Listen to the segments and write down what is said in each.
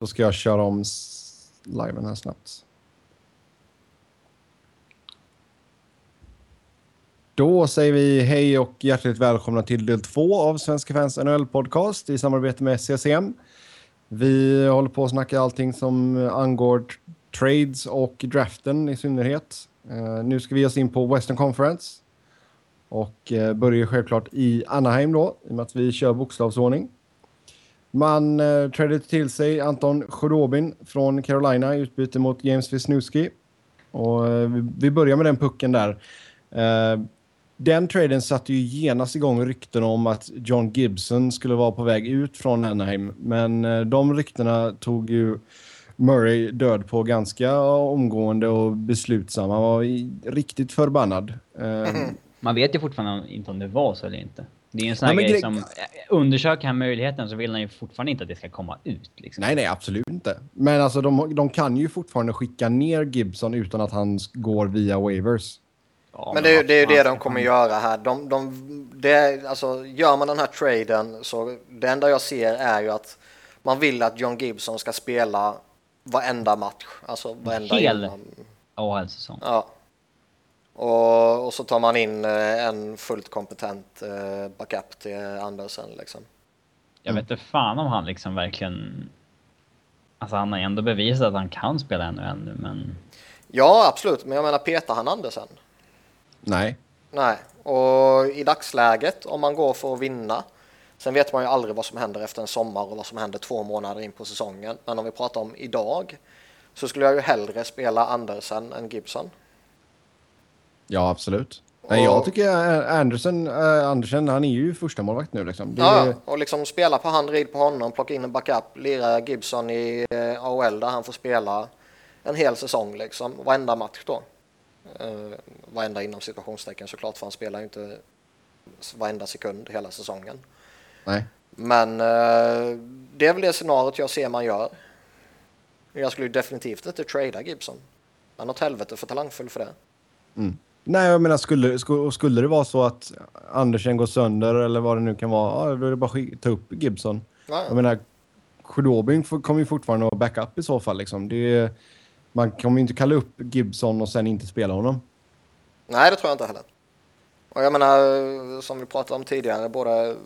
Då ska jag köra om liven här snabbt. Då säger vi hej och hjärtligt välkomna till del två av Svenska fans NHL-podcast i samarbete med CCM. Vi håller på att snacka allting som angår trades och draften i synnerhet. Eh, nu ska vi ge oss in på Western Conference. Och eh, börjar självklart i Anaheim då, i och med att vi kör bokstavsordning. Man eh, tradade till sig Anton Khudobin från Carolina i utbyte mot James Wisniewski. Och eh, vi, börjar med den pucken där. Eh, den traden satte ju genast igång rykten om att John Gibson skulle vara på väg ut från Anaheim. Men eh, de ryktena tog ju Murray död på ganska omgående och beslutsam. Han var riktigt förbannad. Eh, Man vet ju fortfarande inte om det var så eller inte. Det är en sån här ja, grej som... Undersöker han möjligheten så vill han ju fortfarande inte att det ska komma ut. Liksom. Nej, nej, absolut inte. Men alltså de, de kan ju fortfarande skicka ner Gibson utan att han går via waivers. Ja, men det, är, det är ju det de kommer göra här. De, de, det, alltså, gör man den här traden så det enda jag ser är ju att man vill att John Gibson ska spela varenda match. Alltså varenda Hel AHL-säsong. Ja. Och, och, så tar man in eh, en fullt kompetent eh, backup till Andersen liksom. Jag vet inte fan om han liksom verkligen... Alltså han har ändå bevisat att han kan spela ännu ännu men... Ja absolut, men jag menar petar han Andersen? Nej. Nej, och i dagsläget om man går för att vinna Sen vet man ju aldrig vad som händer efter en sommar och vad som händer två månader in på säsongen. Men om vi pratar om idag så skulle jag ju hellre spela Andersen än Gibson. Ja, absolut. Nej, jag tycker Andersen, Andersen, han är ju första målvakt nu liksom. Det... Ja, och liksom spela på hand, rid på honom, plocka in en backup, lira Gibson i eh, AHL där han får spela en hel säsong liksom, varenda match då. Uh, varenda inom situationstecken såklart, för han spelar ju inte varenda sekund hela säsongen. Nej. Men uh, det är väl det scenariot jag ser man gör. Jag skulle definitivt inte trada Gibson. Han har åt helvete för talangfull för det. Mm. Nej, jag menar skulle, skulle det vara så att Andersen går sönder eller vad det nu kan vara, ja, då är det bara att ta upp Gibson. Ja. Jag menar, Khudobin kommer ju fortfarande att backup i så fall. Liksom. Det man kommer ju inte kalla upp Gibson och sen inte spela honom. Nej, det tror jag inte heller. Och jag menar, som vi pratade om tidigare, både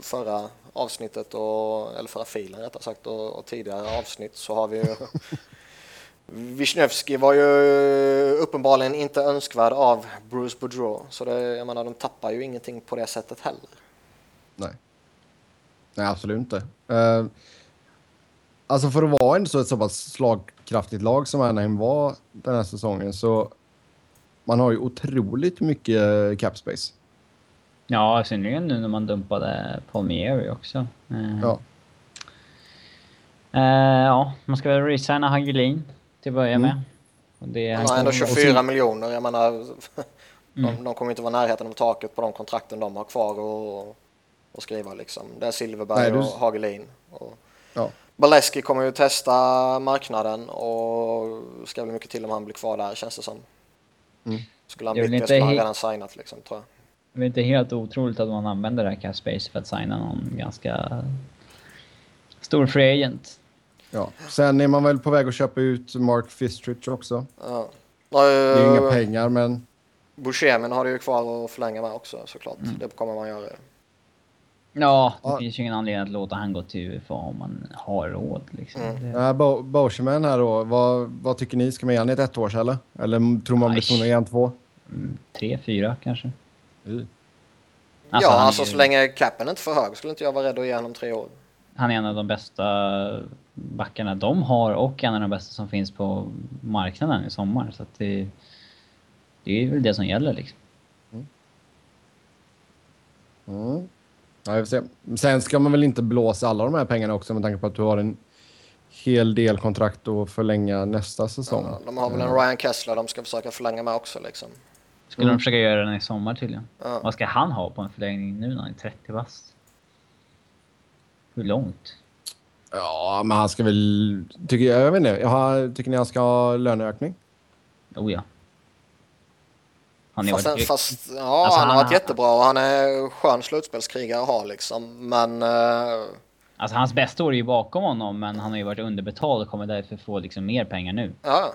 förra avsnittet och, eller förra filen rättare sagt, och, och tidigare avsnitt så har vi ju Wisniewski var ju uppenbarligen inte önskvärd av Bruce Boudreau. Så det, jag menar, de tappar ju ingenting på det sättet heller. Nej. Nej, absolut inte. Uh, alltså för att vara en så ett så pass slagkraftigt lag som Anaheim var den här säsongen så man har ju otroligt mycket cap space. Ja, synnerligen nu när man dumpade Palmieri också. Uh, ja. Uh, ja, man ska väl resigna Hagelin till att börja mm. med. Och det, han har ändå 24 miljoner. Jag menar, mm. de, kommer inte vara närheten av taket på de kontrakten de har kvar och, och skriva liksom. Det är Silverberg Nej, du... och Hagelin. Och ja. Baleski kommer ju testa marknaden och ska bli mycket till om han blir kvar där känns det som. Mm. Skulle han bli skulle han redan signat liksom tror jag. Det är inte helt otroligt att man använder det här cap space för att signa någon ganska stor free agent. Ja. Sen är man väl på väg att köpa ut Mark Fistrich också. Ja. Det är ju inga pengar, men... Buscemin har det ju kvar att förlänga med också såklart. Mm. Det kommer man göra. Ja, det ja. finns ju ingen anledning att låta han gå till UFA om man har råd. Liksom. Mm. Ja, Bo Boscheman här då, vad, vad tycker ni? Ska man ge honom ett ettårs eller? Eller tror man blir tvungen att två? Mm, tre, fyra kanske. Mm. Alltså, ja, alltså ju... så länge capen är inte för hög skulle inte jag vara rädd att ge honom tre år. Han är en av de bästa backarna de har och en av de bästa som finns på marknaden i sommar. Så det, det är väl det som gäller liksom. Mm. Mm. Ja, jag se. Sen ska man väl inte blåsa alla de här pengarna också med tanke på att du har en hel del kontrakt att förlänga nästa säsong. Ja, de har väl en Ryan Kessler de ska försöka förlänga med också liksom. Skulle mm. de försöka göra den i sommar tydligen. Ja. Vad ska han ha på en förlängning nu när han är 30 bast? Hur långt? Ja, men han ska väl... Tycker jag, jag vet inte. Jag har, tycker ni han ska ha löneökning? Oh ja. Han är fast, varit... fast ja, alltså, han, han har varit jättebra och han är skön slutspelskrigare att ha liksom. Men uh, Alltså hans bästa år är ju bakom honom, men han har ju varit underbetald och kommer därför få liksom mer pengar nu. Ja.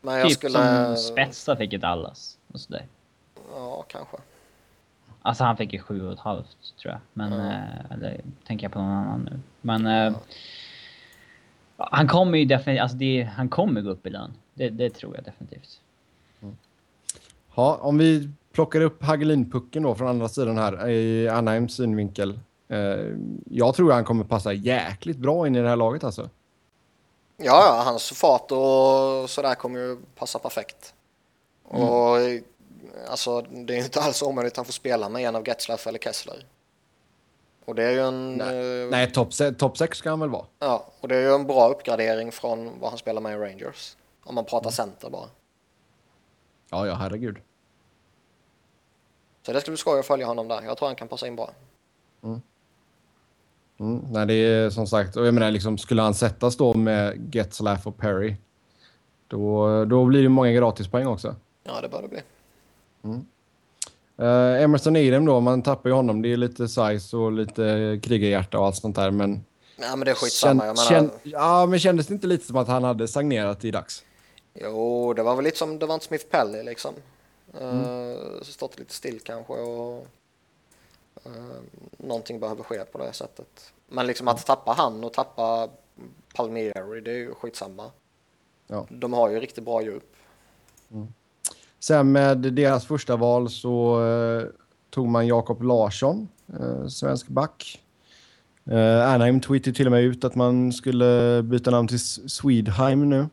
Men jag typ skulle... som Spetsa fick ett Dallas och sådär. Ja, kanske. Alltså han fick ju sju och ett halvt tror jag. Men, mm. eh, eller tänker jag på någon annan nu. Men eh, han kommer ju definitivt, alltså det, han kommer gå upp i lön. Det, det tror jag definitivt. Mm. Ja, om vi plockar upp Hagelin-pucken då från andra sidan här i Anaheims synvinkel. Eh, jag tror han kommer passa jäkligt bra in i det här laget alltså. Ja, ja hans fart och sådär kommer ju passa perfekt. Mm. Och alltså, det är inte alls omöjligt att han får spela med en av Getzlaff eller Kessler. Och det är ju en... Nej, eh, nej topp top 6 ska han väl vara? Ja, och det är ju en bra uppgradering från vad han spelar med i Rangers. Om man pratar mm. center bara. Ja, ja, herregud. Så det ska bli skoj att följa honom där. Jag tror han kan passa in bra. Mm. Mm, nej, det är som sagt, och jag menar liksom, skulle han sättas då med Getzlaff och Perry, då, då blir det många gratispoäng också. Ja, det bör det bli. Mm. Uh, Emerson Edem då, man tappar ju honom. Det är lite size och lite krigarhjärta och allt sånt där, men... Ja, men det är skitsamma. Känd, känd, ja, men kändes det inte lite som att han hade stagnerat i dags? Jo, det var väl lite som det var en Smith Pelly liksom. Mm. Uh, stått lite still kanske och uh, någonting behöver ske på det sättet. Men liksom att tappa han och tappa Palmieri, det är ju skitsamma. Ja. De har ju riktigt bra djup. Mm. Sen med deras första val så uh, tog man Jakob Larsson, uh, svensk back. Uh, Anaheim tweetade till och med ut att man skulle byta namn till Swedheim nu.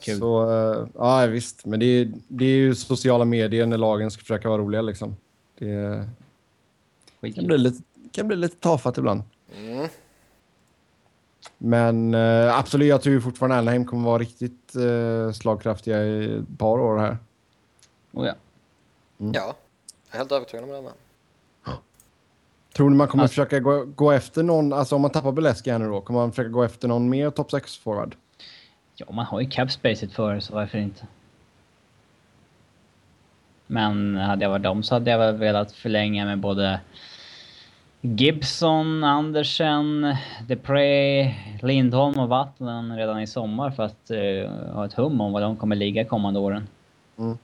Kul. Så, uh, ja visst, men det är, det är ju sociala medier när lagen ska försöka vara roliga liksom. Det kan bli, lite, kan bli lite tafatt ibland. Mm. Men uh, absolut, jag tror fortfarande Anaheim kommer vara riktigt uh, slagkraftiga i ett par år här. Oh ja. Mm. Ja, jag är helt övertygad om det med. Tror ni man kommer alltså, försöka gå, gå efter någon, alltså om man tappar Beleski här nu då, kommer man försöka gå efter någon mer topp 6-forward? Ja, man har ju capspacet för så varför inte? Men hade jag varit dem så hade jag väl velat förlänga med både Gibson, Andersen, Depre, Lindholm och Vattnen redan i sommar för att uh, ha ett hum om vad de kommer ligga kommande åren. Mm.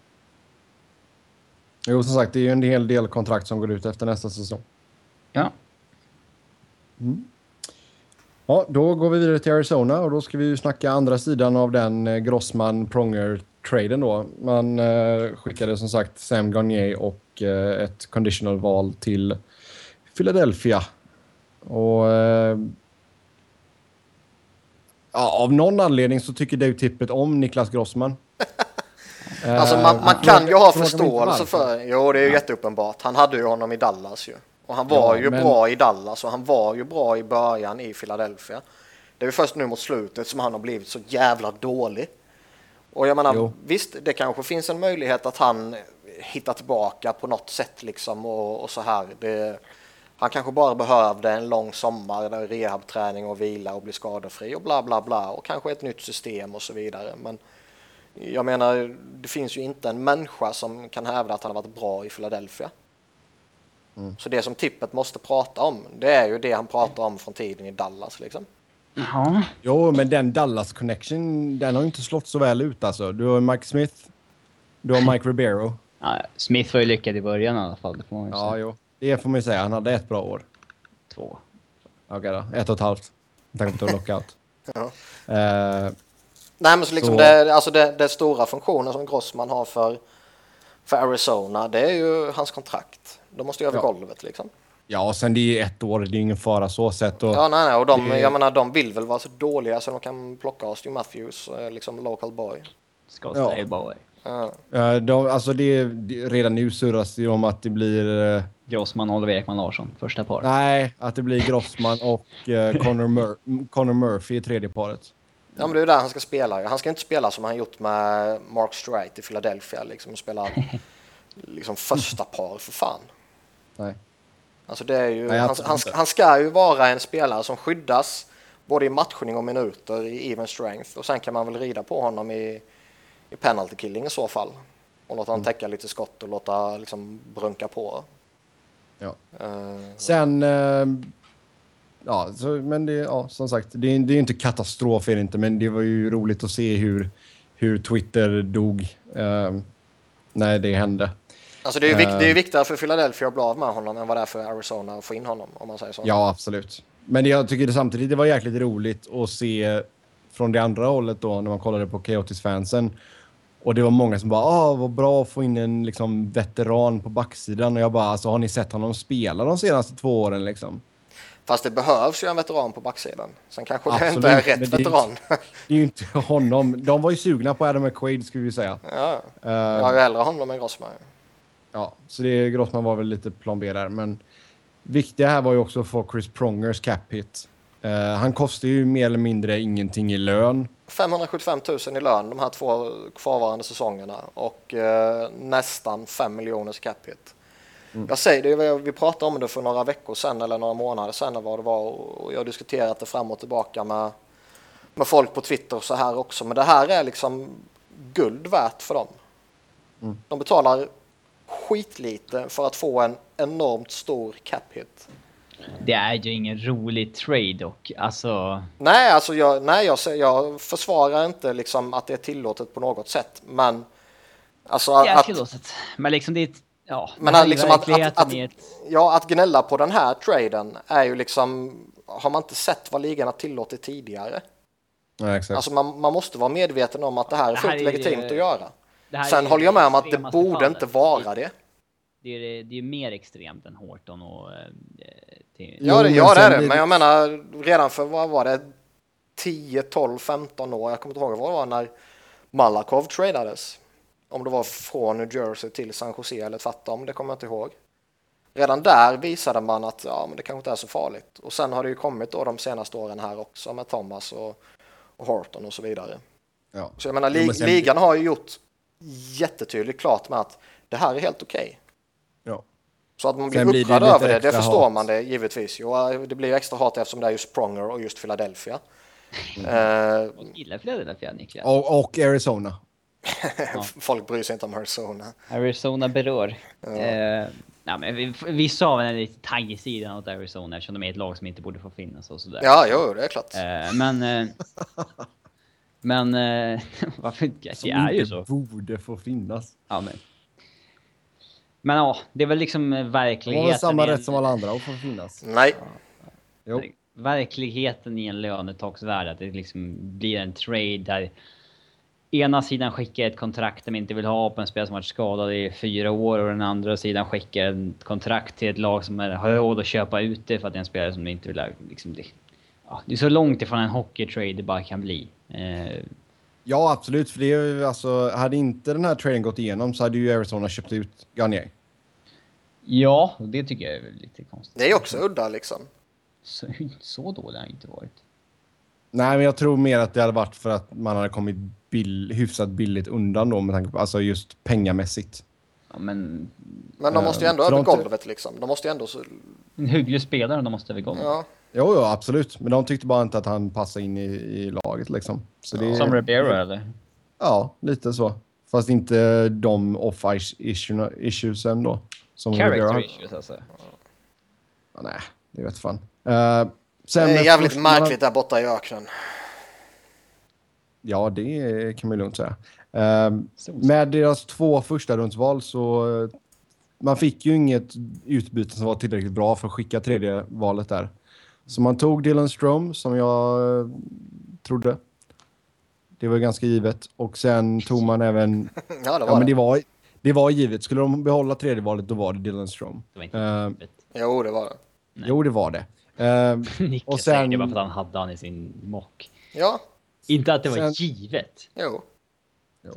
Jo, som sagt, det är ju en hel del kontrakt som går ut efter nästa säsong. Ja. Mm. Ja, då går vi vidare till Arizona och då ska vi ju snacka andra sidan av den eh, Grossman-Pronger-traden då. Man eh, skickade som sagt Sam Garnier och eh, ett conditional-val till Philadelphia. Och... Eh, ja, av någon anledning så tycker Dave Tippett om Niklas Grossman. alltså man, man kan ju ha förståelse för... Jo, det är ju jätteuppenbart. Han hade ju honom i Dallas ju. Och han var ja, ju men... bra i Dallas och han var ju bra i början i Philadelphia. Det är ju först nu mot slutet som han har blivit så jävla dålig. Och jag menar, jo. visst, det kanske finns en möjlighet att han hittar tillbaka på något sätt liksom och, och så här. Det, han kanske bara behövde en lång sommar, där rehabträning och vila och bli skadefri och bla bla bla och kanske ett nytt system och så vidare. Men jag menar, det finns ju inte en människa som kan hävda att han har varit bra i Philadelphia. Mm. Så det som Tippet måste prata om, det är ju det han pratar om från tiden i Dallas liksom. Ja. Jo, men den Dallas connection, den har inte slått så väl ut alltså. Du har Mike Smith, du har Mike Ribeiro. Ja, Smith var ju lyckad i början i alla fall. Det får man ju ja, säga. jo. Det får man ju säga. Han hade ett bra år. Två. Okej okay då. Ett och ett halvt. Med tanke på lockout. ja. Uh, Nej, men så liksom så... Det, alltså det, det stora funktionen som Grossman har för, för Arizona, det är ju hans kontrakt. De måste ju över ja. golvet liksom. Ja, och sen det är ett år, det är ingen fara så sett. Och ja, nej, nej, och de, det... jag menar, de vill väl vara så dåliga så de kan plocka Austin Matthews, eh, liksom local boy. Ska ja. boy. Ja. De, alltså det, det, redan nu surras det om att det blir... Uh, Grossman, Oliver Ekman Larsson, första par. Nej, att det blir Grossman och uh, Connor, Mur Connor Murphy i tredje paret. Ja, men det är ju där han ska spela. Han ska inte spela som han gjort med Mark Strite i Philadelphia, liksom spela liksom första par för fan. Nej. Alltså det är ju, Nej, han, han, han, ska ju vara en spelare som skyddas både i matchning och minuter i even strength och sen kan man väl rida på honom i, i penalty killing i så fall. Och låta honom mm. täcka lite skott och låta liksom brunka på. Ja. Uh, Sen uh, ja, så, men det, ja, som sagt, det, är, det är inte katastrof är inte, men det var ju roligt att se hur, hur Twitter dog eh, när det hände. Alltså det är ju vikt, det är viktigare för Philadelphia att bli av med honom än vad det är för Arizona att få in honom, om man säger så. Ja, absolut. Men jag tycker det samtidigt det var jäkligt roligt att se från det andra hållet då när man kollade på Chaotix-fansen. Och det var många som bara ah, vad bra att få in en liksom, veteran på backsidan. Och jag bara alltså har ni sett honom spela de senaste två åren liksom? Fast det behövs ju en veteran på backsidan. Sen kanske Absolut, det inte är rätt det veteran. Är, det är ju inte honom. De var ju sugna på Adam McQuaid skulle vi säga. Ja, uh, jag har ju hellre honom än Grossman. Ja, så det, Grossman var väl lite plan B där. Men viktiga här var ju också att få Chris Prongers cap hit. Uh, han kostar ju mer eller mindre ingenting i lön. 575 000 i lön de här två kvarvarande säsongerna och uh, nästan 5 miljoners cap hit. Mm. Jag säger det, vi pratade om det för några veckor sedan eller några månader sedan vad det var och jag har diskuterat det fram och tillbaka med, med folk på Twitter och så här också. Men det här är liksom guld värt för dem. Mm. De betalar skitlite för att få en enormt stor cap hit. Det är ju ingen rolig trade och alltså. Nej, alltså jag, nej, jag, jag försvarar inte liksom att det är tillåtet på något sätt, men alltså det är att, tillåtet, men liksom det är Ja, men liksom att, att, att, ett... ja, att gnälla på den här traden är ju liksom, har man inte sett vad ligan har tillåtit tidigare? Ja, exakt. Alltså man, man måste vara medveten om att det här är fullt legitimt att göra. Sen håller jag med om att det borde fallet. inte vara det. Det är, det är mer extremt än Horton och... Till... Ja, det, ja, det är det. Men jag menar, redan för vad var det? 10, 12, 15 år. Jag kommer inte ihåg vad det var när Malakov tradades om det var från New Jersey till San Jose eller tvärtom, det kommer jag inte ihåg. Redan där visade man att ja, men det kanske inte är så farligt. Och sen har det ju kommit då de senaste åren här också med Thomas och, och Horton och så vidare. Ja. Så jag menar, li sen... ligan har ju gjort jättetydligt klart med att det här är helt okej. Okay. Ja. Så att man blir sen upprörd över det, det förstår hat. man det givetvis. Jo, det blir extra hat eftersom det är just Pronger och just Philadelphia. Mm. Uh, gillar Philadelphia, Niklas. Och, och Arizona. Folk bryr sig inte om Arizona. Arizona berör. Ja. Eh, ja, men vi, vissa av en lite taggsidan åt Arizona eftersom de är ett lag som inte borde få finnas och sådär. Ja, jo, det är klart. Eh, men... Eh, men eh, varför inte? Det är ju så. borde få finnas. Ja, men. Men ja, det är väl liksom verkligheten. De har samma rätt som alla andra att få finnas. Nej. Ja. Verkligheten i en lönetaksvärld, att det liksom blir en trade där ena sidan skickar ett kontrakt de inte vill ha på en spelare som varit skadad i fyra år och den andra sidan skickar ett kontrakt till ett lag som har råd att köpa ut det för att det är en spelare som de inte vill ha. Liksom det, ja, det är så långt ifrån en hockeytrade det bara kan bli. Eh. Ja, absolut. För det är ju, alltså, hade inte den här traden gått igenom så hade ju Arizona köpt ut Garnier. Ja, det tycker jag är lite konstigt. Det är också udda liksom. Så, så dålig har inte varit. Nej, men jag tror mer att det hade varit för att man hade kommit bill, hyfsat billigt undan då med tanke på, alltså just pengamässigt. Ja, men... Men de måste ju ändå uh, över golvet liksom. De måste ju ändå... Så... En hygglig spelare, de måste över golvet. Ja. Jo, jo, absolut. Men de tyckte bara inte att han passade in i, i laget liksom. Så det, Som Ribeiro eller? Ja, lite så. Fast inte de off-ice issuesen då. Som Character issues alltså? Ja, nej, det vet fan. Uh, Sen det är jävligt första... märkligt där borta i öknen. Ja, det kan man lugnt säga. Uh, med deras två första rundsval så uh, man fick ju inget utbyte som var tillräckligt bra för att skicka tredje valet där. Så man tog Dylan Strom som jag uh, trodde. Det var ganska givet. Och sen tog man även... ja, det var ja, men det. Var, det var givet. Skulle de behålla tredje valet då var det Dylan Strom. Det var inte uh, Jo, det var det. Nej. Jo, det var det. Uh, och sen... det bara för att han hade han i sin mock. Ja. Inte att det var sen... givet. Jo. jo.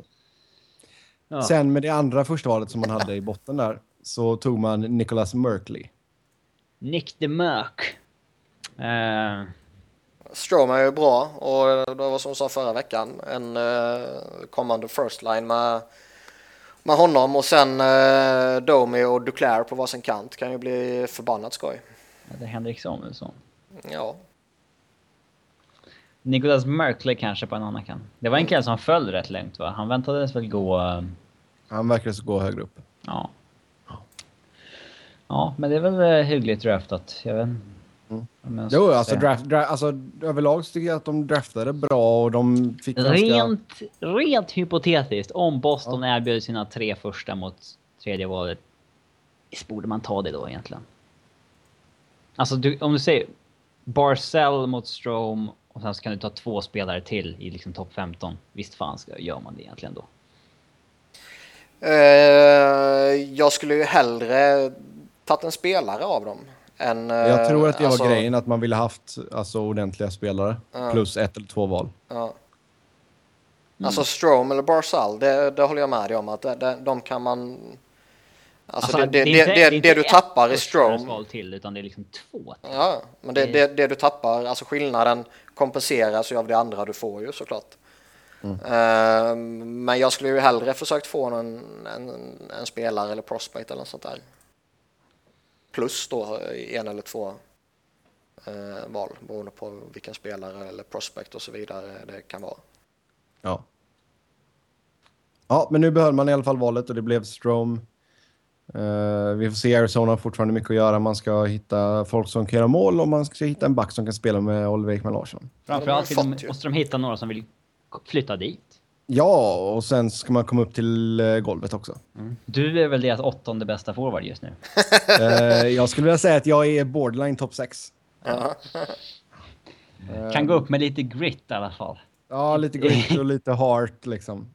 Ja. Sen med det andra första valet som man hade i botten där så tog man Nicholas Merkley. Nick the Merk. Uh... Strom är ju bra och det var som jag sa förra veckan en uh, kommande first line med, med honom och sen uh, Domi och Duclair på varsin kant kan ju bli förbannat skoj. Eller Henrik Samuelsson. Ja. Nicholas Merkley kanske på en annan kan. Det var en kille som föll rätt långt va? Han väntades väl gå... Eh, Han verkade gå högre upp. Ja. Ja, men det är väl eh, hyggligt draftat. Jag vet Mm. Jo, alltså, draft, draft, alltså överlag tycker jag att de draftade bra och de fick rent, ganska... rent hypotetiskt, om Boston ja. erbjöd sina tre första mot tredje valet, visst borde man ta det då egentligen? Alltså du, om du säger Barcel mot Strom och sen så kan du ta två spelare till i liksom topp 15. Visst fan ska, gör man det egentligen då? Uh, jag skulle ju hellre tagit en spelare av dem. Än, jag tror att det alltså, var grejen, att man ville haft alltså, ordentliga spelare. Uh, plus ett eller två val. Uh. Mm. Alltså Strom eller Barzal, det, det håller jag med dig om. Att det, det, de kan man Alltså, alltså det, det, det, det, det, det du tappar i Strom... till, utan det är liksom två. Ja, men det, det, det du tappar, alltså skillnaden kompenseras ju av det andra du får ju såklart. Mm. Uh, men jag skulle ju hellre försökt få en, en, en, spelare eller prospect eller något sånt där. Plus då en eller två uh, val beroende på vilken spelare eller prospect och så vidare det kan vara. Ja. Ja, men nu behöll man i alla fall valet och det blev Strom. Uh, vi får se, Arizona har fortfarande mycket att göra. Man ska hitta folk som kan göra mål och man ska hitta en back som kan spela med Oliver Ekman Larsson. Framförallt måste de hitta några som vill flytta dit. Ja, och sen ska man komma upp till uh, golvet också. Mm. Du är väl deras åttonde bästa forward just nu? uh, jag skulle vilja säga att jag är borderline top 6. kan gå upp med lite grit i alla fall. Ja, lite grit och lite heart liksom.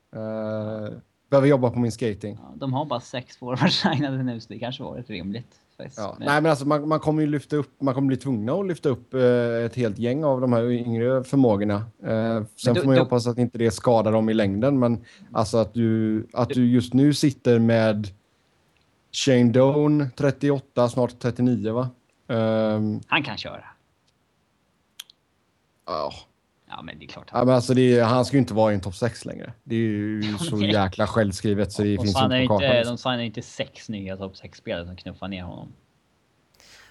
Behöver jobba på min skating. Ja, de har bara sex forwards signade nu så det kanske var rätt rimligt. Ja. Nej men alltså man, man, kommer ju lyfta upp, man kommer bli tvungna att lyfta upp eh, ett helt gäng av de här yngre förmågorna. Eh, sen du, får man ju du... hoppas att inte det skadar dem i längden men alltså att du, att du just nu sitter med Shane Doan 38, snart 39 va? Um, Han kan köra. Ja, Ja, men det är klart. Ja, men alltså är, han ska ju inte vara i en topp 6 längre. Det är ju så jäkla självskrivet så det de finns inte på kartan. Inte, de signar inte sex nya topp 6-spelare som knuffar ner honom.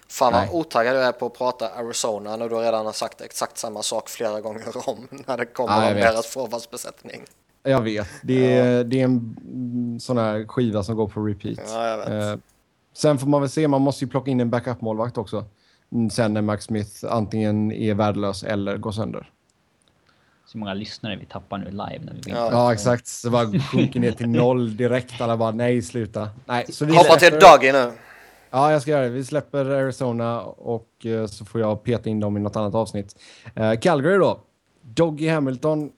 Fan vad otaggad du är på att prata Arizona när du redan har sagt exakt samma sak flera gånger om när det kommer ja, om deras forwardsbesättning. Jag vet. Det är, ja. det är en sån här skiva som går på repeat. Ja, eh, sen får man väl se, man måste ju plocka in en backup-målvakt också. Sen när Max Smith antingen är värdelös eller går sönder så många lyssnare vi tappar nu live när vi ja. ja, exakt. Så bara sjunker ner till noll direkt. Alla bara nej, sluta. Nej, så vi Hoppa släpper... till Doggy nu. Ja, jag ska göra det. Vi släpper Arizona och uh, så får jag peta in dem i något annat avsnitt. Uh, Calgary då. Doggy Hamilton.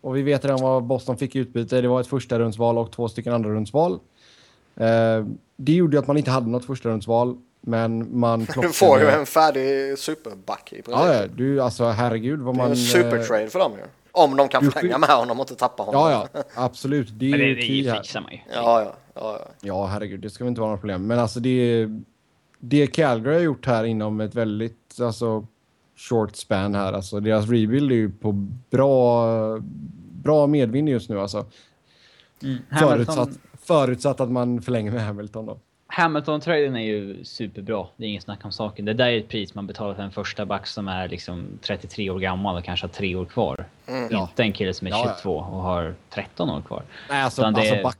Och vi vet redan vad Boston fick i utbyte. Det var ett första rundsval och två stycken andra rundsval. Uh, det gjorde att man inte hade något första rundsval. Men man plockade... Du får ju en färdig superback i princip. Ja, du, alltså herregud vad man... Det är en supertrade för dem ju. Om de kan förlänga med honom och inte tappa honom. Ja, ja, absolut. Det är men det, det fixar man ju. Ja, ja, ja, ja. Ja, herregud, det ska väl inte vara något problem. Men alltså det... Det Calgary har gjort här inom ett väldigt, alltså short span här. Alltså deras rebuild är ju på bra, bra medvind just nu alltså. Mm. Förutsatt, förutsatt att man förlänger med Hamilton då. Hamilton-traden är ju superbra. Det är inget snack om saken. Det där är ett pris man betalar för en första back som är liksom 33 år gammal och kanske har tre år kvar. Mm. Inte en kille som är 22 och har 13 år kvar. Nej, alltså, alltså är... back...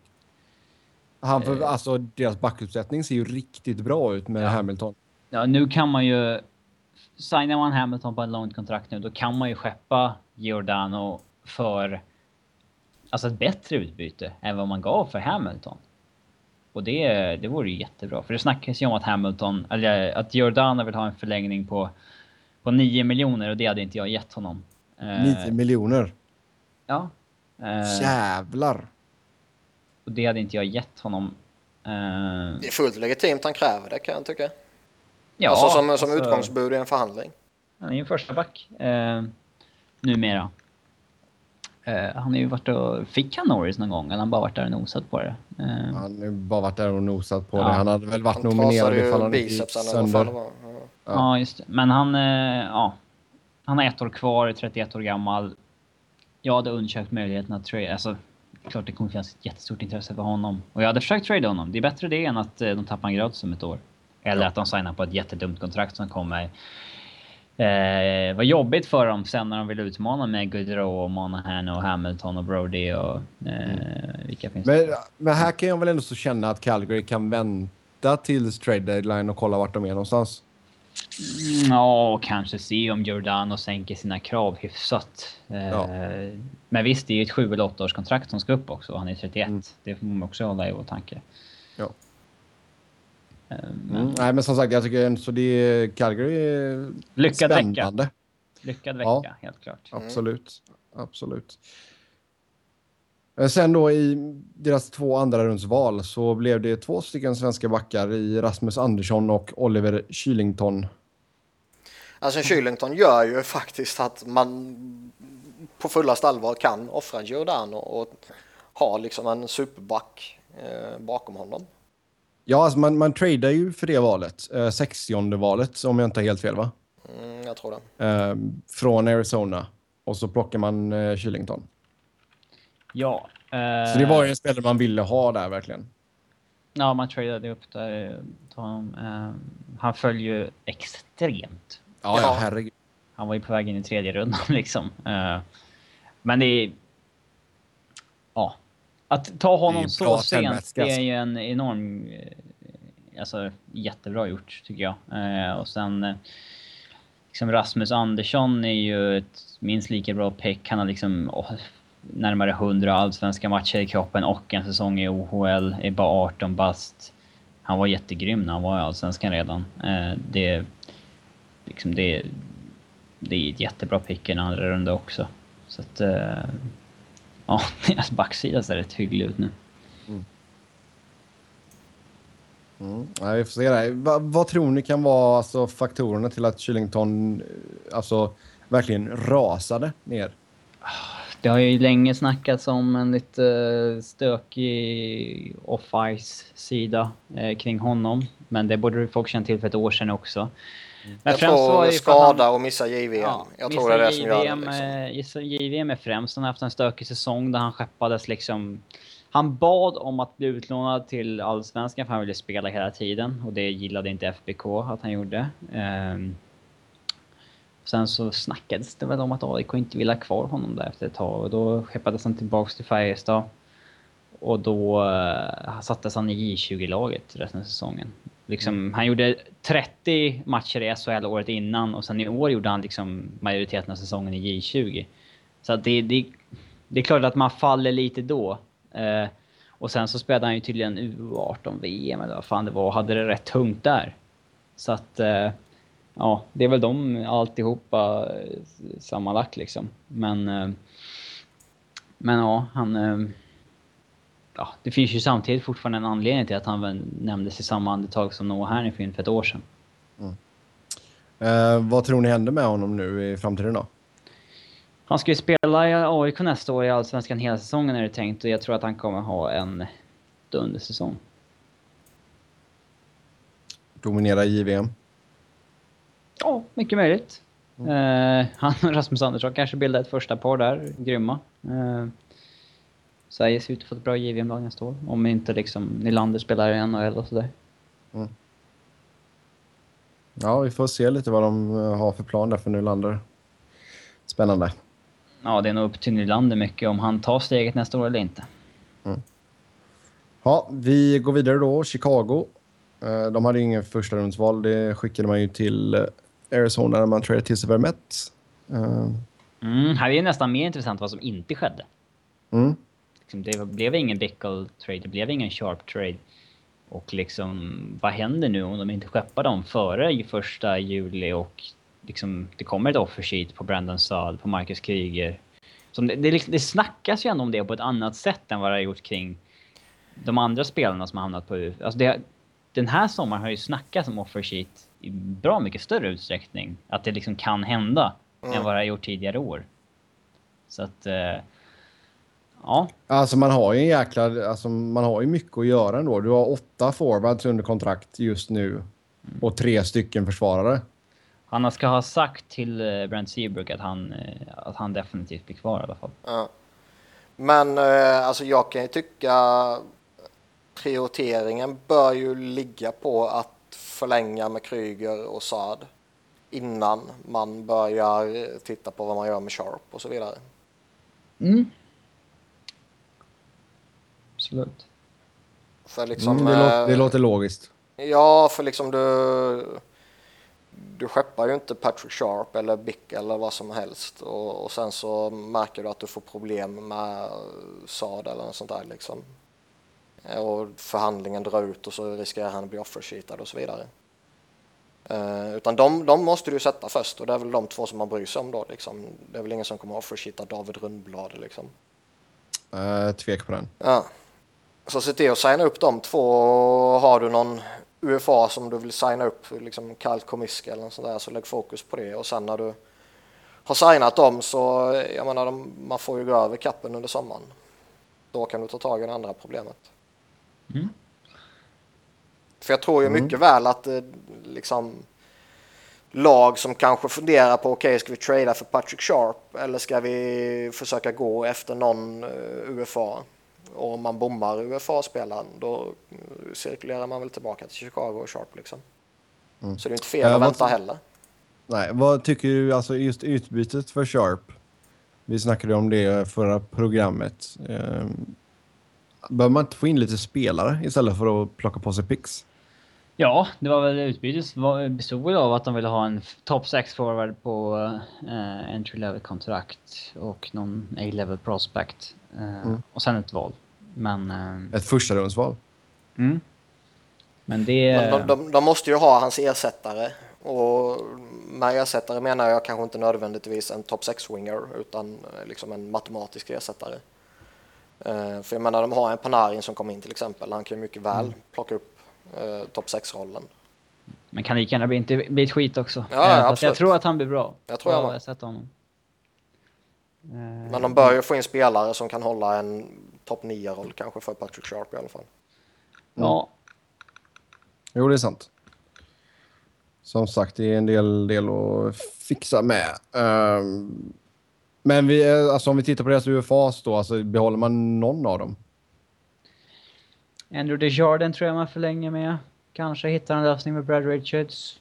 Han, för, eh. alltså, deras backuppsättning ser ju riktigt bra ut med ja. Hamilton. Ja, nu kan man ju... Signar man Hamilton på en långt kontrakt nu, då kan man ju skeppa Giordano för alltså ett bättre utbyte än vad man gav för Hamilton. Och det, det vore ju jättebra. För det snackas ju om att Hamilton, eller att Giordano vill ha en förlängning på, på 9 miljoner och det hade inte jag gett honom. 9 eh, miljoner? Ja. Eh, Jävlar! Och det hade inte jag gett honom. Eh, det är fullt legitimt han kräver det kan jag tycka. Ja, alltså som, som alltså, utgångsbud i en förhandling. Han är ju en första back. Eh, numera. Uh, han har ju varit och... Fick han Norris någon gång? Eller han bara varit där och nosat på det? Uh, han har bara varit där och nosat på ja. det. Han hade väl varit han nominerad ifall han gick sönder. Ja. ja, just det. Men han... Uh, ja. Han har ett år kvar, är 31 år gammal. Jag hade undersökt möjligheten att trade... Alltså, klart det kommer finnas ett jättestort intresse för honom. Och jag hade försökt trade honom. Det är bättre det än att de tappar en gratis om ett år. Eller ja. att de signar på ett jättedumt kontrakt som kommer Eh, var jobbigt för dem sen när de ville utmana med Gaudreau och Monahan och Hamilton och Brody och eh, mm. vilka finns men, det? Men här kan jag väl ändå så känna att Calgary kan vänta tills trade deadline och kolla vart de är någonstans. Mm, ja, kanske se om Giordano sänker sina krav hyfsat. Eh, ja. Men visst, det är ju ett 7 eller 8 års kontrakt som ska upp också. Han är 31. Mm. Det får man också hålla i åtanke. Ja. Eh, men... Mm, nej, men som sagt, jag tycker så det är Calgary är Lyckad spännande. Vecka. Lyckad vecka, ja. helt klart. Absolut. Absolut. Eh, sen då i deras två andra rundsval så blev det två stycken svenska backar i Rasmus Andersson och Oliver Kylington. Alltså Kylington gör ju faktiskt att man på fullast allvar kan offra Giordano och ha liksom en superback eh, bakom honom. Ja, alltså man, man tradar ju för det valet. Eh, 60 valet om jag inte har helt fel va? Mm, jag tror det. Eh, från Arizona. Och så plockar man eh, Kylington. Ja. Eh, så det var ju en spelare man ville ha där verkligen. Ja, man tradade upp där. Honom. Eh, han föll ju extremt. Ja, ja, herregud. Han var ju på väg in i tredje rundan liksom. Eh, men det är... Ja. Att ta honom så sent, det är ju en enorm... Eh, alltså jättebra gjort tycker jag. Eh, och sen... Eh, liksom Rasmus Andersson är ju ett minst lika bra pick. Han har liksom oh, närmare 100 allsvenska matcher i kroppen och en säsong i OHL. Är bara 18 bast. Han var jättegrym när han var i allsvenskan redan. Eh, det, liksom det, det är ett jättebra pick i en andra runda också. Så att... Eh, ja, deras backsida ser rätt hygglig ut nu. Mm. Mm. Ja, vi får se där. Va, vad tror ni kan vara alltså, faktorerna till att Killington alltså, verkligen rasade ner? Det har ju länge snackats om en lite stökig off-ice-sida eh, kring honom. Men det borde folk känna till för ett år sedan också. Mm. Men jag tror skada han, och missa JVM. Ja, jag tror det är det som gör det. Liksom. JVM är främst. Han har haft en stökig säsong där han skeppades liksom... Han bad om att bli utlånad till Allsvenskan för han ville spela hela tiden. Och det gillade inte FBK att han gjorde. Um, Sen så snackades det väl om att AIK inte ville ha kvar honom där efter ett tag och då skeppades han tillbaks till Färjestad. Och då uh, sattes han i J20-laget resten av säsongen. Liksom, mm. Han gjorde 30 matcher i SHL året innan och sen i år gjorde han liksom majoriteten av säsongen i J20. Så det, det, det är klart att man faller lite då. Uh, och sen så spelade han ju tydligen U18-VM eller vad fan det var och hade det rätt tungt där. Så att... Uh, ja, det är väl de alltihopa eh, sammanlagt liksom. Men, eh, men ja, han... Eh, ja, det finns ju samtidigt fortfarande en anledning till att han nämndes i samma andetag som Noah Hannifin för ett år sedan. Mm. Eh, vad tror ni händer med honom nu i framtiden då? Han ska ju spela i AIK nästa år i Allsvenskan hela säsongen är det tänkt och jag tror att han kommer ha en dundersäsong. Dominera JVM? Ja, mycket möjligt. Mm. Uh, han och Rasmus Andersson kanske bildar ett första par där. Grymma. Uh, Sverige ser ut att få ett bra JVM-lag nästa år. Om inte liksom Nylander spelar i NHL och sådär. Mm. Ja, vi får se lite vad de eh, har för plan där för Nylander. Spännande. Ja, det är nog upp till Nylander mycket om han tar steget nästa år eller inte. Mm. Ja, vi går vidare då. Chicago. De hade ingen första rundsval. Det skickade man ju till Arizona när man tradade till sig Vermette. Mm, här är det nästan mer intressant vad som inte skedde. Mm. Liksom, det blev ingen Bickle trade, det blev ingen Sharp trade. Och liksom, vad händer nu om de inte skeppar dem före första juli och liksom, det kommer ett offer sheet på Brandon Saad, på Marcus Kryger. Som det, det, det snackas ju ändå om det på ett annat sätt än vad det har gjort kring de andra spelarna som har hamnat på... Alltså det, den här sommaren har ju snackats om offer sheet i bra mycket större utsträckning. Att det liksom kan hända mm. än vad det har gjort tidigare år. Så att... Ja. Alltså man har ju en jäkla... Alltså man har ju mycket att göra ändå. Du har åtta forwards under kontrakt just nu. Och tre stycken försvarare. Han ska ha sagt till eh, Brent Seabrook att han, eh, att han definitivt blir kvar i alla fall. Ja. Men eh, alltså jag kan ju tycka prioriteringen bör ju ligga på att förlänga med Kryger och Saad innan man börjar titta på vad man gör med Sharp och så vidare. Mm. Absolut. För liksom, mm, det, låter, det, låter, logiskt. Ja, för liksom du... du skeppar ju inte Patrick Sharp eller Bick eller vad som helst och, och sen så märker du att du får problem med SAD eller något sånt där liksom. Och förhandlingen drar ut och så riskerar han att bli offersheetad och så vidare. Uh, utan de, de måste du sätta först och det är väl de två som man bryr sig om då liksom. Det är väl ingen som kommer offersheeta David Rundblad liksom. Uh, tvek på den. Ja. Så se till att signa upp de två. Har du någon UFA som du vill signa upp, liksom Kyle Komiska eller något sånt där, så lägg fokus på det och sen när du har signat dem så, jag menar, de, man får ju gå över kappen under sommaren. Då kan du ta tag i det andra problemet. Mm. För jag tror ju mm. mycket väl att eh, liksom lag som kanske funderar på okej, okay, ska vi trada för Patrick Sharp eller ska vi försöka gå efter någon eh, UFA? Och om man bommar UFA-spelaren då cirkulerar man väl tillbaka till Chicago och Sharp liksom. Mm. Så det är inte fel äh, att vänta heller. Nej, vad tycker du alltså just utbytet för Sharp? Vi snackade om det förra programmet. Um, Bör man inte få in lite spelare istället för att plocka på sig picks? Ja, det var väl utbytet bestod väl av att de ville ha en top 6 forward på uh, entry level kontrakt och någon A-level prospect. Uh, mm. Och sen ett val. Men... Uh, ett första rundsval. Mm. Men det... Men de, de, de, måste ju ha hans ersättare. Och med ersättare menar jag kanske inte nödvändigtvis en top 6-winger utan liksom en matematisk ersättare. Uh, för jag menar, de har en Panarin som kom in till exempel. Han kan ju mycket väl mm. plocka upp uh, topp 6-rollen. Men kan lika gärna bli, inte bli ett skit också. Ja, uh, jag tror att han blir bra. Jag tror jag, jag sett honom. Men de bör ju få in spelare som kan hålla en topp 9-roll kanske för Patrick Sharp i alla fall. Mm. Ja. Jo, det är sant. Som sagt, det är en del, del att fixa med. Um, men vi, alltså, om vi tittar på deras UFAs då, alltså, behåller man någon av dem? Andrew Desjardins tror jag man förlänger med. Kanske hittar en lösning med Brad Richards.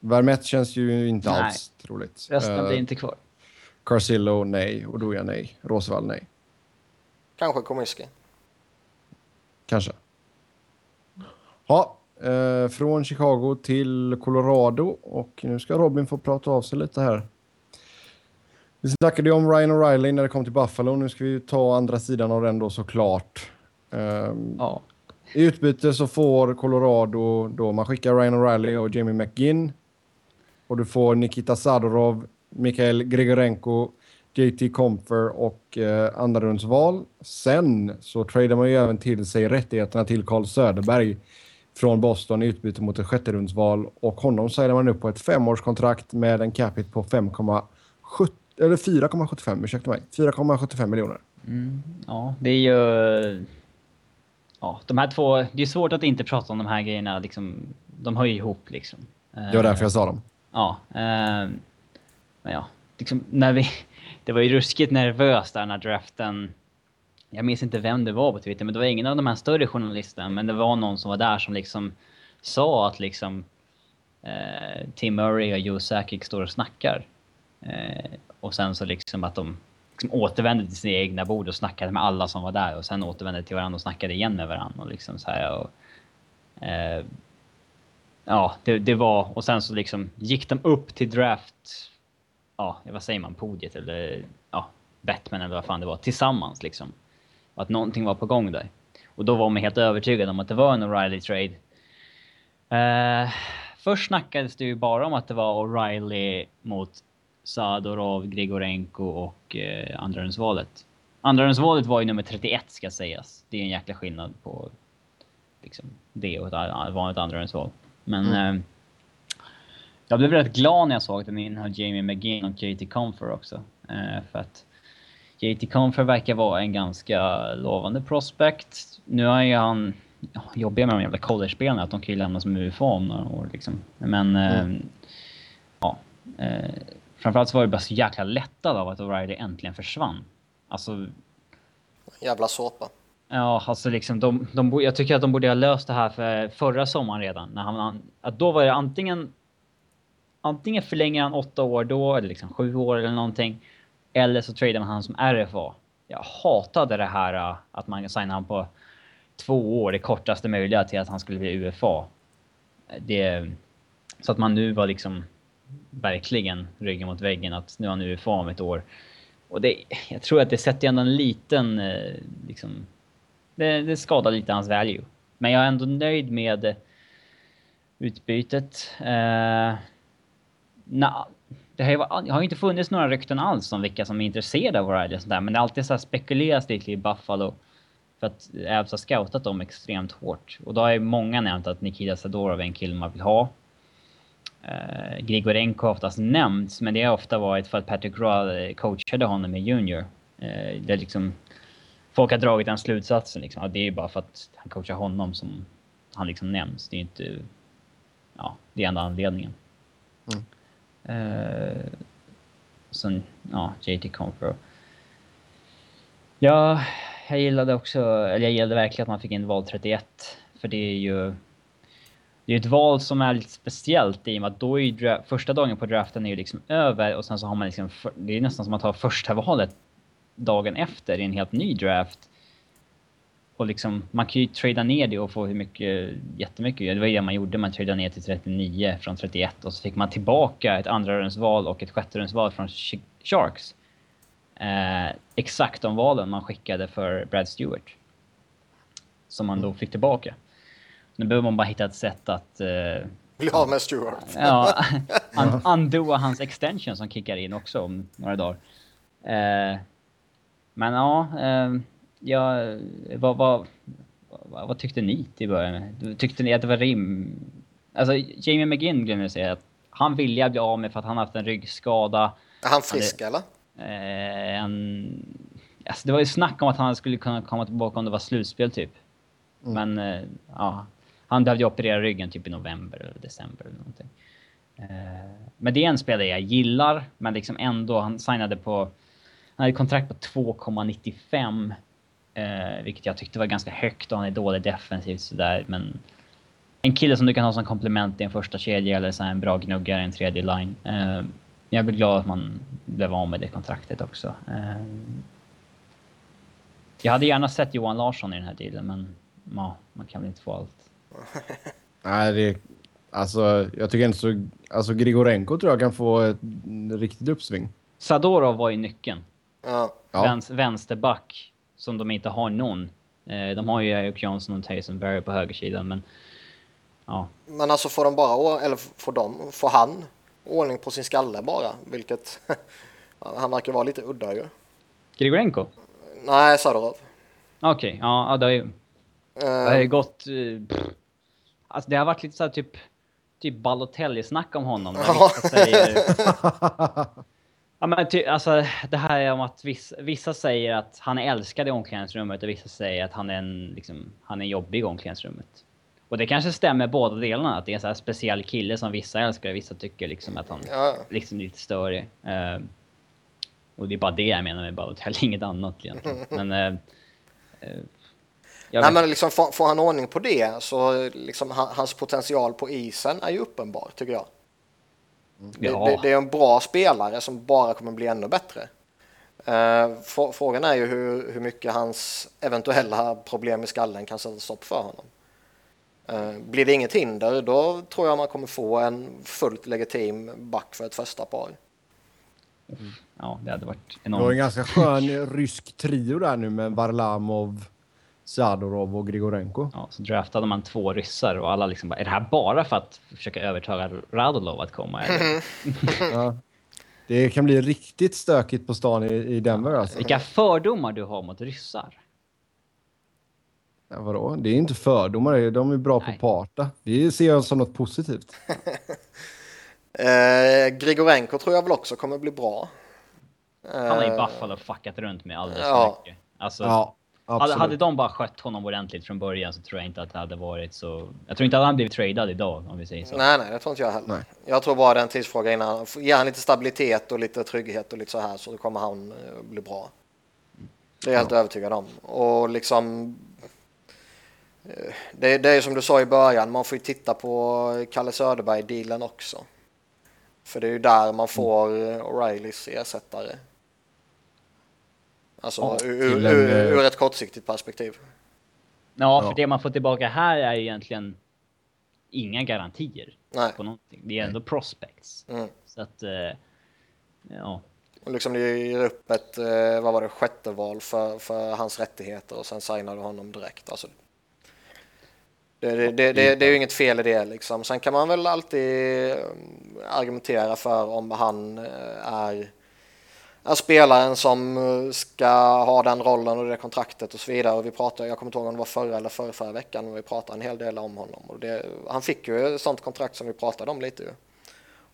Vermette känns ju inte nej. alls troligt. Resten uh, blir inte kvar. Carcillo, nej. Oduya, nej. Rosevall, nej. Kanske Komiski. Kanske. Ja, eh, från Chicago till Colorado och nu ska Robin få prata av sig lite här. Vi snackade ju om Ryan O'Reilly när det kom till Buffalo. Nu ska vi ta andra sidan av den då såklart. Um, ja. I utbyte så får Colorado då man skickar Ryan O'Reilly och Jamie McGinn. Och du får Nikita Sadorov, Mikael Grigorenko, JT Comfer och eh, andrarumsval. Sen så tradar man ju även till sig rättigheterna till Carl Söderberg från Boston i utbyte mot ett sjätterumsval och honom signar man upp på ett femårskontrakt med en capita på 5,7 eller 4,75, ursäkta mig. 4,75 miljoner. Mm, ja, det är ju... Ja, de här två... Det är svårt att inte prata om de här grejerna. Liksom, de hör ju ihop liksom. Det var därför jag sa dem. Ja. Eh, men ja, liksom, när vi... Det var ju ruskigt nervöst där när draften... Jag minns inte vem det var på Twitter, men det var ingen av de här större journalisterna. Men det var någon som var där som liksom sa att liksom... Eh, Tim Murray och Joe Sakic står och snackar. Eh, och sen så liksom att de liksom återvände till sina egna bord och snackade med alla som var där och sen återvände till varandra och snackade igen med varandra och liksom så här och, eh, Ja, det, det, var och sen så liksom gick de upp till draft. Ja, vad säger man? Podiet eller ja, Batman eller vad fan det var tillsammans liksom. Att någonting var på gång där. Och då var man helt övertygad om att det var en O'Reilly trade. Eh, först snackades det ju bara om att det var O'Reilly mot Sadorov, Grigorenko och eh, andrarumsvalet. Andrarumsvalet var ju nummer 31 ska sägas. Det är en jäkla skillnad på liksom, det och ett vanligt andrarumsval. Men mm. eh, jag blev rätt glad när jag såg att den innehöll Jamie McGinn och JT Comfer också. Eh, för att JT Comfer verkar vara en ganska lovande prospect. Nu är ju han jobbiga med de jävla college-spelarna, att de kan ju lämna som UFA om några år liksom. Men mm. eh, ja. Eh, Framförallt så var det bara så jäkla lättad av att O'Reilly äntligen försvann. Alltså... Jävla såpa. Ja, alltså liksom de, de, jag tycker att de borde ha löst det här för förra sommaren redan. När han, att då var det antingen antingen förlänger han åtta år då, eller liksom sju år eller någonting. Eller så tradar man han som RFA. Jag hatade det här äh, att man signar han på två år, det kortaste möjliga, till att han skulle bli UFA. Det, Så att man nu var liksom verkligen ryggen mot väggen att nu har han UFA om ett år. Och det, jag tror att det sätter ändå en liten, äh, liksom, det, det skadar lite hans value. Men jag är ändå nöjd med utbytet. Eh, na, det har ju, har ju inte funnits några rykten alls om vilka som är intresserade av O'Reilly och sånt där, men det har alltid så här spekulerats lite i Buffalo. För att Abs har scoutat dem extremt hårt. Och då har ju många nämnt att Nikita Sadorov är en kille man vill ha. Uh, Grigorenko har oftast nämnts, men det har ofta varit för att Patrick Roy eh, coachade honom i Junior. Uh, det är liksom... Folk har dragit den slutsatsen liksom. Att det är bara för att han coachar honom som han liksom nämns. Det är inte... Ja, det är enda anledningen. Mm. Eh, sen, ja, JT Confro. Ja, jag gillade också, eller jag gillade verkligen att man fick in val 31. För det är ju... Det är ett val som är lite speciellt i och med att då är ju första dagen på draften är ju liksom över och sen så har man liksom... Det är nästan som att ha första valet dagen efter i en helt ny draft. Och liksom, man kan ju trada ner det och få hur mycket, jättemycket. Det var ju det man gjorde, man tradade ner till 39 från 31 och så fick man tillbaka ett andra val och ett sjätte val från Sharks eh, exakt de valen man skickade för Brad Stewart. Som man då fick tillbaka. Nu behöver man bara hitta ett sätt att... Eh, Bli av med Stewart. ja, un undoa hans extension som kickar in också om några dagar. Eh, men ja, eh, ja vad, vad, vad, vad, tyckte ni till början? Tyckte ni att det var rim... Alltså, Jamie McGinn glömde jag säga att han ville bli av med för att han haft en ryggskada. Är han frisk han, eller? Eh, en, alltså det var ju snack om att han skulle kunna komma tillbaka om det var slutspel typ. Mm. Men eh, ja, han behövde operera ryggen typ i november eller december eller någonting. Eh, men det är en spelare jag gillar, men liksom ändå, han signade på... Han hade kontrakt på 2,95. Eh, vilket jag tyckte var ganska högt och han är dålig defensivt sådär, men... En kille som du kan ha som komplement i en första kedja eller så en bra gnuggare i en tredje line. Eh, jag blir glad att man blev av med det kontraktet också. Eh, jag hade gärna sett Johan Larsson i den här dealen, men ja, man kan väl inte få allt. Nej, det... Alltså, jag tycker inte så... Alltså, Grigorenko tror jag kan få ett riktigt uppsving. Sadorov var ju nyckeln. Ja. Väns, vänsterback, som de inte har någon. Eh, de har ju Eric Johnson och Tyson Berry på högersidan, men... Ja. Men alltså får de bara... Eller får de... Får han ordning på sin skalle bara, vilket han verkar vara lite udda ju. Grigorenko? Nej, Sadorov. Okej, okay, ja, det har ju... Uh, det har ju gått... Uh, alltså det har varit lite såhär typ... Typ Balotelli-snack om honom. Ja. Men ty, alltså det här är om att vissa, vissa säger att han är älskad i omklädningsrummet och vissa säger att han är en, liksom, han är jobbig i omklädningsrummet. Och det kanske stämmer båda delarna, att det är en sån här speciell kille som vissa älskar och vissa tycker liksom att han ja. liksom är lite störig. Uh, och det är bara det jag menar med Balotelli, inget annat egentligen. Men... Uh, uh, Nej, men liksom, får, får, han ordning på det så liksom, hans potential på isen är ju uppenbar tycker jag. Mm. Ja. Det, det, det, är en bra spelare som bara kommer bli ännu bättre. Uh, frågan är ju hur, hur mycket hans eventuella problem i skallen kan sätta stopp för honom. Eh, blir det inget hinder då tror jag man kommer få en fullt legitim back för ett första par. Mm. Ja, det hade varit enormt. Det var en ganska skön rysk trio där nu med Varlamov, Zadorov och Grigorenko. Ja, så draftade man två ryssar och alla liksom bara, är det här bara för att försöka övertaga Radulov att komma? ja. Det kan bli riktigt stökigt på stan i, i Denver alltså. Vilka fördomar du har mot ryssar. Ja, vadå? Det är inte fördomar, de är bra Nej. på parta. Vi ser oss som något positivt. eh, Grigorenko tror jag väl också kommer bli bra. Han har ju Buffalo fuckat runt med alldeles ja. för mycket. Alltså, ja, hade, hade de bara skött honom ordentligt från början så tror jag inte att det hade varit så... Jag tror inte att han blivit tradad idag om vi säger så. Nej, nej, det tror inte jag heller. Nej. Jag tror bara det är en tidsfråga innan. Ger han lite stabilitet och lite trygghet och lite så här så kommer han eh, bli bra. Det är jag helt ja. övertygad om. Och liksom Eh, det, det är som du sa i början, man får ju titta på Kalle Söderberg-dealen också. För det är ju där man får O'Reillys ersättare. Alltså ja, ur, ur, ur, ett kortsiktigt perspektiv. Ja, för ja. det man får tillbaka här är egentligen inga garantier. Nej. på någonting. Det är ändå prospects. Mm. Så att, eh, ja. Och liksom det ger upp ett, eh, vad var det, sjätte val för, för hans rättigheter och sen signar du honom direkt. Alltså, det, det, det, det, är ju inget fel i det liksom. Sen kan man väl alltid eh, argumentera för om han eh, är, är spelaren som ska ha den rollen och det kontraktet och så vidare. Och vi pratade, jag kommer inte ihåg om det var förra eller förra, förra veckan, men vi pratade en hel del om honom. Och det, han fick ju ett sånt kontrakt som vi pratade om lite ju.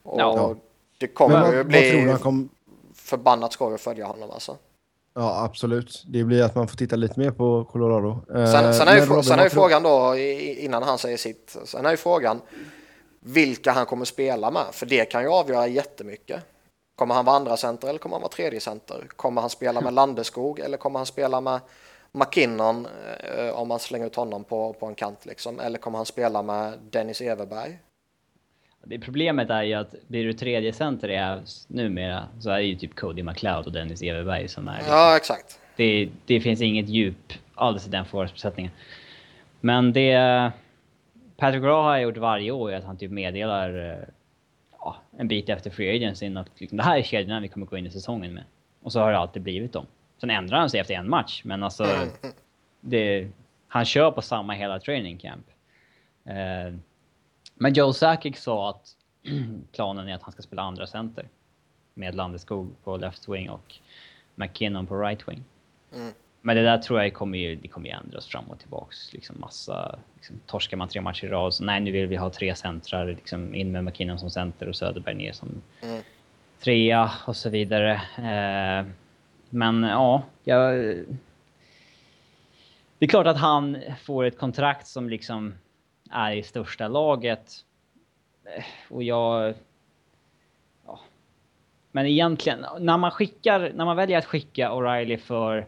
Och ja. det kommer ju bli kom... förbannat skoj att följa honom alltså. Ja, absolut. Det blir att man får titta lite mer på Colorado. Sen, sen är ju, Robin, sen är ju frågan då, innan han säger sitt, sen är ju frågan vilka han kommer spela med, för det kan ju avgöra jättemycket. Kommer han vara andra center eller kommer han vara tredje center? Kommer han spela med Landeskog eller kommer han spela med McKinnon eh, om man slänger ut honom på, på en kant liksom? Eller kommer han spela med Dennis Everberg? Det problemet är ju att blir du tredje center Avs numera så är det ju typ Cody McLeod och Dennis Everberg som är... Liksom, ja, exakt. Det, det finns inget djup alls i den forwardsbesättningen. Men det Patrick Raw har gjort varje år är att han typ meddelar eh, ja, en bit efter free agency att liksom, det här är kedjorna vi kommer gå in i säsongen med. Och så har det alltid blivit dem. Sen ändrar han sig efter en match, men alltså... Det, han kör på samma hela training camp. Eh, men Joe Sakic sa att planen är att han ska spela andra center. Med Landeskog på left wing och McKinnon på right wing. Mm. Men det där tror jag kommer ju, det kommer ju ändras fram och tillbaks. Liksom massa, liksom, torskar man tre matcher i rad så nej nu vill vi ha tre centrar. Liksom in med McKinnon som center och Söderberg ner som mm. trea och så vidare. Eh, men ja, jag... Det är klart att han får ett kontrakt som liksom är i största laget. Eh, och jag... Ja. Men egentligen, när man skickar, när man väljer att skicka O'Reilly för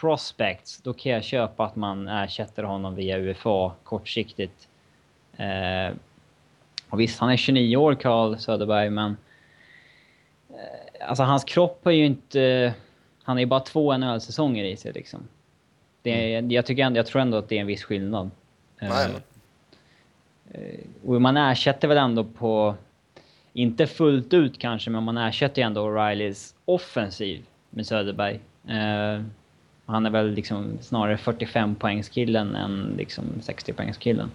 prospects, då kan jag köpa att man ersätter honom via UFA kortsiktigt. Eh, och visst, han är 29 år, Carl Söderberg, men... Eh, alltså hans kropp är ju inte... Han är ju bara två NHL-säsonger i sig liksom. Det mm. jag, tycker ändå, jag tror ändå att det är en viss skillnad. Eh, Eh, och man ersätter väl ändå på, inte fullt ut kanske, men man ersätter ju ändå O'Reillys offensiv med Söderberg. Uh, han är väl liksom snarare 45 poängskillen än liksom 60 poängskillen.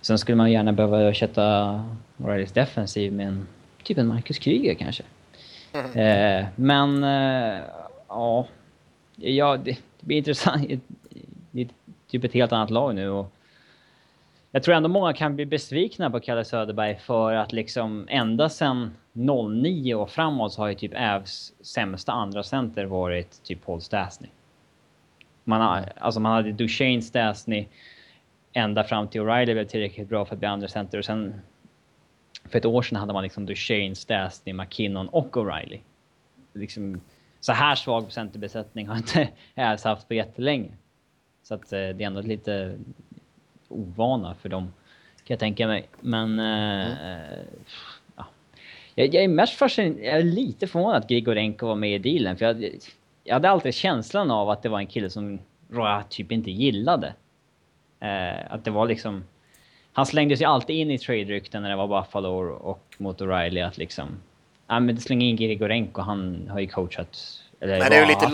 Sen skulle man gärna behöva ersätta O'Reillys defensiv med en, typ en Marcus Kryger kanske. Mm. Uh, men uh, ja, ja det, det blir intressant. Det är typ ett helt annat lag nu och jag tror ändå många kan bli besvikna på Kalle Söderberg för att liksom ända sedan 09 och framåt så har ju typ Ävs sämsta andra center varit typ Paul Stastny. Man, har, alltså man hade Duchene Stastny ända fram till O'Reilly blev tillräckligt bra för att bli andra center och sen för ett år sedan hade man liksom Duchene, Stastny, McKinnon och O'Reilly. Liksom, så här svag centerbesättning har inte Ävs haft på jättelänge. Så att eh, det är ändå lite ovana för dem, kan jag tänka mig. Men... Eh, mm. ja. jag, jag, är mest fascinerad, jag är lite förvånad att Grigorenko var med i dealen, för jag, jag hade alltid känslan av att det var en kille som Roy typ inte gillade. Eh, att det var liksom... Han slängde sig alltid in i trade-rykten när det var Buffalo och mot O'Reilly att liksom... Ja men släng in Grigorenko, han har ju coachat eller men det är ju lite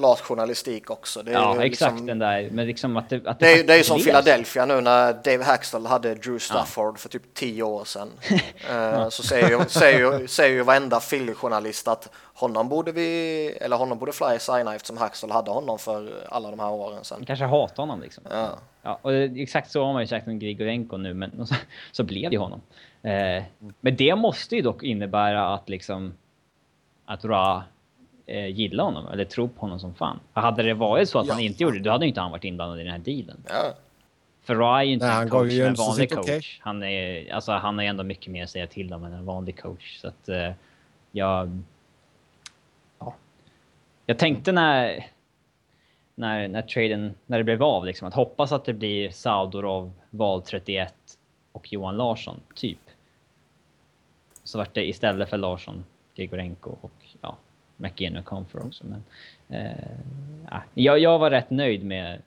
lat journalistik också. Det ja, exakt liksom, den där. Men liksom att det, att det, det, är, det är ju som Philadelphia nu när Dave Haxtell hade Drew Stafford ja. för typ tio år sedan. uh, så säger ju, säger, ju, säger ju varenda Philly-journalist att honom borde vi, eller honom borde Fly signa eftersom Haxtell hade honom för alla de här åren sedan. Kanske hatar honom liksom. Ja. ja och exakt så har man ju sagt om Grigorenko nu, men så, så blev det honom. Uh, men det måste ju dock innebära att liksom att Ra eh, gilla honom eller tro på honom som fan. För hade det varit så att ja. han inte gjorde det, då hade inte han varit inblandad i den här dealen. Ja. För Ra är ju inte Nej, en coach, en vanlig coach. Okay. Han är, alltså, han har ändå mycket mer att säga till om än en vanlig coach. Så att eh, jag... Ja. Jag tänkte när... När, när traden, när det blev av liksom, att hoppas att det blir Saudorov, val 31 och Johan Larsson, typ. Så vart det istället för Larsson, Grigorenko och McGinn kom för också. Men, eh, jag, jag var rätt nöjd med,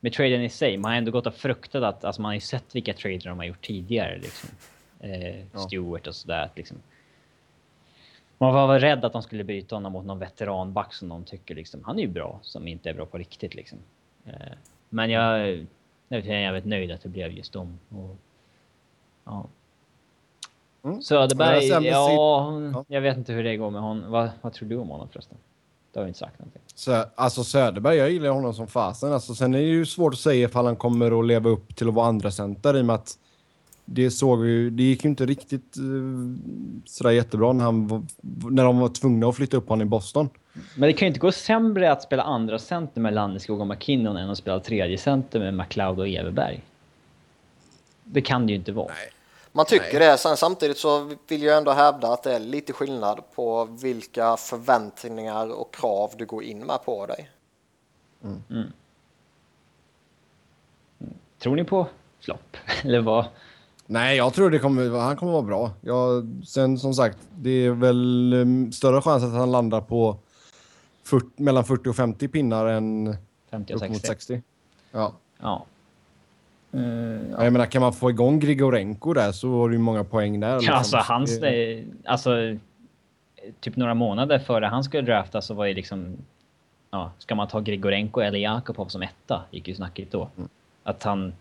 med traden i sig. Man har ändå gått och fruktat att, alltså man har ju sett vilka trader de har gjort tidigare liksom. eh, ja. Stewart och sådär. Liksom. Man var väl rädd att de skulle byta honom mot någon veteranback som de tycker liksom, han är ju bra, som inte är bra på riktigt liksom. Eh, men jag, jag är jävligt nöjd att det blev just dem. Och, ja. Mm. Söderberg, ja, ja, jag vet inte hur det går med honom. Vad, vad tror du om honom förresten? Det har vi inte sagt någonting. Så, alltså Söderberg, jag gillar honom som fasen. Alltså, sen är det ju svårt att säga ifall han kommer att leva upp till att vara andra center i och med att det såg vi det gick ju inte riktigt uh, sådär jättebra när, han, när de var tvungna att flytta upp honom i Boston. Men det kan ju inte gå sämre att spela andra center med Landeskog och McKinnon än att spela tredje center med McLeod och Everberg. Det kan det ju inte vara. Nej. Man tycker Nej. det. Sen samtidigt så vill jag ändå hävda att det är lite skillnad på vilka förväntningar och krav du går in med på dig. Mm. Mm. Tror ni på flopp? Eller vad? Nej, jag tror det kommer, han kommer vara bra. Jag, sen som sagt, det är väl um, större chans att han landar på 40, mellan 40 och 50 pinnar än 50 och 60. 60. Ja. ja. Uh, ja. Jag menar, kan man få igång Grigorenko där så har du ju många poäng där. Liksom. Alltså hans... Det, alltså, typ några månader före han skulle draftas så var ju liksom... Ja, ska man ta Grigorenko eller Jakobov som etta? Gick ju snacket då. Mm. Att han...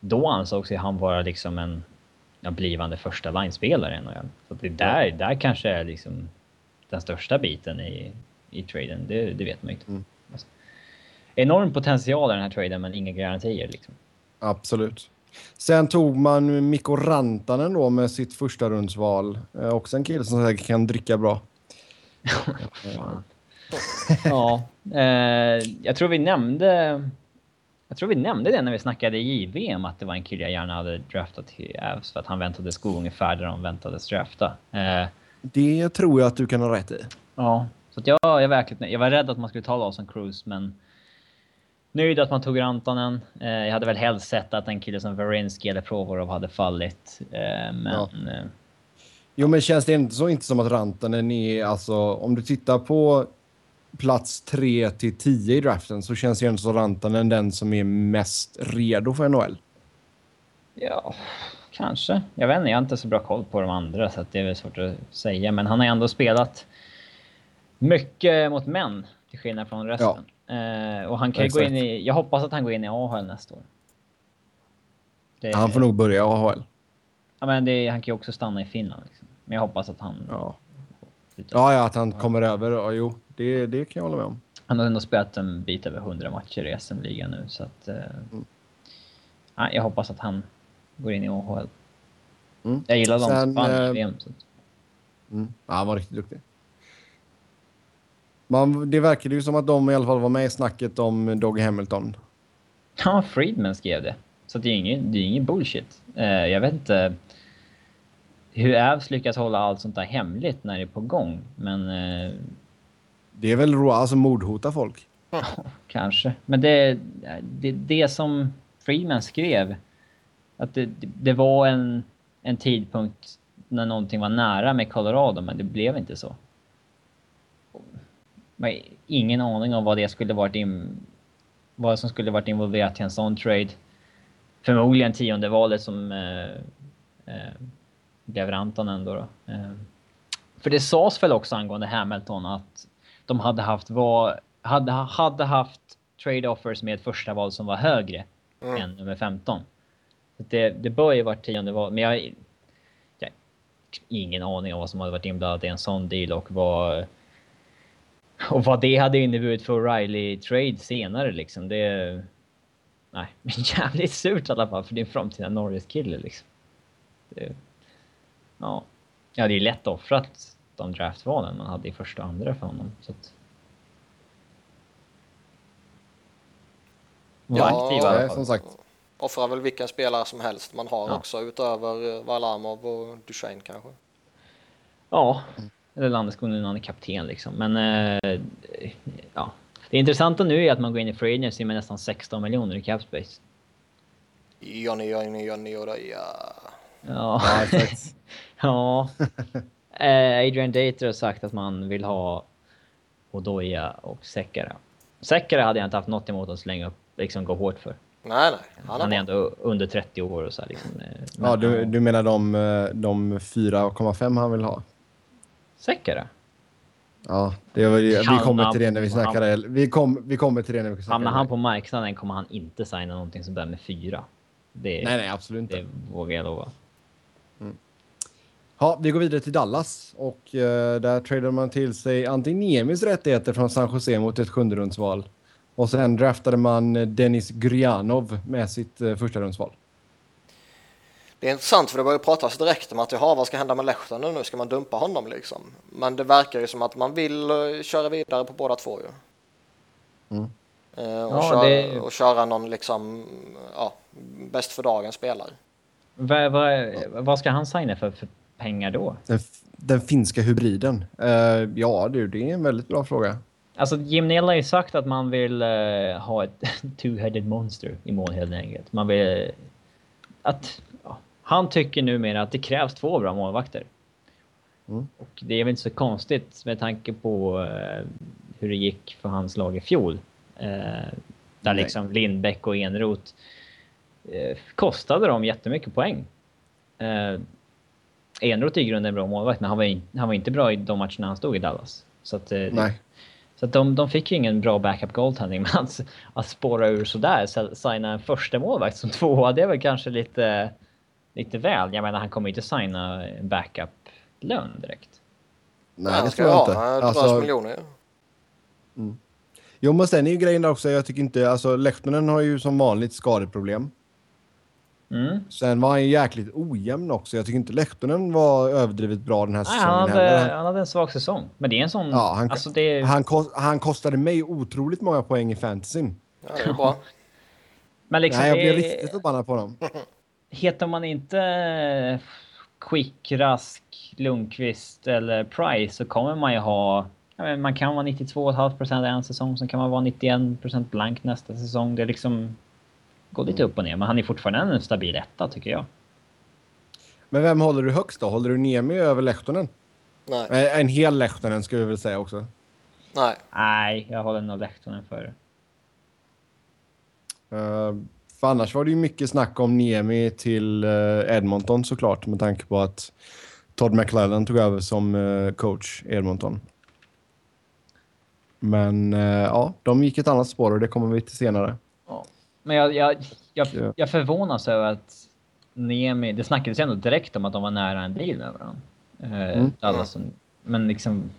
Då ansågs ju han vara liksom en ja, blivande första linespelare Så det där, ja. där kanske är liksom den största biten i, i traden. Det, det vet man inte. Mm. Alltså, enorm potential i den här traden men inga garantier liksom. Absolut. Sen tog man Mikko Rantanen då med sitt första rundsval. Eh, också en kille som säkert kan dricka bra. ja, eh, jag tror vi nämnde... Jag tror vi nämnde det när vi snackade i JVM att det var en kille jag gärna hade draftat till Avs för att han väntade sko ungefär där de väntades drafta. Eh, det tror jag att du kan ha rätt i. Ja, så jag, jag, verkligen, jag var rädd att man skulle ta Lawson Cruise men nöjd att man tog Rantanen. Eh, jag hade väl helst sett att en kille som Varinsky eller Provorov hade fallit. Eh, men... Ja. Eh, jo, men känns det inte så inte som att Rantanen är, alltså om du tittar på plats 3 till 10 i draften så känns det ändå som Rantanen den som är mest redo för NHL. Ja, kanske. Jag vet inte, jag har inte så bra koll på de andra så det är väl svårt att säga. Men han har ändå spelat mycket mot män till skillnad från resten. Ja. Uh, och han kan ju gå in i... Jag hoppas att han går in i AHL nästa år. Det, han får nog börja i AHL. Ja, men det, han kan ju också stanna i Finland. Liksom. Men jag hoppas att han... Ja, ja, ja att han kommer över. Ja, jo, det, det kan jag hålla med om. Han har ändå spelat en bit över 100 matcher i SM-ligan nu, så att... Uh, mm. ja, jag hoppas att han går in i AHL. Mm. Jag gillar dem vann i VM. Så. Mm. Ja, han var riktigt duktig. Man, det verkade ju som att de i alla fall var med i snacket om Doggy Hamilton. Ja, Friedman skrev det. Så det är ingen, det är ingen bullshit. Uh, jag vet inte hur Avs lyckas hålla allt sånt där hemligt när det är på gång, men... Uh, det är väl alltså mordhota folk? Kanske. Men det, det, det som Friedman skrev, att det, det var en, en tidpunkt när någonting var nära med Colorado, men det blev inte så ingen aning om vad det skulle varit in, vad som skulle varit involverat till en sån trade. Förmodligen tionde valet som eh, eh, blev Rantanen då. då. Eh, för det sades väl också angående Hamilton att de hade haft var, hade, hade haft trade offers med första val som var högre mm. än nummer 15. Det, det bör ju varit tionde val, men jag, jag ingen aning om vad som hade varit inblandat i en sån deal och vad och vad det hade inneburit för Riley trade senare liksom, det... Nej, men jävligt surt i alla fall för din framtida Norris-kille liksom. Det, ja. Jag hade ju lätt offrat de draftvalen man hade i första och andra för honom. Så att... ja, aktiv, som sagt. Offrar väl vilka spelare som helst man har ja. också utöver Varlamov och Duchene kanske. Ja, mm. Eller Landeskog han är kapten liksom. Men eh, ja. Det intressanta nu är att man går in i free agency med nästan 16 miljoner i cap space. Johnny, Johnny, Johnny, Johnny, ja. Ja, ja. Eh, Adrian Dater har sagt att man vill ha Odoja och Sekara. Sekara hade jag inte haft något emot att slänga upp, liksom gå hårt för. Nej, nej. Han, han är, ändå under 30 år och så här, liksom. Ja, du, du menar de, de 4,5 han vill ha? Säkert? Ja, det var, vi kommer till det när vi snackar. Han, vi, kom, vi kommer till det när vi snackar. Hamnar han på marknaden kommer han inte signa någonting som börjar med 4. Det, nej, nej, absolut inte. Det vågar jag lova. Mm. Ja, vi går vidare till Dallas och uh, där tradar man till sig Antiniemis rättigheter från San Jose mot ett sjunderumsval. Och sen draftade man Dennis Gurjanov med sitt uh, första rundsval. Det är intressant för det börjar pratas direkt om att jaha, vad ska hända med Lehtonen nu? Ska man dumpa honom liksom? Men det verkar ju som att man vill uh, köra vidare på båda två ju. Mm. Uh, och, ja, köra, det... och köra någon liksom, ja, bäst för dagen spelare. Vad, vad, vad ska han signa för, för pengar då? Den, den finska hybriden? Uh, ja, det, det är en väldigt bra fråga. Alltså Jim Neal har ju sagt att man vill uh, ha ett two-headed monster i mål helt enkelt. Man vill... att ja, Han tycker numera att det krävs två bra målvakter. Mm. Och det är väl inte så konstigt med tanke på uh, hur det gick för hans lag i fjol. där Nej. liksom Lindbäck och Enroth Eh, kostade dem jättemycket poäng. Eh, Enroth är i grunden en bra målvakt, men han var, in, han var inte bra i de matcherna han stod i Dallas. Så att, eh, Nej. Så att de, de fick ju ingen bra backup goaltending, men att, att spåra ur sådär, signa en första målvakt som tvåa, det är väl kanske lite, lite väl. Jag menar, han kommer inte signa en backup-lön direkt. Nej, det tror jag inte. Alltså, miljoner. Ja. Mm. Jo, men sen är ju grejen där också, jag tycker inte, alltså Lehtonen har ju som vanligt skadeproblem. Mm. Sen var han ju jäkligt ojämn också. Jag tycker inte Lehtonen var överdrivet bra den här säsongen han hade, heller. Han hade en svag säsong. Men det är en sån... Ja, han, alltså det... han, kost, han kostade mig otroligt många poäng i fantasyn. Ja, det är bra. Men liksom Nej, jag blev det... riktigt förbannad på honom. Heter man inte Quick, Rask, Lundqvist eller Price så kommer man ju ha... Man kan vara 92,5% en säsong, sen kan man vara 91% blank nästa säsong. Det är liksom går lite upp och ner, men han är fortfarande en stabil etta tycker jag. Men vem håller du högst då? Håller du Niemi över Lehtonen? Nej. Eh, en hel Lehtonen skulle vi väl säga också. Nej. Nej, jag håller nog Lehtonen före. Uh, för annars var det ju mycket snack om Niemi till uh, Edmonton såklart med tanke på att Todd McClellan tog över som uh, coach Edmonton. Men ja, de gick ett annat spår och det kommer vi till senare. Men jag, jag, jag, jag förvånas över att Nemi, det snackades ju ändå direkt om att de var nära en deal med varandra. Eh, mm. Alla som, men liksom...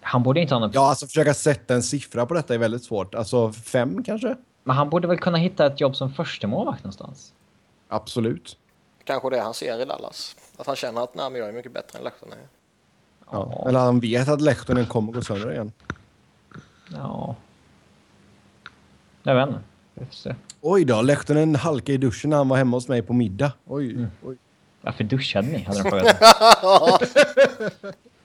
Han borde inte ha något... Ja, alltså försöka sätta en siffra på detta är väldigt svårt. Alltså fem kanske? Men han borde väl kunna hitta ett jobb som första målvakt någonstans? Absolut. Kanske det han ser i Dallas. Att han känner att nej, men jag är mycket bättre än Lehtonen. Ja. ja. Eller han vet att Lehtonen kommer gå sönder igen. Ja. Jag vet inte. Oj då, Lehtonen halkade i duschen när han var hemma hos mig på middag. Oj, mm. oj. Varför duschade ni? Hade de frågat.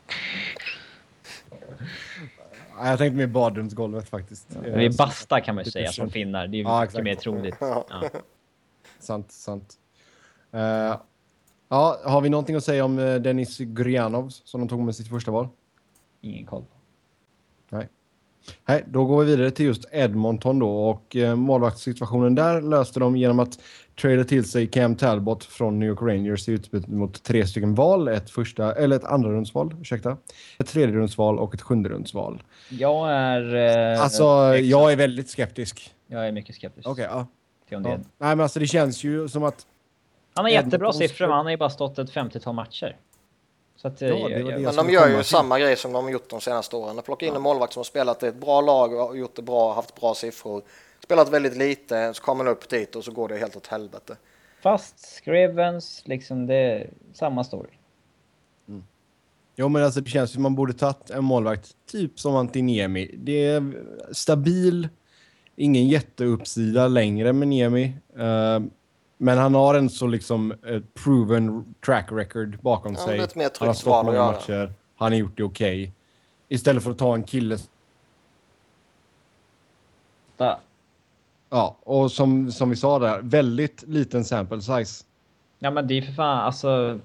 jag tänkte mer badrumsgolvet faktiskt. Ja, vi basta kan man ju säga som finnar. Det är ja, mycket mer troligt. Ja. sant, sant. Uh, ja, har vi någonting att säga om uh, Dennis Gurjanov som de tog med sitt första val? Ingen koll. Nej. Nej, då går vi vidare till just Edmonton då och eh, målvaktssituationen där löste de genom att trada till sig Cam Talbot från New York Rangers i utbyte mot tre stycken val, ett första eller ett andra rundsval, ursäkta, ett tredje rundsval och ett sjunde rundsval. Jag är eh, Alltså, jag är väldigt skeptisk. Jag är mycket skeptisk. Okej, okay, ja. ja. Nej, men alltså det känns ju som att han har jättebra siffror, men han har ju bara stått ett 50-tal matcher. Så att, ja, det det men de gör ju till. samma grej som de har gjort de senaste åren. De plockar in ja. en målvakt som har spelat i ett bra lag och gjort det bra, haft bra siffror. Spelat väldigt lite, så kommer han upp dit och så går det helt åt helvete. Fast Scrivens, liksom det är samma story. Mm. Jo men alltså det känns som man borde tagit en målvakt typ som Antiniemi. Det är stabil, ingen jätteuppsida längre med Niemi. Uh, men han har en så liksom uh, proven track record bakom ja, sig. Mer han har stått många matcher. Han har gjort det okej. Okay. Istället för att ta en kille... Där. Ja, och som, som vi sa där, väldigt liten sample size. Ja, men det är för fan alltså...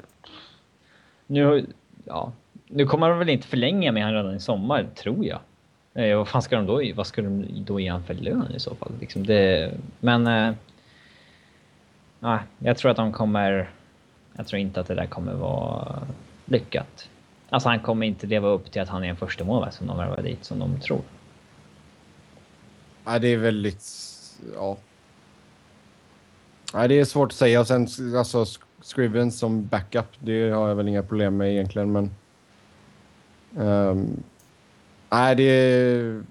Nu, ja, nu kommer de väl inte förlänga med han redan i sommar, tror jag. Eh, vad fan ska de då, vad ska de då ge han för lön i så fall? Liksom det, men... Eh, nej, jag tror att de kommer... Jag tror inte att det där kommer vara lyckat. Alltså han kommer inte leva upp till att han är en första målvakt som de värvar dit som de tror. Nej, det är väldigt... Ja. Nej, det är svårt att säga. Och sen alltså Scriven som backup, det har jag väl inga problem med egentligen, men... Um, nej, det,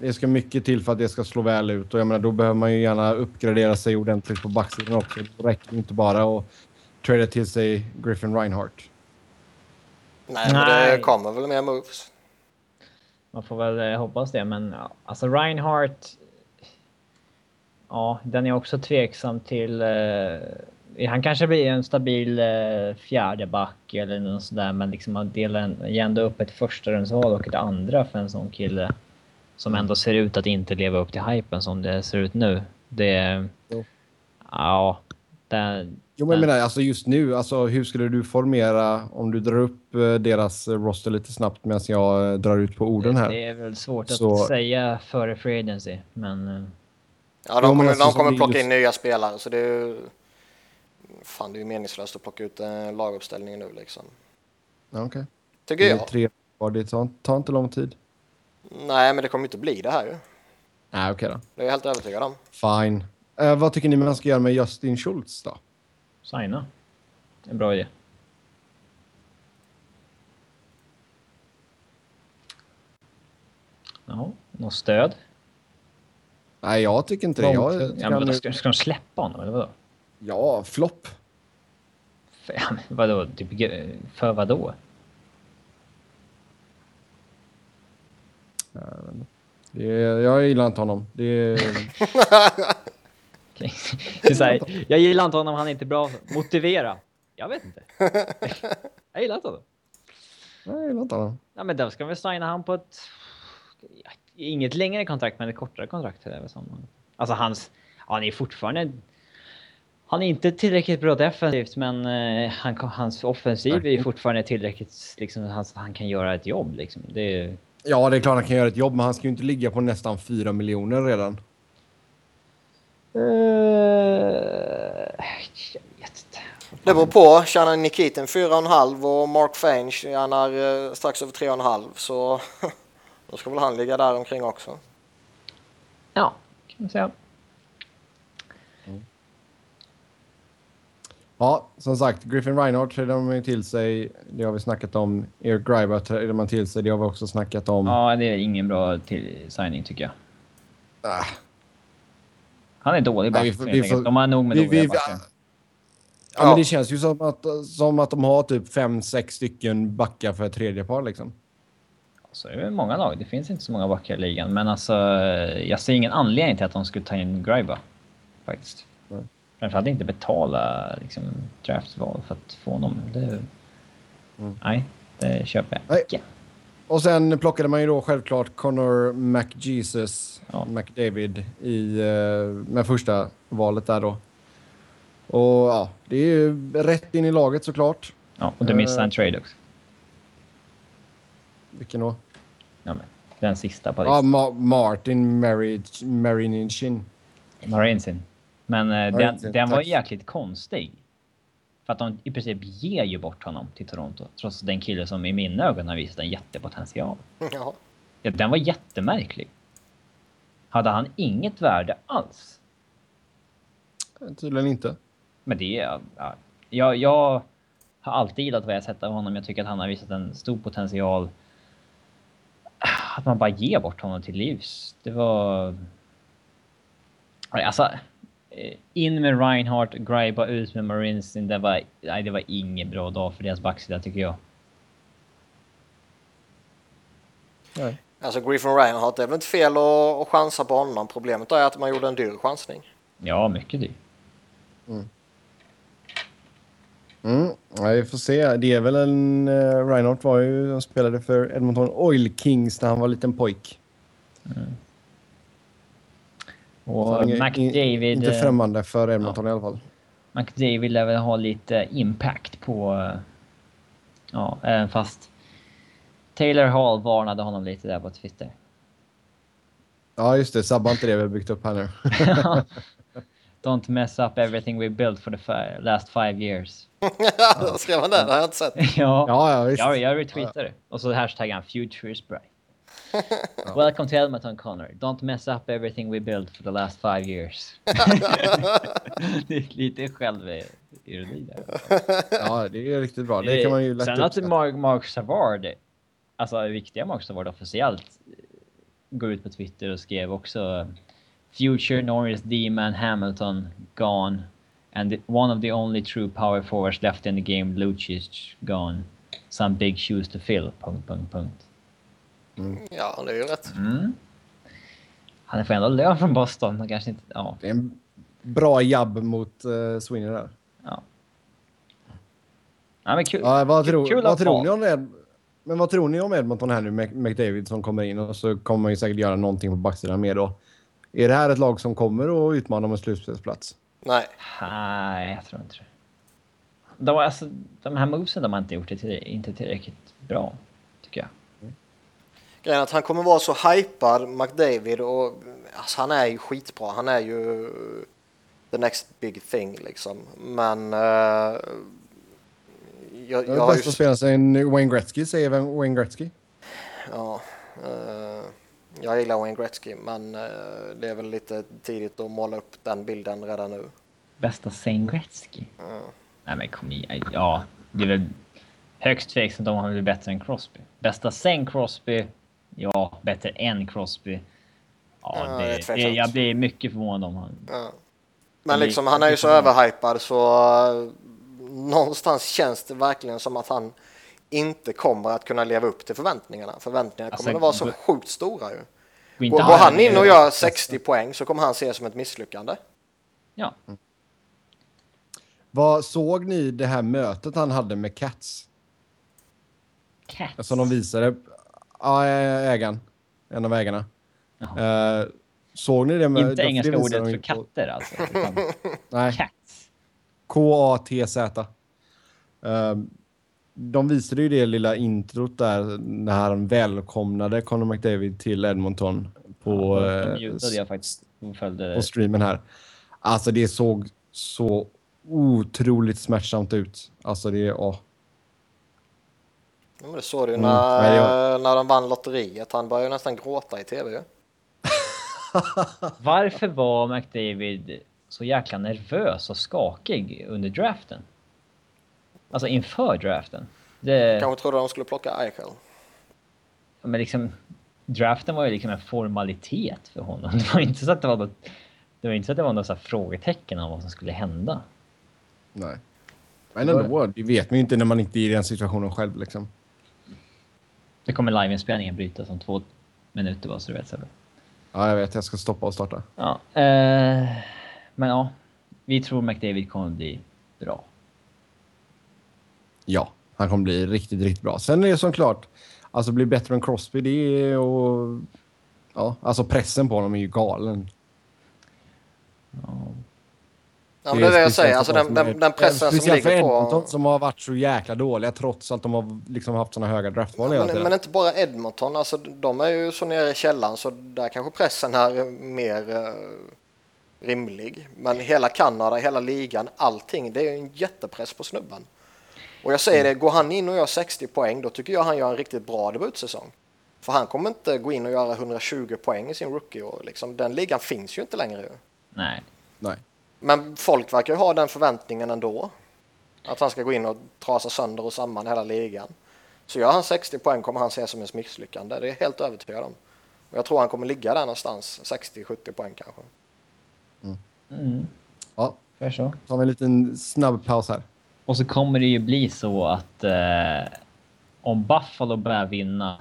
det ska mycket till för att det ska slå väl ut och jag menar, då behöver man ju gärna uppgradera sig ordentligt på backsidan också. Det räcker inte bara att trada till sig Griffin Reinhardt. Nej, men det kommer väl mer moves. Man får väl eh, hoppas det, men ja, alltså Reinhardt... Ja, den är också tveksam till... Eh, han kanske blir en stabil eh, fjärde back eller något sådär, men liksom man delar ändå upp ett första rundsval och ett andra för en sån kille som ändå ser ut att inte leva upp till hypen som det ser ut nu. Det... Jo. Ja. Det, jo, men jag menar, alltså just nu, alltså, hur skulle du formera om du drar upp eh, deras roster lite snabbt medan jag drar ut på orden här? Det är väl svårt Så... att säga före free agency, men... Eh, ja, de kommer, alltså, de kommer plocka in nya spelare, så det är ju fan det är ju meningslöst att plocka ut en laguppställning nu liksom. Okej. Okay. Tycker jag. Tre var det tar, tar inte lång tid. Nej, men det kommer inte bli det här ju. Nej, okej okay då. Det är jag helt övertygad om. Fine. Uh, vad tycker ni man ska göra med Justin Schultz då? Signa. En bra idé. Ja, något stöd? Nej, jag tycker inte det. Jag, ja, men ska, ska de släppa honom eller vadå? Ja, flopp. För, vadå? Typ, för vadå? Det är, jag gillar inte honom. Det är... är här, jag gillar inte honom, han är inte bra. Motivera. Jag vet inte. jag gillar inte honom. Jag gillar inte honom. Ja, men då ska vi signa han på ett... Inget längre kontrakt, men ett kortare kontrakt. Alltså hans... Ja, han är fortfarande han är inte tillräckligt bra defensivt, men eh, han, hans offensiv är fortfarande tillräckligt liksom, han, han kan göra ett jobb. Liksom. Det Ja, det är klart han kan göra ett jobb, men han ska ju inte ligga på nästan 4 miljoner redan. Uh, jag vet inte. Det beror på. Tjänar Nikitin 4,5 och Mark Fane tjänar uh, strax över 3,5 så då ska väl han ligga där omkring också. Ja, kan man säga. Ja, som sagt, Griffin Reinhardt trädde man till sig. Det har vi snackat om. Eric Griber trädde man till sig. Det har vi också snackat om. Ja, det är ingen bra till signing tycker jag. Ah. Han är dålig back, vi, vi får, De har nog med vi, dåliga backar. Ja, ja, men det känns ju som att, som att de har typ fem, sex stycken backar för ett tredje par liksom. Så är det många lag. Det finns inte så många backar i ligan. Men alltså, jag ser ingen anledning till att de skulle ta in Griber. Faktiskt. Framförallt inte betala liksom, draftval för att få honom. Det, mm. Nej, det köper jag inte. Och sen plockade man ju då självklart Connor McJesus, ja. McDavid, i, uh, med första valet där då. Och ja, det är ju rätt in i laget såklart. Ja, och du missade en trade också. Vilken då? Ja, men den sista på listan. Ja, Ma Martin Marinichin. Marincin. Men eh, den, den var jäkligt konstig. För att de i princip ger ju bort honom till Toronto. Trots den kille som i mina ögon har visat en jättepotential. Ja. ja den var jättemärklig. Hade han inget värde alls? Tydligen inte. Men det är... Ja, jag, jag har alltid gillat vad jag sett av honom. Jag tycker att han har visat en stor potential. Att man bara ger bort honom till livs. Det var... Alltså, in med Reinhardt, Griba ut med Marines. Det var, nej, det var ingen bra dag för deras backsida tycker jag. Nej. Alltså Griffin Reinhardt, det är väl inte fel att, att chansa på honom. Problemet är att man gjorde en dyr chansning. Ja, mycket dyr. Mm. Mm, ja, vi får se. Det är väl en... Uh, Reinhardt var ju... Han spelade för Edmonton Oil Kings när han var liten pojk. Mm. Och McDavid... Inte främmande för Edmonton ja. i alla fall. McDavid lär väl ha lite impact på... Ja, även fast Taylor Hall varnade honom lite där på Twitter. Ja, just det. Sabba inte det vi har byggt upp här nu. Don't mess up everything we built for the fi last five years. ja, skrev han det? Det har jag inte sett. ja, ja, ja visst. Jag, jag retweetade det. Och så hashtaggar han Future is bright. Welcome to Edmonton, Connor. Don't mess up everything we built for the last five years. det är lite självironi där. ja, det är riktigt bra. Det kan man ju lätt Sen att Mark, Mark Savard, alltså viktiga Mark Savard officiellt, går ut på Twitter och skrev också Future, Norris, D-Man, Hamilton, gone. And one of the only true power forwards left in the game, Lucic, gone. Some big shoes to fill, punkt, punkt, punkt. Mm. Ja, det är ju rätt. Mm. Han får ändå lön från Boston. Han kanske inte... Ja. Det är en bra jabb mot uh, Sweeney där. Ja. Ja, men kul. Ja, vad, tro, kul vad tror ni om det? Men vad tror ni om Edmonton här nu med McDavid som kommer in och så kommer man ju säkert göra någonting på backsidan med då. Är det här ett lag som kommer att utmana om en slutspelsplats? Nej. Nej, jag tror inte det. De, alltså, de här movesen de har inte gjort det till, inte tillräckligt bra. Grejen att han kommer vara så hypad, McDavid, och alltså, han är ju skitbra. Han är ju the next big thing liksom. Men... Uh, jag, jag har bästa spelaren sen Wayne Gretzky, säger vem Wayne Gretzky? Ja. Uh, jag gillar Wayne Gretzky, men uh, det är väl lite tidigt att måla upp den bilden redan nu. Bästa Wayne Gretzky? Mm. Nej men kom igen. Ja, det är väl högst tveksamt om han blir bättre än Crosby. Bästa Sen Crosby Ja, bättre än Crosby. Ja, ja det, det, jag blir mycket förvånad om han... Ja. Men liksom, han är ju så överhypad så uh, någonstans känns det verkligen som att han inte kommer att kunna leva upp till förväntningarna. Förväntningarna kommer alltså, att vara så sjukt stora ju. Går, går han in och gör 60 poäng så kommer han se det som ett misslyckande. Ja. Mm. Vad såg ni det här mötet han hade med Cats? Cats? Som de visade Ja, ägaren. En av ägarna. Uh, såg ni det? Med, Inte engelska ordet för katter alltså? Utan Nej. Cats. K-A-T-Z. Uh, de visade ju det lilla introt där när han välkomnade Conor McDavid till Edmonton på, ja, följde... på streamen här. Alltså det såg så otroligt smärtsamt ut. Alltså det. Oh. Ja, men det såg du mm. när, mm. när de vann lotteriet. Han började nästan gråta i tv ju. Varför var McDavid så jäkla nervös och skakig under draften? Alltså inför draften. Det... Kanske trodde de skulle plocka Eichel. Men liksom, draften var ju liksom en formalitet för honom. Det var inte så att det var något, det var inte så att det var några frågetecken om vad som skulle hända. Nej. Men ändå, det vet man ju inte när man inte är i den situationen själv liksom. Det kommer liveinspelningen brytas om två minuter bara så du vet Sebbe. Ja, jag vet. Jag ska stoppa och starta. Ja, eh, men ja. Vi tror McDavid kommer bli bra. Ja, han kommer bli riktigt, riktigt bra. Sen är det som klart, alltså bli bättre än Crosby, det är och... Ja, alltså pressen på honom är ju galen. Ja, Ja, det är det jag säger. Alltså den, den, den pressen som ligger på... Edmonton som har varit så jäkla dåliga trots att de har liksom haft såna höga draftval ja, men, men inte bara Edmonton. Alltså, de är ju så nere i källan så där kanske pressen är mer uh, rimlig. Men hela Kanada, hela ligan, allting. Det är ju en jättepress på snubben. Och jag säger mm. det, går han in och gör 60 poäng då tycker jag han gör en riktigt bra debutsäsong. För han kommer inte gå in och göra 120 poäng i sin rookie-år. Liksom. Den ligan finns ju inte längre. Nej. Nej. Men folk verkar ju ha den förväntningen ändå. Att han ska gå in och trasa sönder och samman hela ligan. Så gör han 60 poäng kommer han se som ett misslyckande. Det är jag helt övertygad om. Och jag tror han kommer ligga där någonstans. 60-70 poäng kanske. Mm. Mm. Ja, så. tar vi en liten snabb paus här. Och så kommer det ju bli så att eh, om Buffalo börjar vinna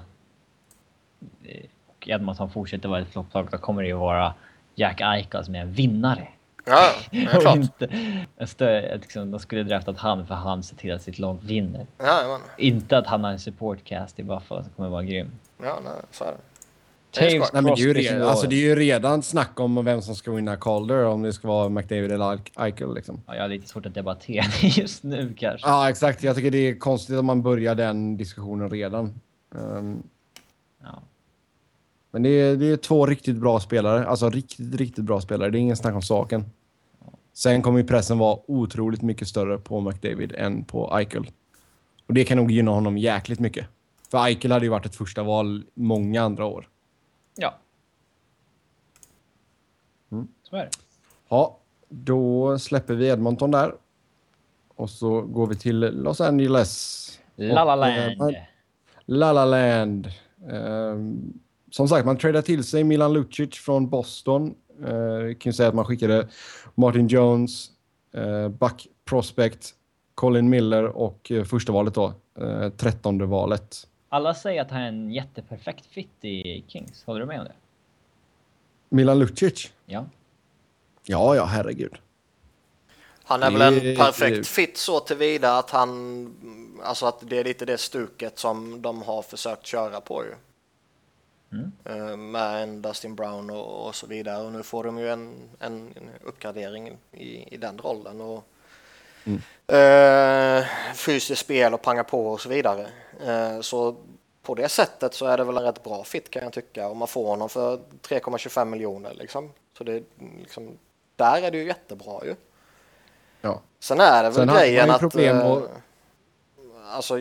eh, och Edmonton fortsätter vara ett flopplag, då kommer det ju vara Jack Eichel som är en vinnare. Ja, och inte, stö, liksom, de skulle draftat han för han ser till att sitt lag vinner. Ja, inte att han har en supportcast i Buffalo som kommer vara grym. Ja, nej, så är det. Nej, men det, är ju redan, alltså, det är ju redan snack om vem som ska vinna Calder, om det ska vara McDavid eller Eichel. Liksom. Ja, jag har lite svårt att debattera just nu kanske. Ja, exakt. Jag tycker det är konstigt att man börjar den diskussionen redan. Um, ja. Men det är, det är två riktigt bra spelare. Alltså riktigt, riktigt bra spelare. Det är ingen snack om saken. Sen kommer ju pressen vara otroligt mycket större på McDavid än på Eichel. Och det kan nog gynna honom jäkligt mycket. För Eichel hade ju varit ett första val många andra år. Ja. Mm. Så är det. Ja, då släpper vi Edmonton där. Och så går vi till Los Angeles. La La Land. La La Land. Um, som sagt, man tradade till sig Milan Lucic från Boston. Uh, kan ju säga att man skickade Martin Jones, uh, Buck Prospect, Colin Miller och uh, första valet då, uh, trettonde valet. Alla säger att han är en jätteperfekt fit i Kings. Håller du med om det? Milan Lucic? Ja. Ja, ja, herregud. Han är väl en perfekt fit så tillvida att han, alltså att det är lite det stuket som de har försökt köra på ju. Mm. Eh, med en Dustin Brown och, och, så vidare och nu får de ju en, en, uppgradering i, i den rollen och mm. eh, fysiskt spel och panga på och så vidare. Eh, så på det sättet så är det väl en rätt bra fit kan jag tycka om man får honom för 3,25 miljoner liksom. Så det liksom, där är det ju jättebra ju. Ja. Sen är det väl Sen grejen att... Problem eh, och... Alltså,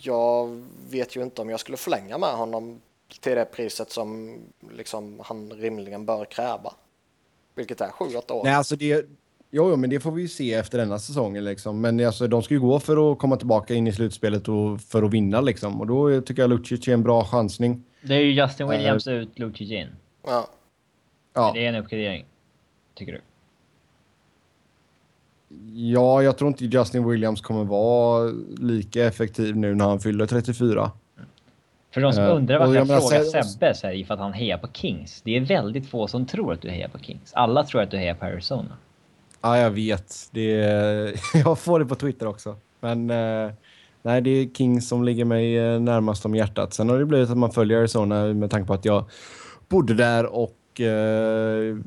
jag vet ju inte om jag skulle förlänga med honom till det priset som liksom han rimligen bör kräva. Vilket är 7-8 år. Nej, alltså det... Jo, jo, men det får vi ju se efter denna säsongen. Liksom. Men alltså, de ska ju gå för att komma tillbaka in i slutspelet och för att vinna. Liksom. Och då tycker jag Lucic är en bra chansning. Det är ju Justin Williams uh, ut, Lucic in. Ja. ja. Det är en uppgradering, tycker du? Ja, jag tror inte Justin Williams kommer vara lika effektiv nu när han fyller 34. För de som uh, undrar varför jag, jag frågar Sebbe så är för att han hejar på Kings. Det är väldigt få som tror att du hejar på Kings. Alla tror att du hejar på Arizona. Ja, jag vet. Det är... jag får det på Twitter också. Men uh, nej, det är Kings som ligger mig uh, närmast om hjärtat. Sen har det blivit att man följer Arizona med tanke på att jag bodde där och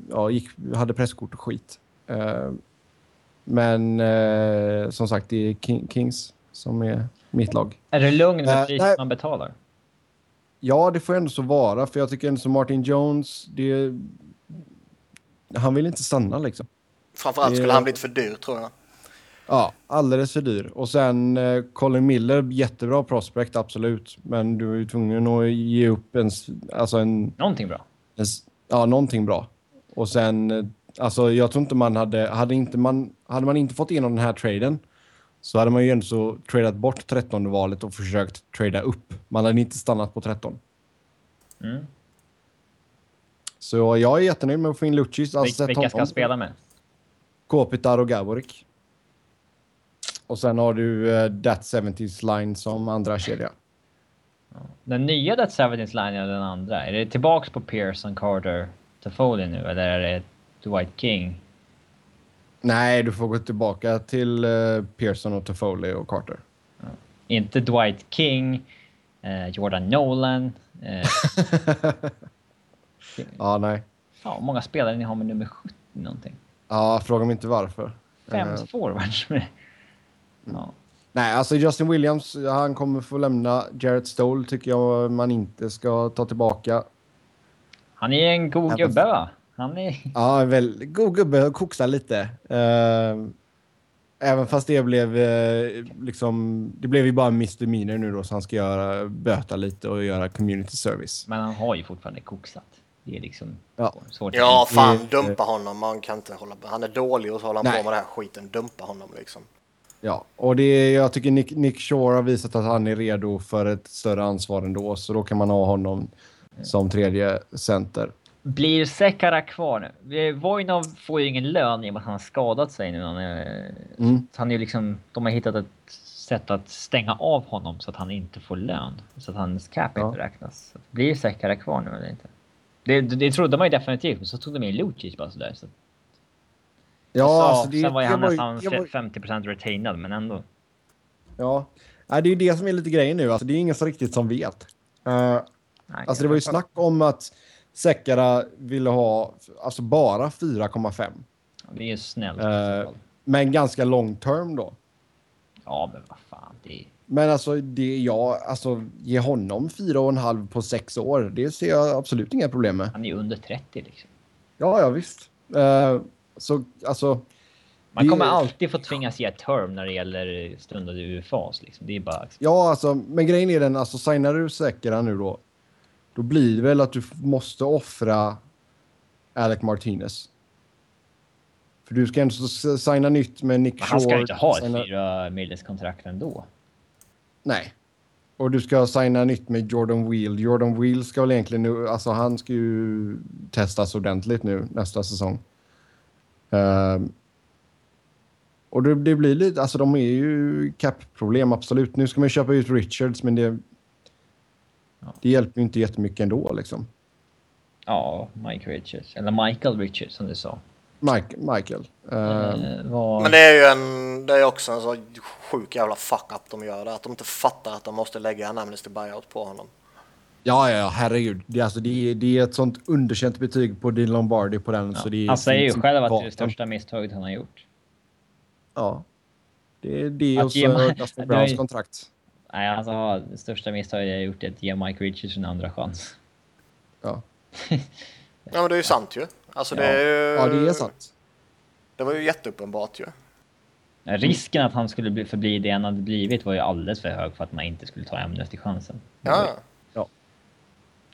ja, gick, hade presskort och skit. Men eh, som sagt, det är King, Kings som är mitt lag. Är det lugn med priset man betalar? Ja, det får ändå så vara. För jag tycker ändå som Martin Jones, det... Han vill inte stanna liksom. Framförallt skulle det... han blivit för dyr tror jag. Ja, alldeles för dyr. Och sen eh, Colin Miller, jättebra prospect, absolut. Men du är ju tvungen att ge upp en... Alltså en någonting bra. En, ja, någonting bra. Och sen... Eh, alltså jag tror inte man hade... Hade, inte man, hade man inte fått igenom den här traden så hade man ju ändå så tradat bort 13 valet och försökt trada upp. Man hade inte stannat på 13. Mm. Så jag är jättenöjd med att få in Lucic. Alltså, Vilka ska han spela med? Kopitar och Gaborik. Och sen har du uh, That 70s line som andra kedja. Den nya That 70s line är den andra. Är det tillbaks på Pearson, Carter, Toffoli nu eller är det Dwight King? Nej, du får gå tillbaka till uh, Pearson och Toffoli och Carter. Ja. Inte Dwight King, uh, Jordan Nolan. Uh, ja, nej. Ja, många spelare ni har med nummer 70 någonting. Ja, fråga mig inte varför. Fem forwards med... Ja. Nej, alltså Justin Williams, han kommer få lämna. Jarrett Stoll tycker jag man inte ska ta tillbaka. Han är en god gubbe va? Han är... Ja, väl god gubbe och koksar lite. Uh, även fast det blev uh, liksom... Det blev ju bara en misdemeanor nu då, så han ska göra, böta lite och göra community service. Men han har ju fortfarande koksat. Det är liksom ja. svårt. Ja, fan dumpa honom. Man kan inte hålla Han är dålig och så håller han Nej. på med den här skiten. Dumpa honom liksom. Ja, och det, jag tycker Nick, Nick Shore har visat att han är redo för ett större ansvar ändå, så då kan man ha honom som tredje center. Blir Sekara kvar nu? Vojnov får ju ingen lön i och med att han har skadat sig nu. Han är, mm. han är liksom, de har hittat ett sätt att stänga av honom så att han inte får lön. Så att hans cap ja. inte räknas. Blir Sekara kvar nu eller inte? Det, det, det trodde man ju definitivt, men så tog de in Lucic bara sådär. Så. Ja, så, alltså det, sen var ju han nästan var, 50% retainad, men ändå. Ja, Nej, det är ju det som är lite grejen nu. Alltså, det är ingen som riktigt som vet. Uh, Nej, alltså det var ju snack om att Sekara ville ha alltså bara 4,5. Det är snällt. Uh, men ganska long term då. Ja, men vad fan. Det. Men alltså, det, ja, alltså ge honom fyra och en halv på sex år. Det ser jag absolut inga problem med. Han är under 30 liksom. Ja, ja visst. Uh, så alltså. Man kommer det... alltid få tvingas ge term när det gäller stundade UFAs. Liksom. Det är bara... Ja, alltså, men grejen är den, alltså signar du säkra nu då, då blir det väl att du måste offra Alec Martinez. För du ska ändå signa nytt med Nick Shore. Han ska inte ha ett signa... fyra medelskontrakt ändå. Nej. Och du ska signa nytt med Jordan Wheel. Jordan Wheel ska väl egentligen nu, alltså han ska ju testas ordentligt nu nästa säsong. Uh, och det, det, blir lite, alltså de är ju cap-problem absolut. Nu ska man köpa ut Richards men det, ja. det hjälper ju inte jättemycket ändå liksom. Ja, Mike Richards. Eller Michael Richards som du sa. Mike, Michael. Uh, var... Men det är ju en, det är också en så sjuk jävla fuck-up de gör där. Att de inte fattar att de måste lägga en amnesty buyout på honom. Ja, ja, herregud. Det är, alltså, det, är, det är ett sånt underkänt betyg på Dean Lombardi på den. Ja. Så det är, han säger ju själv att det är det största misstaget han har gjort. Ja. Det är det och så Dustin Browns kontrakt. Nej, alltså det största misstaget jag gjort är att ge Mike Richards en andra chans. Ja. ja, men det är ju sant ju. Alltså det är ju... Ja, det är sant. Det var ju jätteuppenbart ju. Risken att han skulle bli, förbli det han hade blivit var ju alldeles för hög för att man inte skulle ta ämnet i chansen. Ja. ja.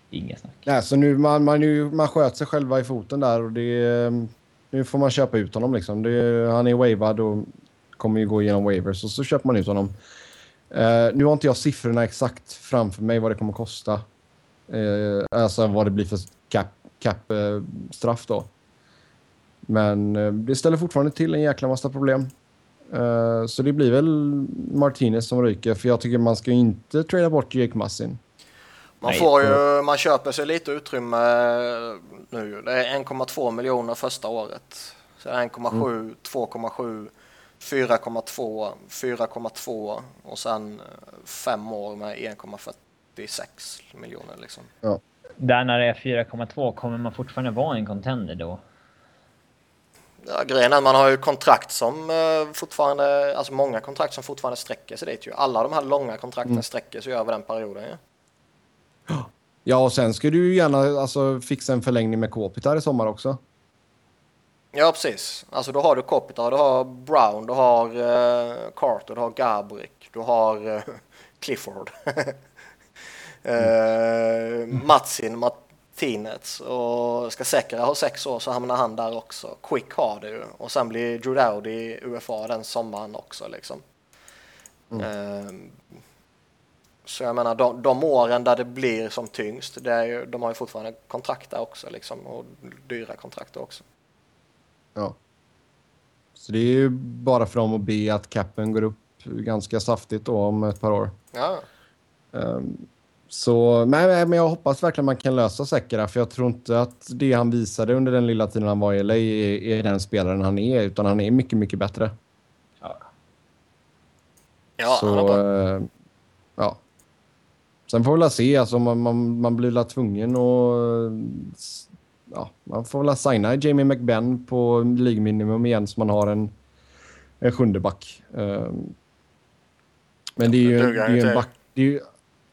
Inget snack. Nej, så nu man, man, nu, man sköt sig själva i foten där och det... Nu får man köpa ut honom liksom. Det, han är wavad och kommer ju gå igenom waivers och så köper man ut honom. Uh, nu har inte jag siffrorna exakt framför mig vad det kommer kosta. Uh, alltså vad det blir för cap cap-straff då. Men eh, det ställer fortfarande till en jäkla massa problem. Så det blir väl Martinez som ryker, för jag tycker man ska inte trada bort Jake Massin. Man får ju, man köper sig lite utrymme nu. Det är 1,2 miljoner första året. Så 1,7, mm. 2,7, 4,2, 4,2 och sen fem år med 1,46 miljoner liksom. Ja. Där när det är 4,2 kommer man fortfarande vara en contender då? Ja, grejen är att man har ju kontrakt som uh, fortfarande, alltså många kontrakt som fortfarande sträcker sig dit ju. Alla de här långa kontrakten mm. sträcker sig över den perioden ju. Ja. ja, och sen ska du ju gärna alltså, fixa en förlängning med Kopitar i sommar också. Ja, precis. Alltså då har du Kopitar, du har Brown, du har uh, Carter, du har Gabrik, du har uh, Clifford. Mm. Eh, Matsin Martinez och ska Sekera ha sex år så hamnar han där också. Quick har det ju och sen blir Drew Dowdy UFA den sommaren också liksom. Mm. Eh, så jag menar de, de, åren där det blir som tyngst, det är ju, de har ju fortfarande kontrakt där också liksom och dyra kontrakt också. Ja. Så det är ju bara för dem att be att capen går upp ganska saftigt då om ett par år. Ja. Um, så nej, men jag hoppas verkligen man kan lösa Sekera för jag tror inte att det han visade under den lilla tiden han var i LA är, är den spelaren han är utan han är mycket, mycket bättre. Ja. Ja, Så, han är äh, ja. Sen får vi väl se, alltså man, man, man blir väl tvungen att... Ja, man får väl signa Jamie McBen på ligminimum igen så man har en, en sjunde back. Um, men det är ju, det är ju en back... Det är ju,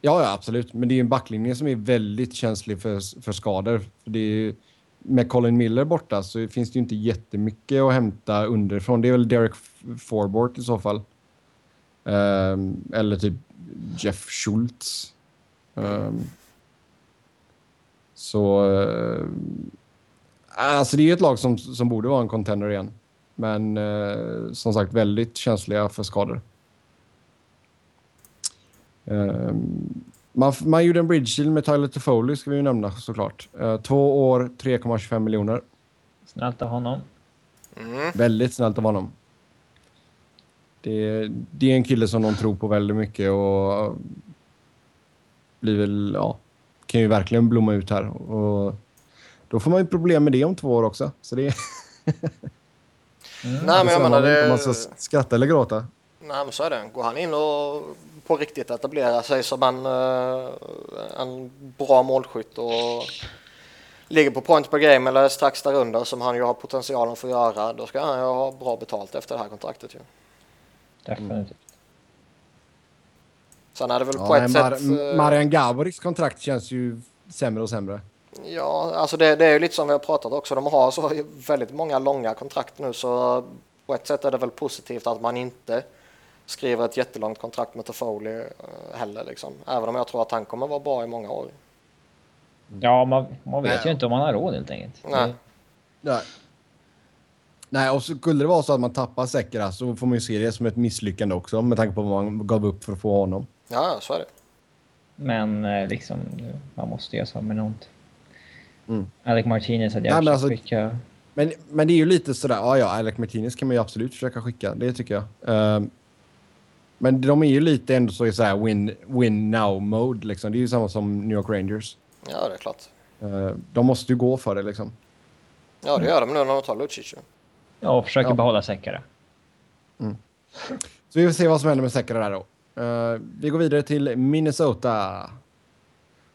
Ja, ja, absolut. Men det är en backlinje som är väldigt känslig för, för skador. Det är, med Colin Miller borta så finns det ju inte jättemycket att hämta underifrån. Det är väl Derek Forbort i så fall. Um, eller typ Jeff Schultz. Um, så... Uh, alltså det är ett lag som, som borde vara en contender igen. Men uh, som sagt väldigt känsliga för skador. Ehm, man, man gjorde en bridge deal med Tyler Toffoli ska vi ju nämna såklart. Uh, två år, 3,25 miljoner. Snällt av honom. Mm. Väldigt snällt av honom. Det, det, är en kille som de tror på väldigt mycket och blir väl, ja, kan ju verkligen blomma ut här. Och då får man ju problem med det om två år också. Så det mm. Nej, men jag menar det... Man ska skratta eller gråta. Nej, men så är det. Går han in och på riktigt etablera sig som en, eh, en bra målskytt och ligger på point per game eller strax där under som han ju har potentialen för att göra, då ska han ju ha bra betalt efter det här kontraktet ju. Definitivt. Sen är det väl ja, på ett Mar sätt... Eh, Marian Gaboriks kontrakt känns ju sämre och sämre. Ja, alltså det, det är ju lite som vi har pratat också. De har så väldigt många långa kontrakt nu så på ett sätt är det väl positivt att man inte skriver ett jättelångt kontrakt med Toffoli eh, heller liksom. Även om jag tror att han kommer vara bra i många år. Ja, man, man vet Nej. ju inte om man har råd helt enkelt. Nej. Nej. Nej, och skulle det vara så att man tappar Sekera så får man ju se det som ett misslyckande också med tanke på vad man gav upp för att få honom. Ja, så är det. Men eh, liksom, man måste göra så med något. Mm. Alec Martinez hade jag Nej, men alltså, skicka. Men, men det är ju lite sådär, ja ja, Alec Martinez kan man ju absolut försöka skicka, det tycker jag. Uh, men de är ju lite ändå så såhär win, win now mode liksom. Det är ju samma som New York Rangers. Ja, det är klart. Uh, de måste ju gå för det liksom. Ja, det gör de nu när de tar Lucic Ja, och försöker ja. behålla Säckare. Mm. Så vi får se vad som händer med Säckare där då. Uh, vi går vidare till Minnesota.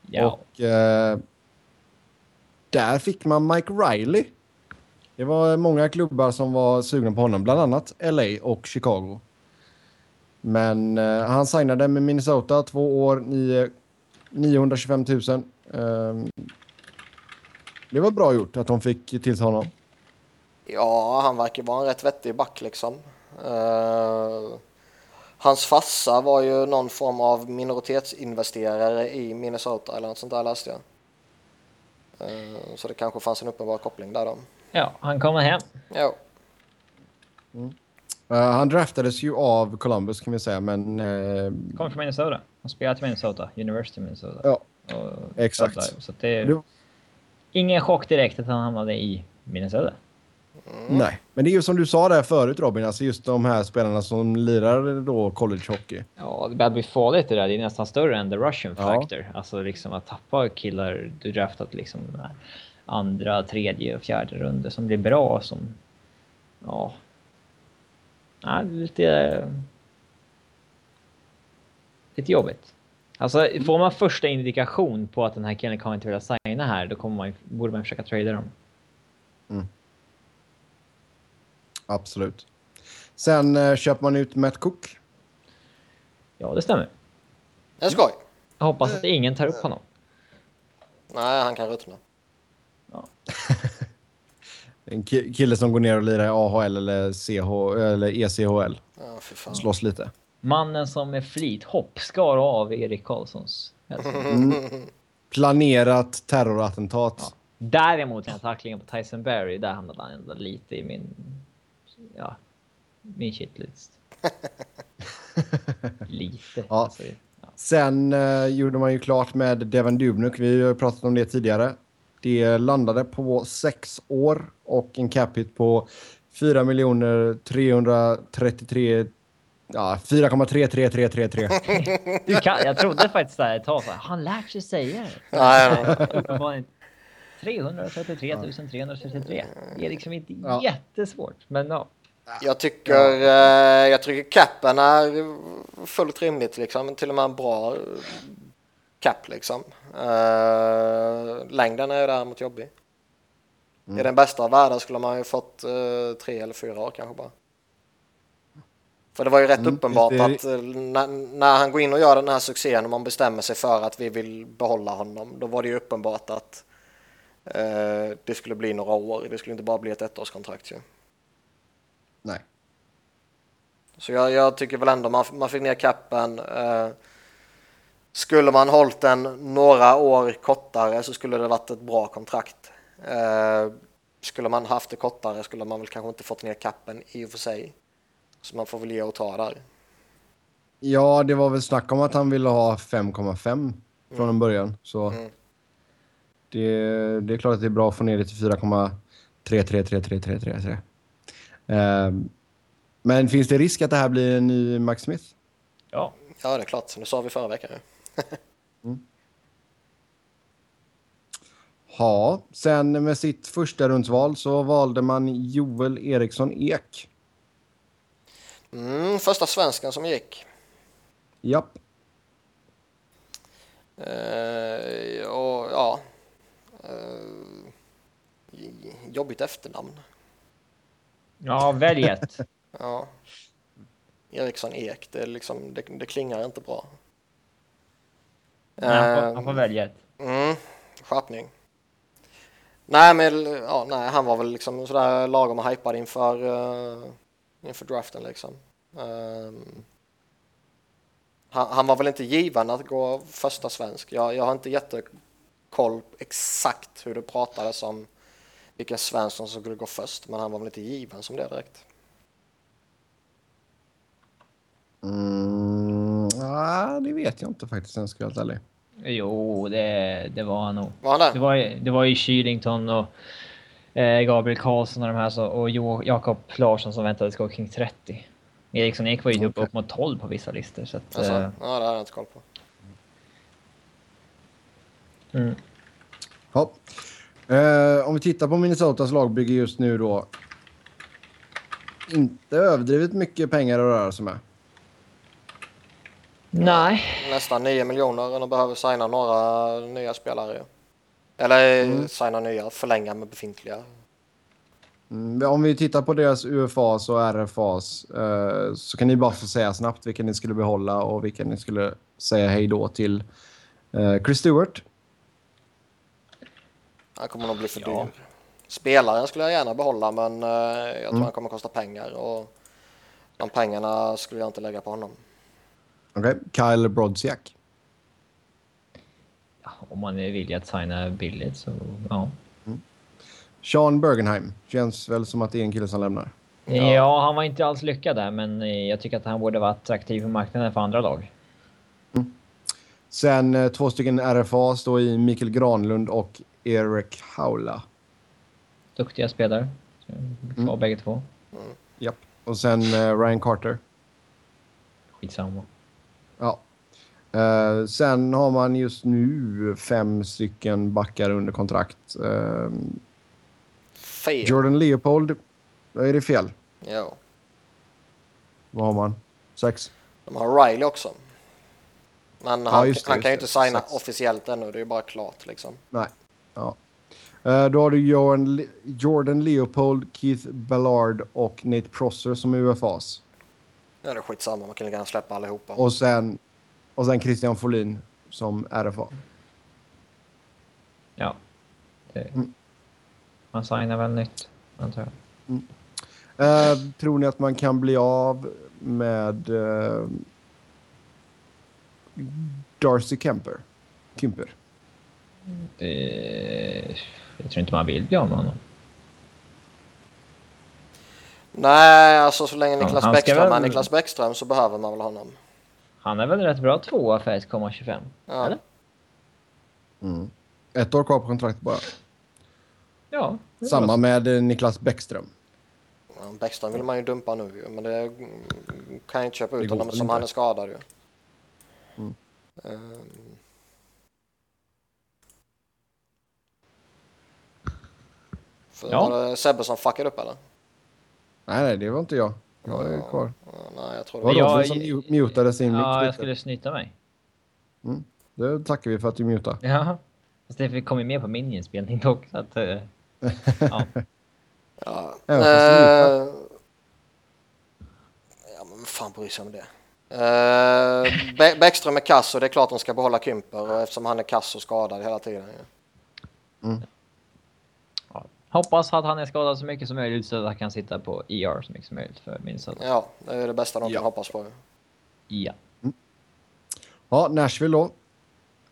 Ja. Och uh, där fick man Mike Riley. Det var många klubbar som var sugna på honom, bland annat LA och Chicago. Men eh, han signade med Minnesota två år, nio, 925 000. Eh, det var bra gjort att de fick till honom. Ja, han verkar vara en rätt vettig back liksom. Uh, hans farsa var ju någon form av minoritetsinvesterare i Minnesota eller något sånt där läste jag. Uh, så det kanske fanns en uppenbar koppling där då. Ja, han kommer hem. Ja. Mm. Uh, han draftades ju av Columbus kan vi säga, men... Uh, kommer från Minnesota. Han spelar till Minnesota, University of Minnesota. Ja, och, exakt. Så det är du... ingen chock direkt att han hamnade i Minnesota. Mm. Nej, men det är ju som du sa där förut Robin, alltså just de här spelarna som lirar då college hockey. Ja, det börjar bli farligt det där. Det är nästan större än the Russian factor. Ja. Alltså liksom att tappa killar du draftat liksom andra, tredje och fjärde runder som blir bra som... Ja. Ja, lite... Lite jobbigt. Alltså får man första indikation på att den här killen kommer inte vilja signa här, då kommer man, borde man försöka trada dem. Mm. Absolut. Sen eh, köper man ut Matt Cook. Ja, det stämmer. Det är skoj. Jag hoppas att ingen tar upp honom. Nej, han kan ruttna. Ja. en kille som går ner och lirar i AHL eller, CH, eller ECHL. Ja, för fan. Slåss lite. Mannen som med flit hopp skar av Erik Karlssons. Mm. Planerat terrorattentat. Ja. Däremot den tacklingen på Tyson Berry, där hamnade han ändå lite i min ja, min shitlist. Lite. Ja. Alltså, ja. Sen eh, gjorde man ju klart med Devon Dubnuk. Vi har pratat om det tidigare. Det landade på sex år och en cap hit på 4 miljoner 333 Ja, 4,33333. jag trodde faktiskt där ett tag, han lärt sig säga det. Nej, 333 333. Det är liksom inte ja. jättesvårt, men ja. Jag tycker, ja. eh, jag tycker capen är fullt rimligt liksom, till och med en bra cap liksom. Eh, längden är däremot jobbig. Mm. I den bästa av världar skulle man ju fått eh, tre eller fyra år kanske bara. För det var ju rätt mm, uppenbart det... att när, när, han går in och gör den här succén och man bestämmer sig för att vi vill behålla honom, då var det ju uppenbart att eh, det skulle bli några år. Det skulle inte bara bli ett ettårskontrakt ju. Nej. Så jag, jag, tycker väl ändå man, man fick ner kappen. Eh, skulle man hållit den några år kortare så skulle det varit ett bra kontrakt. Eh, skulle man haft det kortare skulle man väl kanske inte fått ner kappen i och för sig. Så man får väl ge och ta där. Ja, det var väl snack om att han ville ha 5,5 mm. från en början. Så mm. det, det är klart att det är bra att få ner det till 4,3333333. Ehm, men finns det risk att det här blir en ny Max Smith? Ja. Ja, det är klart. Det sa vi förra veckan. mm. Ja, sen med sitt första rundsval så valde man Joel Eriksson Ek. Mm, första svensken som gick. Japp. Uh, och ja. Uh, jobbigt efternamn. Ja, välj ett. ja. Eriksson Ek, det, liksom, det, det klingar inte bra. Nej, han, får, han får välja ett. Mm, skärpning. Nej, men ja, nej, han var väl liksom sådär lagom hypad inför, uh, inför draften liksom. Um, han, han, var väl inte given att gå första svensk. Jag, jag har inte jättekoll exakt hur det pratades om vilken svensk som skulle gå först, men han var väl inte given som det direkt. Mm, ah, det vet jag inte faktiskt, jag ska vara ärlig. Jo, det, det var han nog. Var han det? Det var, det var ju Kylington och eh, Gabriel Karlsson och de här så, och jo, Jakob Larsson som väntades gå kring 30. Eriksson Ek var ju okay. upp mot 12 på vissa listor. Så att, alltså, eh, ja, det har jag inte koll på. Mm. Ja. Eh, om vi tittar på Minnesotas lagbygge just nu då. Inte överdrivet mycket pengar att röra sig med. Nej. Nästan 9 miljoner och de behöver signa några nya spelare. Eller mm. signa nya, förlänga med befintliga. Mm, om vi tittar på deras UFAs och RFAs eh, så kan ni bara få säga snabbt vilka ni skulle behålla och vilka ni skulle säga hej då till. Eh, Chris Stewart. Han kommer nog bli för ja. dyr. Spelaren skulle jag gärna behålla men eh, jag tror mm. han kommer kosta pengar och de pengarna skulle jag inte lägga på honom. Okej, okay. Kyle Brodziak. Ja, om man är villig att signa billigt så ja. Mm. Sean Bergenheim. Känns väl som att det är en kille som lämnar. Ja. ja, han var inte alls lyckad där, men jag tycker att han borde vara attraktiv på marknaden för andra lag. Mm. Sen eh, två stycken RFA står i Mikael Granlund och Erik Haula. Duktiga spelare. Mm. Och bägge två. Mm. Japp. Och sen uh, Ryan Carter. Skitsamma. Ja. Uh, sen har man just nu fem stycken backar under kontrakt. Uh, fel. Jordan Leopold. Är det fel? Ja. Vad har man? Sex? De har Riley också. Men ja, han, det, han kan ju inte signa Sex. officiellt ännu. Det är ju bara klart liksom. Nej. Ja. Uh, då har du Jordan, Jordan Leopold, Keith Ballard och Nate Prosser som är UFAs. Ja, det är skitsamma. Man kan lika gärna släppa allihopa. Och sen, och sen Christian Folin som RFA. Ja. Det, mm. Man signar väl nytt, antar jag. Mm. Uh, tror ni att man kan bli av med uh, Darcy Kemper? Kemper? Uh, jag tror inte man vill bli av med honom. Nej, alltså så länge Niklas ja, Bäckström väl... är Niklas Bäckström så behöver man väl honom. Han är väl rätt bra tvåa för 1,25? Ja. Eller? Mm. Ett år kvar på kontraktet bara. Ja. Samma med eh, Niklas Bäckström. Ja, Bäckström vill man ju dumpa nu men det kan jag inte köpa ut honom som inte. han är skadad ju. Mm. Um... För ja. Var det Sebbe som fuckade upp eller? Nej, nej, det var inte jag. Jag är kvar. nej, jag tror det var Robin som mutade sin mick. Ja, jag skulle snyta mig. Mm. Det tackar vi för att du mutade. Ja. Fast det kom ju med på min inspelning dock. Så att, uh, ja. ja. Uh, ja, men vad fan bryr sig om det? Uh, Bäckström är kass och det är klart de ska behålla Kymper eftersom han är kass och skadad hela tiden. Mm. Hoppas att han är skadad så mycket som möjligt så att han kan sitta på ER så mycket som möjligt för Minnesota. Ja, det är det bästa de ja. kan hoppas på. Ja. Mm. Ja, Nashville då.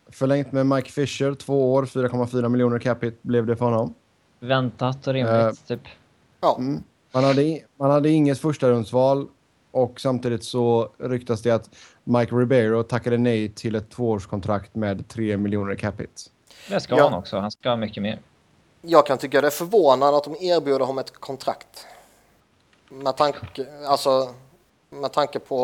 Förlängt med Mike Fisher, två år, 4,4 miljoner capita blev det för honom. Väntat och rimligt, uh, typ. Ja. Mm. Man, hade, man hade inget första rundsval och samtidigt så ryktas det att Mike Ribeiro tackade nej till ett tvåårskontrakt med 3 miljoner capita. Det ska ja. han också, han ska ha mycket mer jag kan tycka det är förvånande att de erbjuder honom ett kontrakt. Med tanke, alltså, med tanke på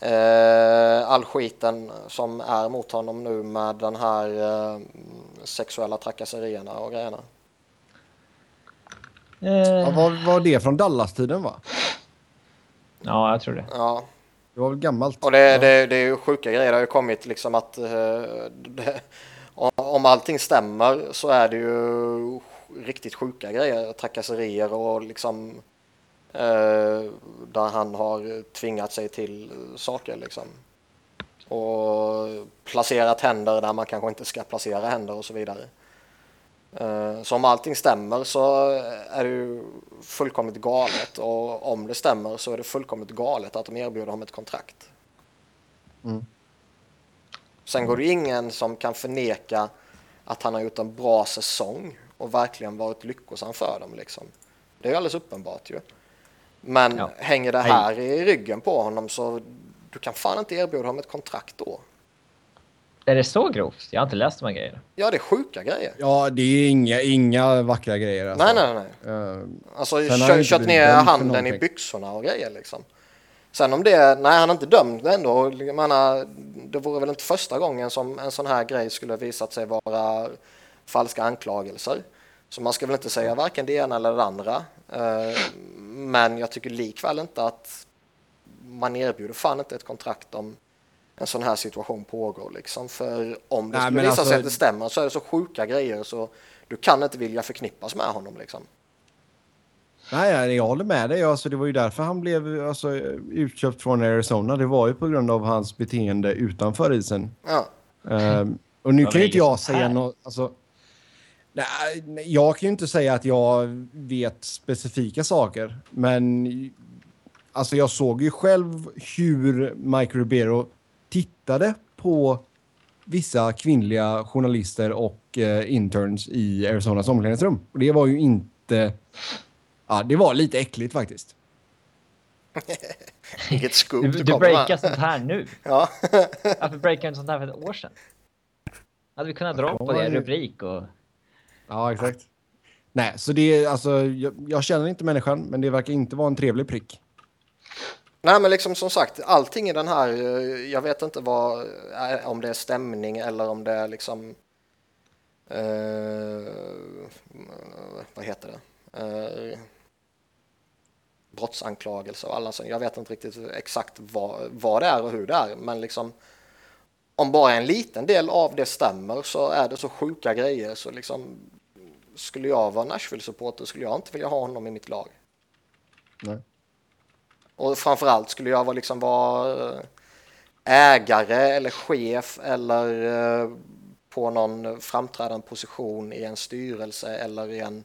eh, all skiten som är mot honom nu med den här eh, sexuella trakasserierna och grejerna. Eh. Ja, var, var det från Dallas-tiden va? Ja, jag tror det. Ja. Det var väl gammalt. Och det, det, det är ju sjuka grejer. Det har ju kommit liksom att eh, det, om allting stämmer så är det ju riktigt sjuka grejer, trakasserier och liksom eh, där han har tvingat sig till saker liksom. och placerat händer där man kanske inte ska placera händer och så vidare. Eh, så om allting stämmer så är det ju fullkomligt galet och om det stämmer så är det fullkomligt galet att de erbjuder honom ett kontrakt. Mm. Sen går det ingen som kan förneka att han har gjort en bra säsong och verkligen varit lyckosam för dem. Liksom. Det är ju alldeles uppenbart ju. Men ja. hänger det här i ryggen på honom så du kan fan inte erbjuda honom ett kontrakt då. Är det så grovt? Jag har inte läst de här grejerna. Ja, det är sjuka grejer. Ja, det är inga, inga vackra grejer. Alltså. Nej, nej, nej. Uh, alltså, kö kört ner handen i byxorna och grejer liksom. Sen om det, nej han är inte dömd ändå. Jag menar, det vore väl inte första gången som en sån här grej skulle visat sig vara falska anklagelser. Så man ska väl inte säga varken det ena eller det andra. Uh, men jag tycker likväl inte att man erbjuder fan inte ett kontrakt om en sån här situation pågår. Liksom. För om det Nej, skulle visa alltså... sig att det stämmer så är det så sjuka grejer så du kan inte vilja förknippas med honom. Liksom. Nej, jag håller med dig. Alltså, det var ju därför han blev alltså, utköpt från Arizona. Det var ju på grund av hans beteende utanför isen. Ja. Um, och nu kan ju inte jag säga något... Alltså, nej, jag kan ju inte säga att jag vet specifika saker, men alltså jag såg ju själv hur Mike Ribeiro tittade på vissa kvinnliga journalister och eh, interns i Arizonas omklädningsrum. Och det var ju inte... Ja, det var lite äckligt faktiskt. Inget scoop du, du breakar sånt här nu. ja. Varför breakar du sånt här för ett år sedan? Hade vi kunnat dra på det rubrik och... Ja, exakt. Nej, så det är alltså, jag, jag, känner inte människan, men det verkar inte vara en trevlig prick. Nej men liksom som sagt, allting i den här, eh, jag vet inte vad, eh, om det är stämning eller om det är liksom, eh, vad heter det, eh, brottsanklagelser och alla sånt. Jag vet inte riktigt exakt vad, vad det är och hur det är, men liksom om bara en liten del av det stämmer så är det så sjuka grejer så liksom skulle jag vara Nashville-supporter skulle jag inte vilja ha honom i mitt lag. Nej. Och framförallt skulle jag liksom vara eh, ägare eller chef eller eh, på någon framträdande position i en styrelse eller i en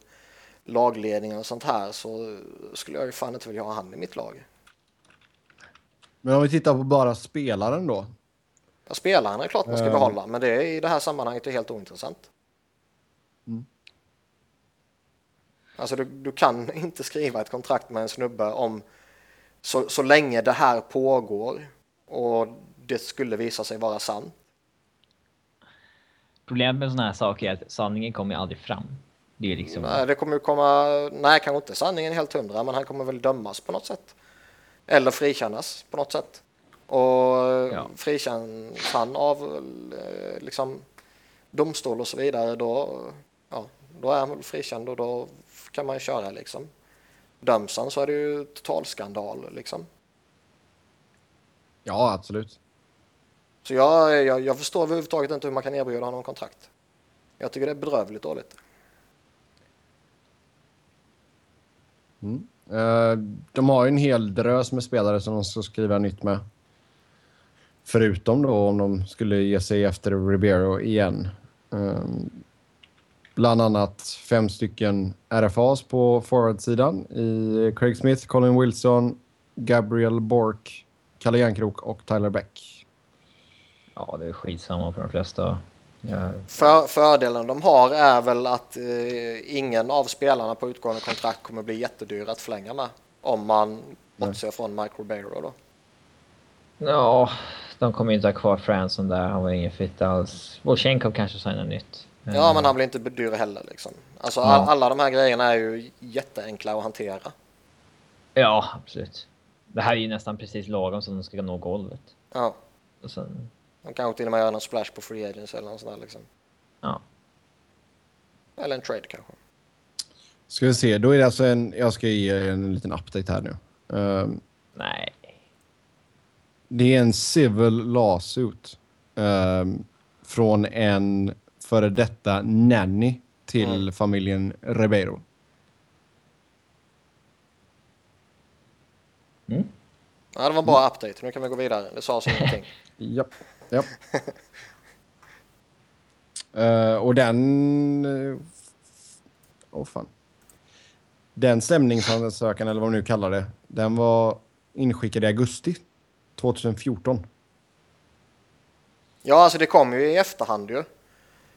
lagledning och sånt här så skulle jag ju fan inte vilja ha han i mitt lag. Men om vi tittar på bara spelaren då? Ja, spelaren är klart man ska uh. behålla, men det är i det här sammanhanget är helt ointressant. Mm. Alltså du, du kan inte skriva ett kontrakt med en snubbe om så, så länge det här pågår och det skulle visa sig vara sant. Problemet med sådana här saker är att sanningen kommer aldrig fram. Det är liksom... Nej, det kommer komma... Nej, kanske inte sanningen helt hundra, men han kommer väl dömas på något sätt. Eller frikännas på något sätt. Och ja. frikänns han av eh, liksom domstol och så vidare, då, ja, då är han väl frikänd och då kan man ju köra liksom. Döms han så är det ju totalskandal liksom. Ja, absolut. Så jag, jag, jag förstår överhuvudtaget inte hur man kan erbjuda honom kontrakt. Jag tycker det är bedrövligt dåligt. Mm. Eh, de har ju en hel drös med spelare som de ska skriva nytt med. Förutom då om de skulle ge sig efter Ribeiro igen. Ehm, bland annat fem stycken RFAs på forwardsidan i Craig Smith, Colin Wilson, Gabriel Bork, Kalle Järnkrok och Tyler Beck. Ja, det är skitsamma för de flesta. För, fördelen de har är väl att eh, ingen av spelarna på utgående kontrakt kommer bli jättedyr att förlänga med. Om man bortser från Mike Ribeiro då. Ja, de kommer inte ha kvar Franson där. Han var ingen fit alls. Volchenkov kanske signar nytt. Ja, men han blir inte dyr heller liksom. Alltså ja. all, alla de här grejerna är ju jätteenkla att hantera. Ja, absolut. Det här är ju nästan precis lagom som de ska nå golvet. Ja. Och sen... De kanske till och med gör någon splash på free agents eller något sånt där liksom. Ja. Eller en trade kanske. Ska vi se, då är det alltså en... Jag ska ge en liten update här nu. Um, Nej. Det är en civil lawsuit um, från en före detta nanny till mm. familjen Ribeiro. Mm. Ja, det var bara update. Nu kan vi gå vidare. Det sa så ingenting. Japp. Japp. uh, och den... Uh, oh, fan. Den stämningsansökan, eller vad man nu kallar det, den var inskickad i augusti 2014. Ja, alltså det kom ju i efterhand ju.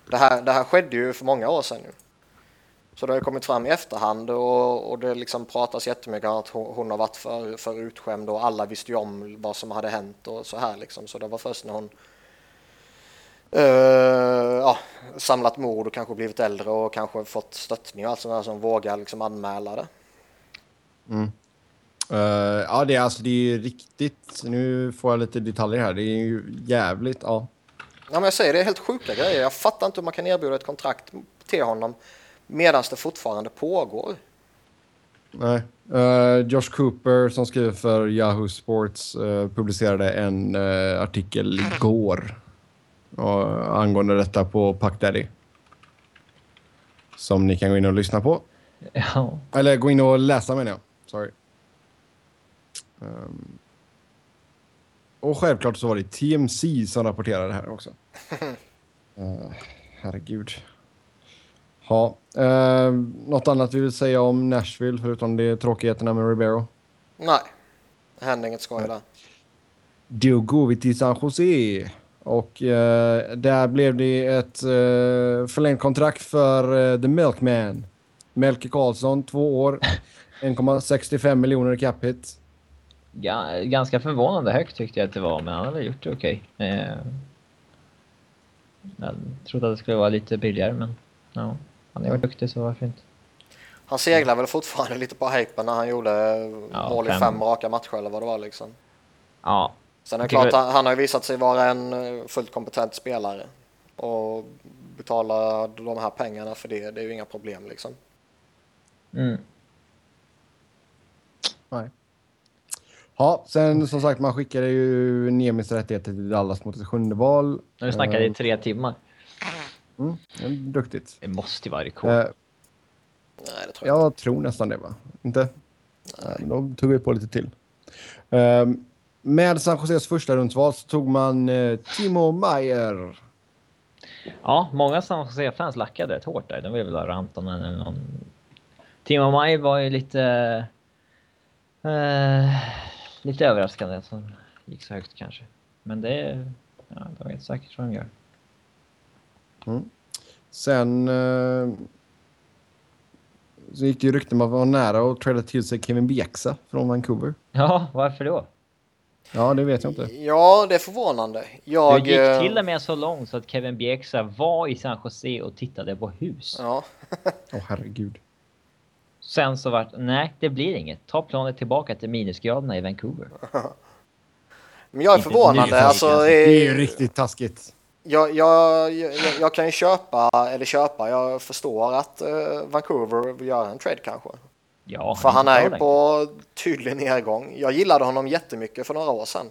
Det här, det här skedde ju för många år sedan nu. Så det har kommit fram i efterhand och, och det liksom pratas jättemycket om att hon, har varit för, för utskämd och alla visste ju om vad som hade hänt och så här liksom. Så det var först när hon uh, ja, samlat mod och kanske blivit äldre och kanske fått stöttning och allt sånt där som vågar liksom anmäla det. Mm. Uh, ja, det är alltså det är riktigt. Nu får jag lite detaljer här. Det är ju jävligt. Ja. Ja, men jag säger det är helt sjuka grejer. Jag fattar inte hur man kan erbjuda ett kontrakt till honom medan det fortfarande pågår. Nej. Uh, Josh Cooper som skriver för Yahoo Sports uh, publicerade en uh, artikel igår angående detta på Puck Daddy. Som ni kan gå in och lyssna på. Ja. Eller gå in och läsa menar jag. Sorry. Um, och självklart så var det TMC som rapporterade det här också. uh, herregud. Ja, uh, något annat vi vill säga om Nashville förutom de tråkigheterna med Ribeiro? Nej, det händer inget skoj där. Då går vi till San Jose. Och uh, där blev det ett uh, förlängt kontrakt för uh, The Milkman. Melke Karlsson, två år, 1,65 miljoner i cap hit ganska förvånande högt tyckte jag att det var, men han hade gjort det okej. Okay. Eh, jag trodde att det skulle vara lite billigare, men ja, han är varit duktig så varför inte. Han seglar väl fortfarande lite på hypen när han gjorde ja, mål i fem. fem raka matcher eller vad det var liksom. Ja. Sen är det klart, han, han har ju visat sig vara en eh, fullt kompetent spelare. Och betala de här pengarna för det, det är ju inga problem liksom. Mm. Nej. Ja, sen som sagt, man skickade ju Nemis rättigheter till Dallas mot ett sjunde val. Nu snackade i eh, tre timmar. Mm, duktigt. Det måste ju vara rekord. Uh, Nej, det tror jag, jag tror nästan det, va? Inte? Nej. Då tog vi på lite till. Uh, med San Joses första rundsval så tog man uh, Timo Meyer. Ja, många San Jose-fans lackade rätt hårt där. De ville väl ha Rantanen eller någon... Timo Meyer var ju lite... Uh, lite överraskande att han gick så högt kanske. Men det. Ja, de vet säkert vad de gör. Mm. Sen eh, så gick det ju rykten om att vara nära att träda till sig Kevin Bieksa från Vancouver. Ja, varför då? Ja, det vet jag inte. Ja, det är förvånande. Jag... Det gick eh, till och med så långt så att Kevin Bieksa var i San Jose och tittade på hus. Ja. Åh, oh, herregud. Sen så vart nej, det blir inget. Ta planet tillbaka till minusgraderna i Vancouver. Men jag är förvånande. Alltså, det är ju riktigt taskigt. Jag, jag, jag, jag, kan ju köpa, eller köpa, jag förstår att uh, Vancouver vill göra en trade kanske. Ja, för han är ju på tydlig nedgång. Jag gillade honom jättemycket för några år sedan.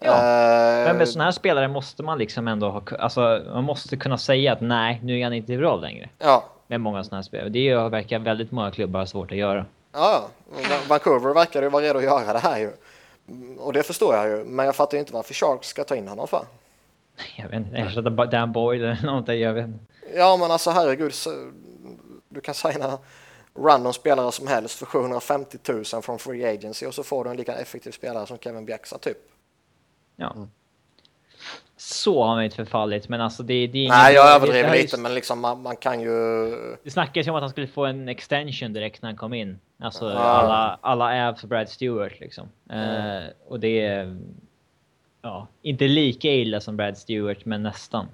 Ja, uh, men med sådana här spelare måste man liksom ändå ha, alltså man måste kunna säga att nej, nu är han inte bra längre. Ja, med många sådana här spel. Det verkar väldigt många klubbar ha svårt att göra. Ja, Vancouver verkar ju vara redo att göra det här ju. Och det förstår jag ju, men jag fattar inte varför Sharks ska ta in honom för. Jag vet inte, ersätta Dan Boyd eller någonting, jag vet inte. Ja, men alltså herregud, du kan signa random spelare som helst för 750 000 från Free Agency och så får du en lika effektiv spelare som Kevin Bjäxa typ. Ja. Mm så har man inte förfallit, men alltså det, det är Nej, jag överdriver lite, men liksom man, man, kan ju... Det snackades ju om att han skulle få en extension direkt när han kom in. Alltså ja. alla, alla Avs Brad Stewart liksom. Mm. Uh, och det är... Ja, inte lika illa som Brad Stewart, men nästan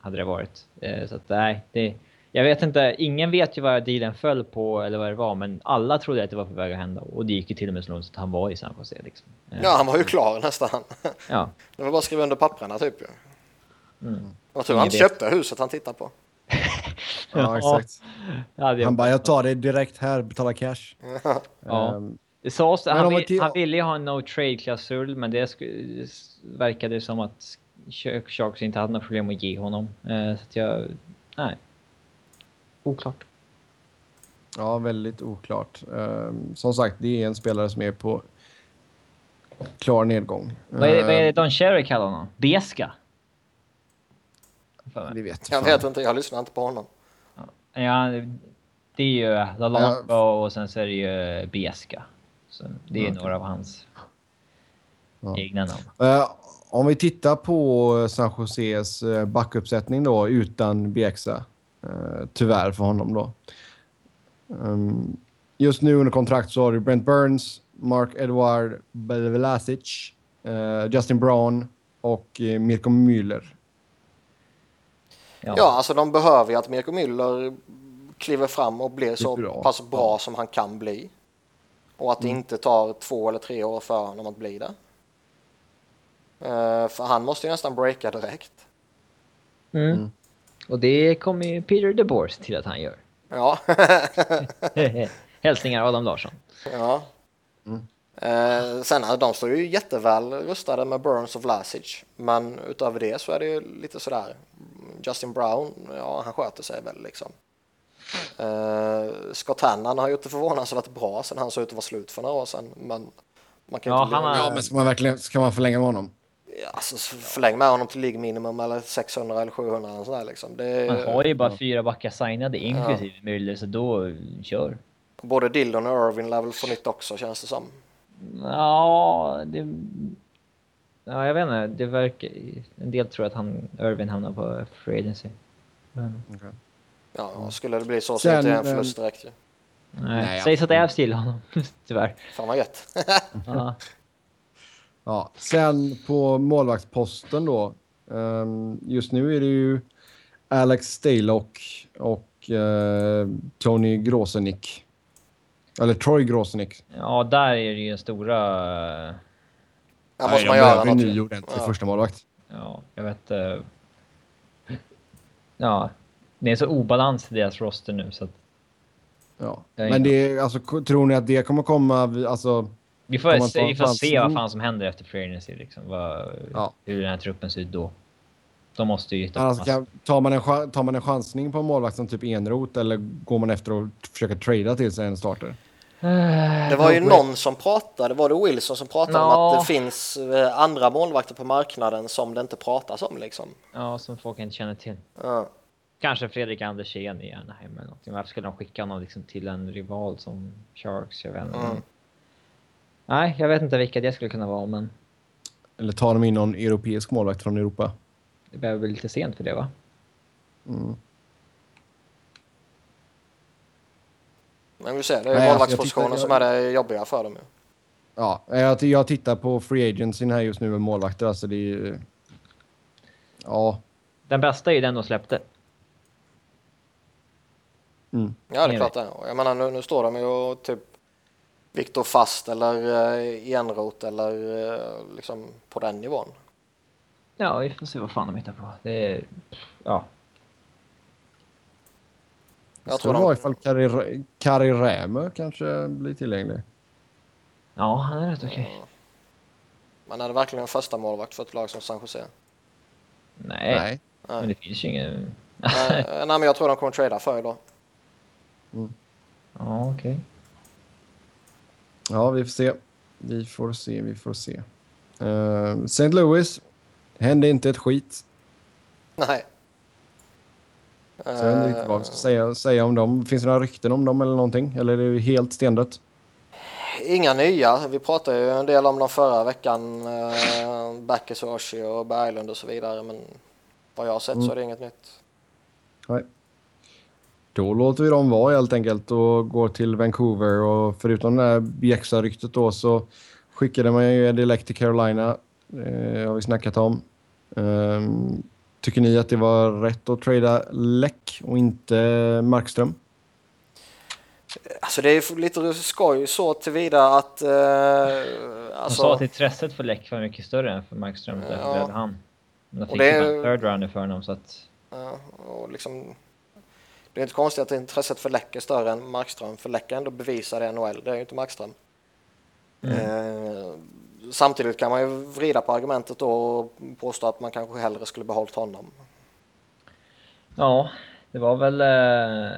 hade det varit. Uh, så att nej, det... Jag vet inte, ingen vet ju vad dealen föll på eller vad det var, men alla trodde att det var på väg att hända. Och det gick ju till och med så långt att han var i San Jose. Liksom. Ja, han var ju klar nästan. Ja. Det var bara att skriva under papperna typ ju. Mm. Jag tror han vet. köpte huset han tittar på. ja, exakt. Ja, han bara, jag tar det direkt här, betala cash. ja. Um, det sades, han, vill, han ville ju ha en no trade-klausul, men det verkade som att Sharks inte hade några problem att ge honom. Uh, så att jag, nej. Oklart. Ja, väldigt oklart. Um, som sagt, det är en spelare som är på klar nedgång. Vad är, vad är det Don Cherry kallar honom? Beska? Det vet jag vet inte, jag lyssnar inte på honom. Ja, det är ju Lalanko ja. och sen så är det ju Beska. Så det är okay. några av hans ja. egna namn. Uh, om vi tittar på San Joses eh, backuppsättning då utan Bieksa. Uh, tyvärr för honom då. Um, just nu under kontrakt så har du Brent Burns, Mark Edward Velasic, uh, Justin Brown och Mirko Müller. Ja. ja, alltså de behöver ju att Mirko Müller kliver fram och blir så bra. pass bra ja. som han kan bli. Och att det mm. inte tar två eller tre år för honom att bli det. Uh, för han måste ju nästan breaka direkt. Mm. Mm. Och det kommer ju Peter DeBoers till att han gör. Ja. Hälsningar Adam Larsson. Ja. Mm. Eh, sen de står ju jätteväl rustade med Burns och Vlasic. Men utöver det så är det ju lite sådär. Justin Brown, ja han sköter sig väl liksom. Eh, Scott Hannan har gjort det förvånansvärt bra sen han såg ut att vara slut för några år sedan. Men man kan ja, inte han har... ja, men ska man verkligen ska man förlänga med honom? Ja, alltså, förläng med honom till League minimum eller 600 eller 700 eller sådär liksom. Det, Man har ju bara fyra backar signade inklusive ja. Müller så då kör. Både Dillon och Irvin lär väl få nytt också känns det som. Ja, det... Ja, jag vet inte. Det verkar... En del tror att han, Irvin hamnar på free agency. Men... Okay. Ja, skulle det bli så så är det en förlust direkt ju. Nej, Nej sägs att det är till honom, tyvärr. Fan vad gött. ja. ja. Sen på målvaktsposten då. Um, just nu är det ju Alex Staylock och uh, Tony Grosenick. Eller Troy Grosenick. Ja, där är det ju stora... Där måste man göra något. Ny ordentlig ja. första målvakt. Ja, jag vet... Uh... Ja, det är så obalans i deras roster nu så att... Ja, men det är, alltså, tror ni att det kommer komma, alltså... Vi får, se, vi får se vad fan som händer efter free agency, liksom. Vad, ja. Hur den här truppen ser ut då. De måste ju alltså, kan, tar, man en, tar man en chansning på en målvakt som typ enrot eller går man efter och försöker trada till sig en starter? Det var ju någon som pratade, var det Wilson som pratade no. om att det finns eh, andra målvakter på marknaden som det inte pratas om liksom. Ja, som folk inte känner till. Ja. Kanske Fredrik Andersén i Anaheim eller någonting. Varför skulle de skicka honom liksom till en rival som Sharks? Jag vet inte. Mm. Nej, jag vet inte vilka det skulle kunna vara, men... Eller tar de in någon europeisk målvakt från Europa? Det börjar bli lite sent för det, va? Mm. Men vi ser, det är alltså, målvaktspositionen som är det jobbiga för dem. Ja, jag, jag tittar på free agency här just nu med målvakter. Alltså det är Ja. Den bästa är ju den de släppte. Mm. Ja, det är klart det. Jag menar, nu, nu står de ju och typ Viktor Fast eller uh, Enroth eller uh, liksom på den nivån. Ja, vi får se vad fan de hittar på. Det är... Ja. Jag tror de... ifall Kari, Kari Rämö kanske blir tillgänglig. Ja, han är rätt okej. Okay. Men är det verkligen en första målvakt för ett lag som San Jose? Nej, nej. men det finns ju ingen... nej, nej, men jag tror de kommer trada för idag. Mm. Ja, okej. Okay. Ja, vi får se. Vi får se, vi får se. Uh, eh, St. Louis. Hände inte ett skit. Nej. Så jag vet inte vad vi ska säga, säga om dem. Finns det några rykten om dem eller någonting? Eller är det helt stendött? Inga nya. Vi pratade ju en del om dem förra veckan. Uh, Backes och Berglund och så vidare. Men vad jag har sett mm. så är det inget nytt. Nej. Då låter vi dem vara helt enkelt och går till Vancouver. Och förutom det här Bjäxa-ryktet då så skickade man ju Eddie till Carolina. Det har vi snackat om. Um, Tycker ni att det var rätt att trada Läck och inte Markström? Alltså det är lite skoj så tillvida att... Eh, alltså... sa att intresset för Läck var mycket större än för Markström. Ja. Därför han. Men då fick det är... en third runner för honom så att... Ja, och liksom... Det är inte konstigt att intresset för Läck är större än Markström. För Läck är ändå bevisad i NHL. Det är ju inte Markström. Mm. Eh, samtidigt kan man ju vrida på argumentet då och påstå att man kanske hellre skulle behållit honom. Ja, det var väl uh,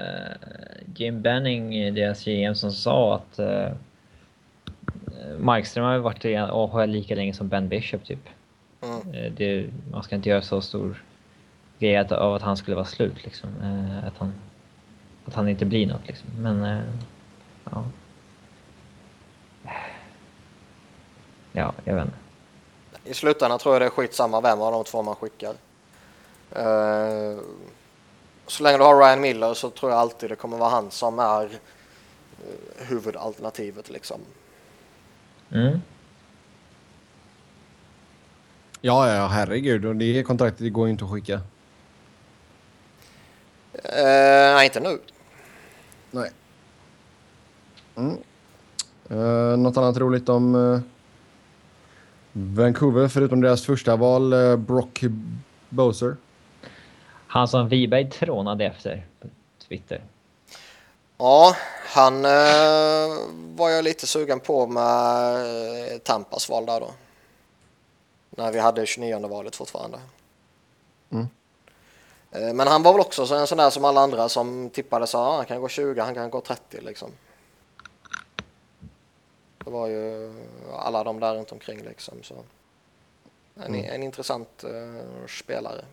Jim Benning, deras GM, som sa att uh, Markström har ju varit i AHL lika länge som Ben Bishop typ. Mm. Eh, det, man ska inte göra så stor grej av att han skulle vara slut liksom. Eh, att han, att han inte blir något liksom. Men, eh, ja. Ja, jag vet inte. I slutändan tror jag det är skitsamma vem av de två man skickar. Uh, så länge du har Ryan Miller så tror jag alltid det kommer vara han som är uh, huvudalternativet liksom. Mm. Ja, ja, herregud. Och det kontraktet går ju inte att skicka. Uh, nej, inte nu. Nej. Mm. Uh, något annat roligt om uh, Vancouver, förutom deras första val, uh, Brock Boser? Han som Wiberg trånade efter på Twitter. Ja, han var jag lite sugen på med Tampas val där då. När vi hade 29 valet fortfarande. Mm. Men han var väl också en sån där som alla andra som tippade så ah, han kan gå 20, han kan gå 30 liksom. Det var ju alla de där runt omkring liksom. Så. En, mm. en intressant uh, spelare.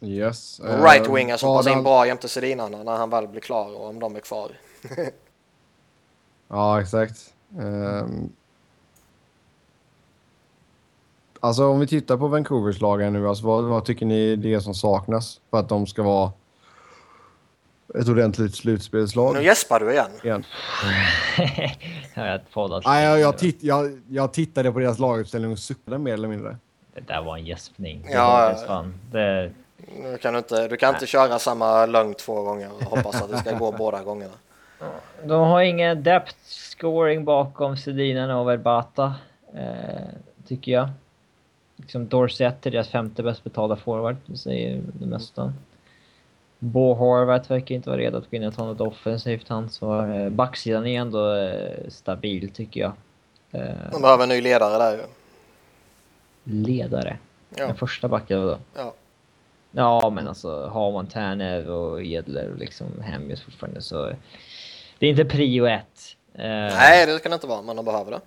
Yes. Uh, right winger som passar in bra jämte Sedinarna när han väl blir klar och om de är kvar. ja, exakt. Um, alltså om vi tittar på Vancouvers lagen nu, alltså, vad, vad tycker ni det är som saknas för att de ska vara ett ordentligt slutspelslag. Nu gäspar du igen. igen. jag Nej, jag, jag, titt, jag, jag tittade på deras laguppställning och suckade mer eller mindre. Det där var en gäspning. Ja, fan. Det... Du kan inte, du kan inte köra samma lögn två gånger och hoppas att det ska gå båda gångerna. De har ingen depth scoring bakom Sedinen och Verbata, eh, tycker jag. Liksom Dorset är deras femte bäst betalda forward, det säger det mesta. Bo Horvath verkar inte vara redo att gå in och ta något offensivt ansvar. Eh, backsidan är ändå eh, stabil tycker jag. Eh, De behöver en ny ledare där ju. Ledare? Ja. Den första backen då? Ja. Ja, men alltså har man Tärnev och Edler och liksom Hemmius fortfarande så... Det är inte prio ett. Nej, det kan det inte vara, men de behöver det.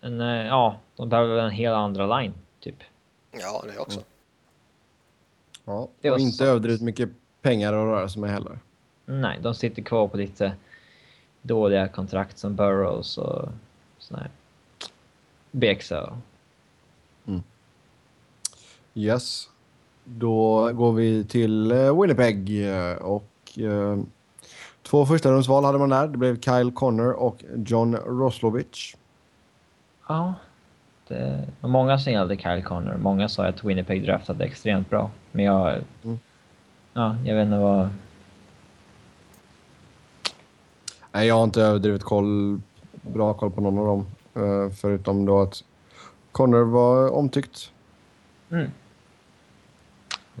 En, ja, de behöver en helt andra line, typ. Ja, det också. Ja, och inte så... överdrivet mycket pengar att röra sig med heller. Nej, de sitter kvar på lite dåliga kontrakt som Burrows och sådär. här. Bexo. Mm. Yes. Då går vi till uh, Winnipeg eh, och uh, två första rundsval hade man där. Det blev Kyle Connor och John Roslovich. Ja, det var många som gillade Kyle Connor. Många sa att Winnipeg draftade extremt bra. Men jag mm. Ja, jag vet inte vad... Nej, jag har inte överdrivet koll, bra koll på någon av dem. Uh, förutom då att Connor var omtyckt. Mm.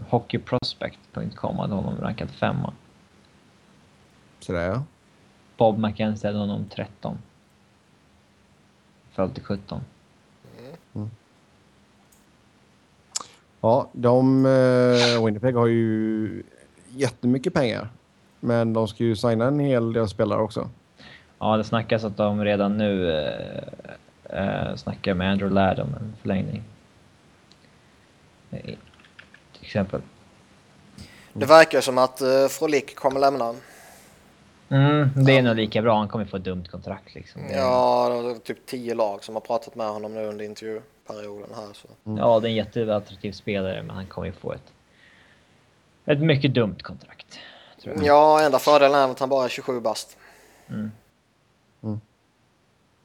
Hockeyprospect.com hade honom rankad femma. Sådär ja. Bob McKenzie hade honom 13. Föll till 17. Mm. Ja, de, eh, Winnipeg har ju jättemycket pengar. Men de ska ju signa en hel del spelare också. Ja, det snackas att de redan nu eh, eh, snackar med Andrew Ladd om en förlängning. Eh, till exempel. Det verkar som att uh, Frolik kommer lämna. Mm, det är ja. nog lika bra. Han kommer få ett dumt kontrakt liksom. Ja, det är typ tio lag som har pratat med honom nu under intervju perioden här. Så. Mm. Ja, det är en jätteattraktiv spelare, men han kommer ju få ett, ett mycket dumt kontrakt. Ja, enda fördelen är att han bara är 27 bast. Mm. Mm.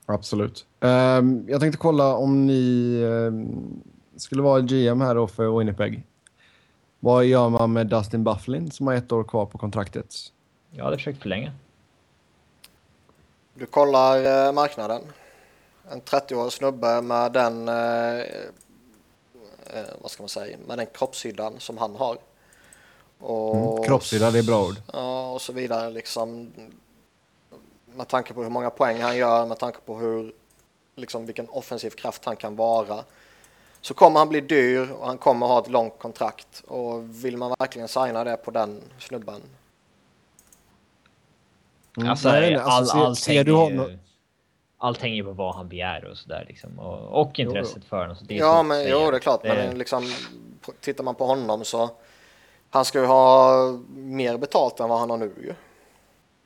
Absolut. Um, jag tänkte kolla om ni um, skulle vara GM här då för Winnipeg. Vad gör man med Dustin Bufflin som har ett år kvar på kontraktet? Jag hade försökt förlänga. Du kollar eh, marknaden en 30-årig snubbe med den, eh, eh, vad ska man säga, med den kroppshyddan som han har. Och, mm, kroppshydda, det är bra ord. Ja, och så vidare liksom. Med tanke på hur många poäng han gör, med tanke på hur, liksom vilken offensiv kraft han kan vara. Så kommer han bli dyr och han kommer ha ett långt kontrakt. Och vill man verkligen signa det på den snubben? Mm, alltså, nej, nej, alltså, all, ser, ser du honom? allt hänger på vad han begär och sådär liksom. Och, och intresset jo, för honom. Så det ja, men jo, det är klart. Det... Men liksom, tittar man på honom så han ska ju ha mer betalt än vad han har nu ju.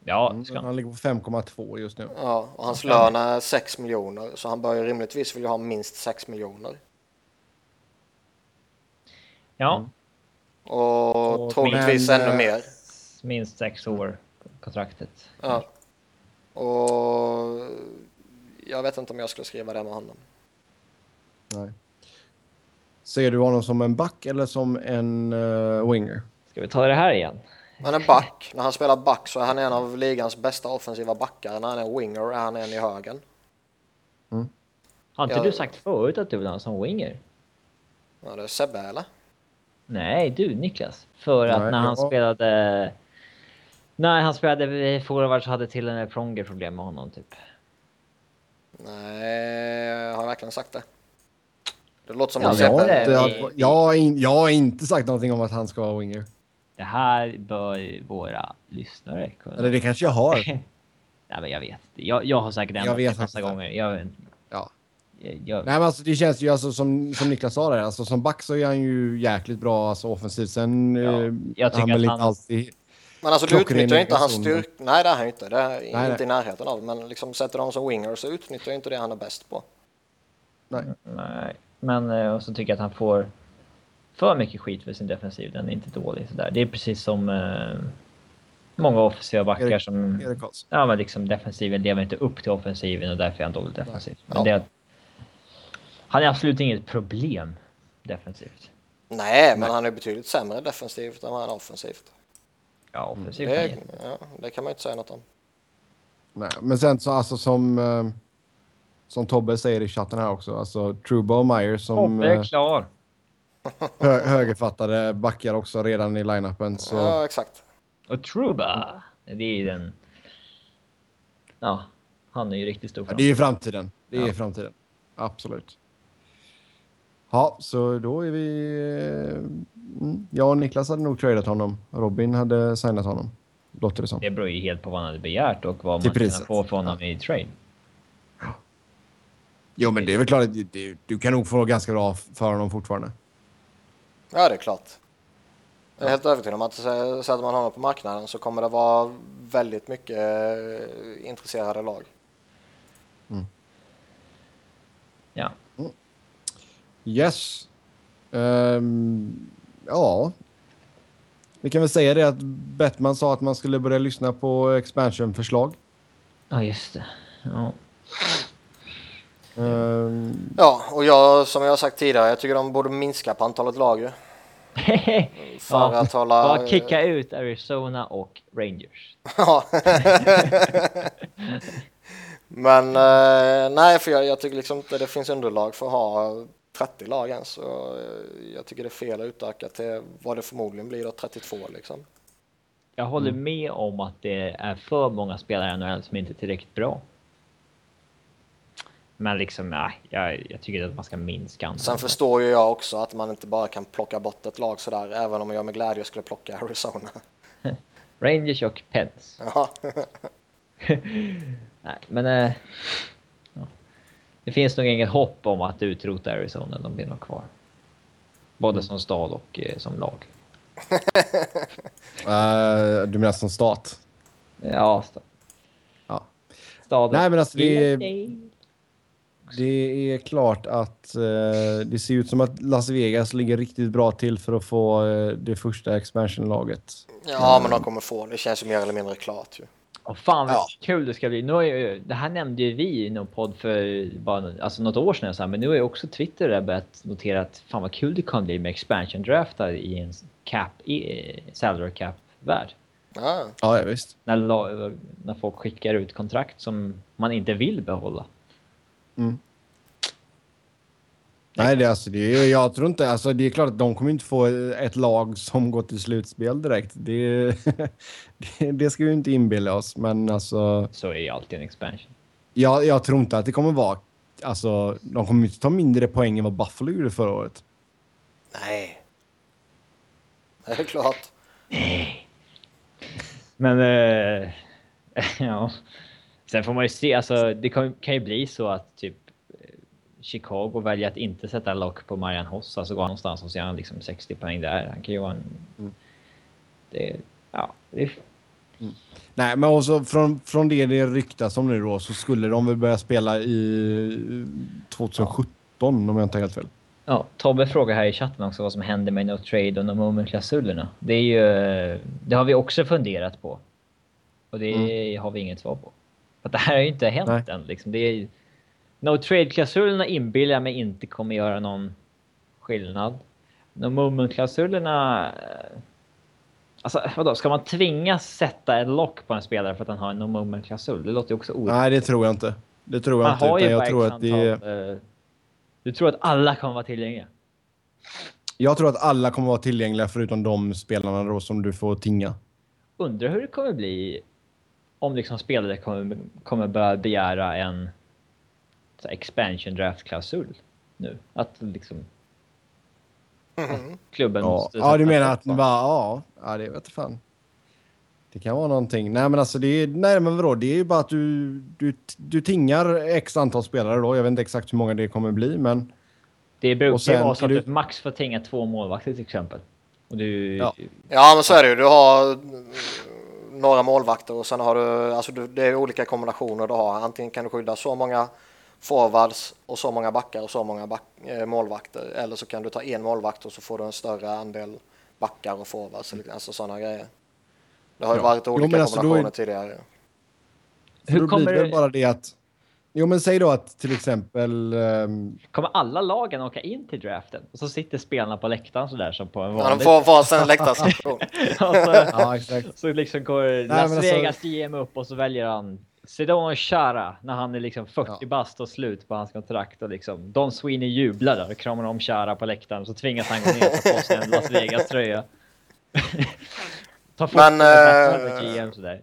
Ja, mm, ska han. han ligger på 5,2 just nu. Ja, och hans lön är 6 miljoner så han bör ju rimligtvis vilja ha minst 6 miljoner. Ja. Mm. Och, och troligtvis ännu eh, mer. Minst 6 år kontraktet. Ja. Och jag vet inte om jag skulle skriva det med honom. Nej. Ser du honom som en back eller som en uh, winger? Ska vi ta det här igen? Han är back. När han spelar back så är han en av ligans bästa offensiva backar. När han är winger är han en i högen. Mm. Har inte jag... du sagt förut att du vill ha honom som winger? Ja, det är Sebbe eller? Nej, du Niklas. För att Nej, när han spelade... När han spelade forward så hade till och med Pronger problem med honom typ. Nej, har jag verkligen sagt det? Det låter som ja, jag, har inte, jag, jag har inte sagt någonting om att han ska vara winger. Det här bör våra lyssnare kunna... Eller det kanske jag har. Nej, men jag vet. Jag, jag har säkert ändrat det massa gånger. Jag, ja. Jag... Nej, men alltså, det känns ju alltså, som, som Niklas sa där, alltså, som back så är han ju jäkligt bra alltså, offensivt. Sen ja, eh, jag tycker han väl inte alltid... Men alltså du utnyttjar inte hans styrka. Nej, det är han inte. Det är nej, inte nej. i närheten av. Men liksom sätter de som winger så utnyttjar inte det han är bäst på. Nej. Nej. Men eh, och så tycker jag att han får för mycket skit för sin defensiv. Den är inte dålig. Så där. Det är precis som eh, många offensiva backar Erik, som... Erik ja, men liksom defensiven lever inte upp till offensiven och därför är han dålig defensivt. Men ja. det, han är absolut inget problem defensivt. Nej, men han är betydligt sämre defensivt än vad han är offensivt. Ja, offensivt. Det, ja, det kan man inte säga något om. Nej, men sen så alltså som... Eh, som Tobbe säger i chatten här också, alltså Truba och Meyer som... Tobbe är klar. Hö högerfattade backar också redan i line-upen. Så... Ja, exakt. Och Truba, det är den... Ja, han är ju riktigt stor. Ja, det är framtiden. Det är ja. framtiden. Absolut. Ja, så då är vi... Mm, jag och Niklas hade nog tradat honom. Robin hade signat honom. Låter det som. Det beror ju helt på vad han hade begärt och vad man kan få från honom i trade. Jo, men det är väl klart att du, du kan nog få ganska bra för honom fortfarande. Ja, det är klart. Jag är helt övertygad om att sätter man honom på marknaden så kommer det vara väldigt mycket eh, intresserade lag. Mm. Ja. Mm. Yes. Um, ja. Vi kan väl säga det att Bettman sa att man skulle börja lyssna på expansion-förslag. Ja, just det. Ja. Um... Ja, och jag som jag har sagt tidigare, jag tycker de borde minska på antalet lag. För ja, att hålla... Bara kicka ut Arizona och Rangers. Ja. Men eh, nej, för jag, jag, tycker liksom inte det finns underlag för att ha 30 lag ens. Så eh, jag tycker det är fel att utöka till vad det förmodligen blir då, 32 liksom. Jag håller mm. med om att det är för många spelare i NHL som inte är tillräckligt bra. Men liksom, nej, jag, jag tycker att man ska minska antalet. Sen förstår ju jag också att man inte bara kan plocka bort ett lag sådär, även om jag med glädje skulle plocka Arizona. Rangers och Pens. Ja. nej, men äh, ja. Det finns nog inget hopp om att utrota Arizona, de blir nog kvar. Både mm. som stad och eh, som lag. uh, du menar som stat? Ja, stat. Ja. Staden. Nej, men alltså det är det är klart att eh, det ser ut som att Las Vegas ligger riktigt bra till för att få eh, det första expansionlaget. Ja, men de kommer få det. känns ju mer eller mindre klart ju. Oh, fan vad ja. kul det ska bli. Nu är, det här nämnde ju vi i någon podd för bara alltså något år sedan. Men nu har ju också Twitter där börjat notera att fan vad kul det kan bli med expansion draftar i en cap, i, salary cap-värld. Ja. ja, visst. När, när folk skickar ut kontrakt som man inte vill behålla. Mm. Nej, det, alltså, det är, jag tror inte... Alltså, det är klart att de kommer inte få ett lag som går till slutspel direkt. Det, det, det ska vi inte inbilla oss, men alltså... Så är ju alltid en expansion. Jag, jag tror inte att det kommer vara... Alltså, de kommer inte ta mindre poäng än vad Buffalo gjorde förra året. Nej. Det är klart. Nej. Men... Äh, ja. Sen får man ju se, alltså det kan, kan ju bli så att typ Chicago väljer att inte sätta lock på Marian Hossa alltså går någonstans och så han liksom 60 poäng där. Han kan ju vara en... Mm. Det, ja, det... Mm. Nej, men också från, från det det ryktas om nu då så skulle de väl börja spela i 2017 ja. om jag inte har helt fel. Ja, Tobbe frågar här i chatten också vad som händer med no trade och no moment-klausulerna. Det är ju... Det har vi också funderat på. Och det mm. har vi inget svar på. För det här har ju inte hänt Nej. än liksom. Det är No trade-klausulerna inbillar jag mig inte kommer göra någon skillnad. No moment-klausulerna... Eh, alltså vadå, ska man tvingas sätta en lock på en spelare för att han har en no moment-klausul? Det låter ju också orimligt. Nej, det tror jag inte. Det tror jag man inte. Har ju jag tror att det... Uh, du tror att alla kommer vara tillgängliga? Jag tror att alla kommer vara tillgängliga förutom de spelarna då som du får tinga. Undrar hur det kommer bli om liksom spelare kommer, kommer börja begära en expansion draft-klausul nu. Att liksom... Mm. Klubben ja. ja, du menar att bara, ja, ja, det vet fan. Det kan vara någonting. Nej, men alltså det är, nej, men vadå? Det är ju bara att du, du, du tingar x antal spelare då. Jag vet inte exakt hur många det kommer bli, men... Det brukar vara så att du max får tinga två målvakter till exempel. Och du... Ja. ja, men så är det ju. Du har några målvakter och sen har du, alltså du, det är olika kombinationer du har. Antingen kan du skydda så många forwards och så många backar och så många back, äh, målvakter. Eller så kan du ta en målvakt och så får du en större andel backar och forwards. Alltså sådana grejer. Det har ju ja. varit olika jo, alltså, kombinationer är... tidigare. Hur då kommer blir det bara det att... Jo, men säg då att till exempel... Um... Kommer alla lagen åka in till draften? Och så sitter spelarna på läktaren sådär som på en vanlig... Ja, de får varsin läktarstation. ja, exakt. Så liksom går Nej, Las alltså- Vegas alltså... GM upp och så väljer han Sedon Chara när han är liksom 40 ja. bast och slut på hans kontrakt och liksom Don Sweeney jublar där och kramar om Chara på läktaren så tvingas han gå ner och ta på sig en Las Vegas tröja. ta Men äh.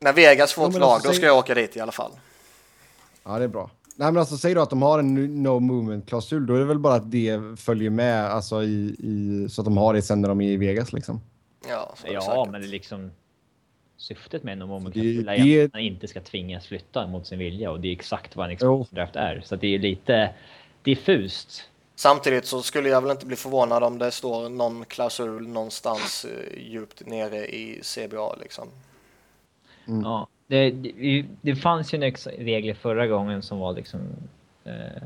När Vegas får ett lag alltså, då ska jag åka dit i alla fall. Ja, det är bra. Nej, men alltså säg då att de har en no movement klausul, då är det väl bara att det följer med alltså i, i så att de har det sen när de är i Vegas liksom. Ja, ja men det är liksom syftet med en moment är att man inte ska tvingas flytta mot sin vilja och det är exakt vad en expansion är. Så det är lite diffust. Samtidigt så skulle jag väl inte bli förvånad om det står någon klausul någonstans eh, djupt nere i CBA liksom. Mm. Ja, det, det, det, fanns ju regler förra gången som var liksom eh,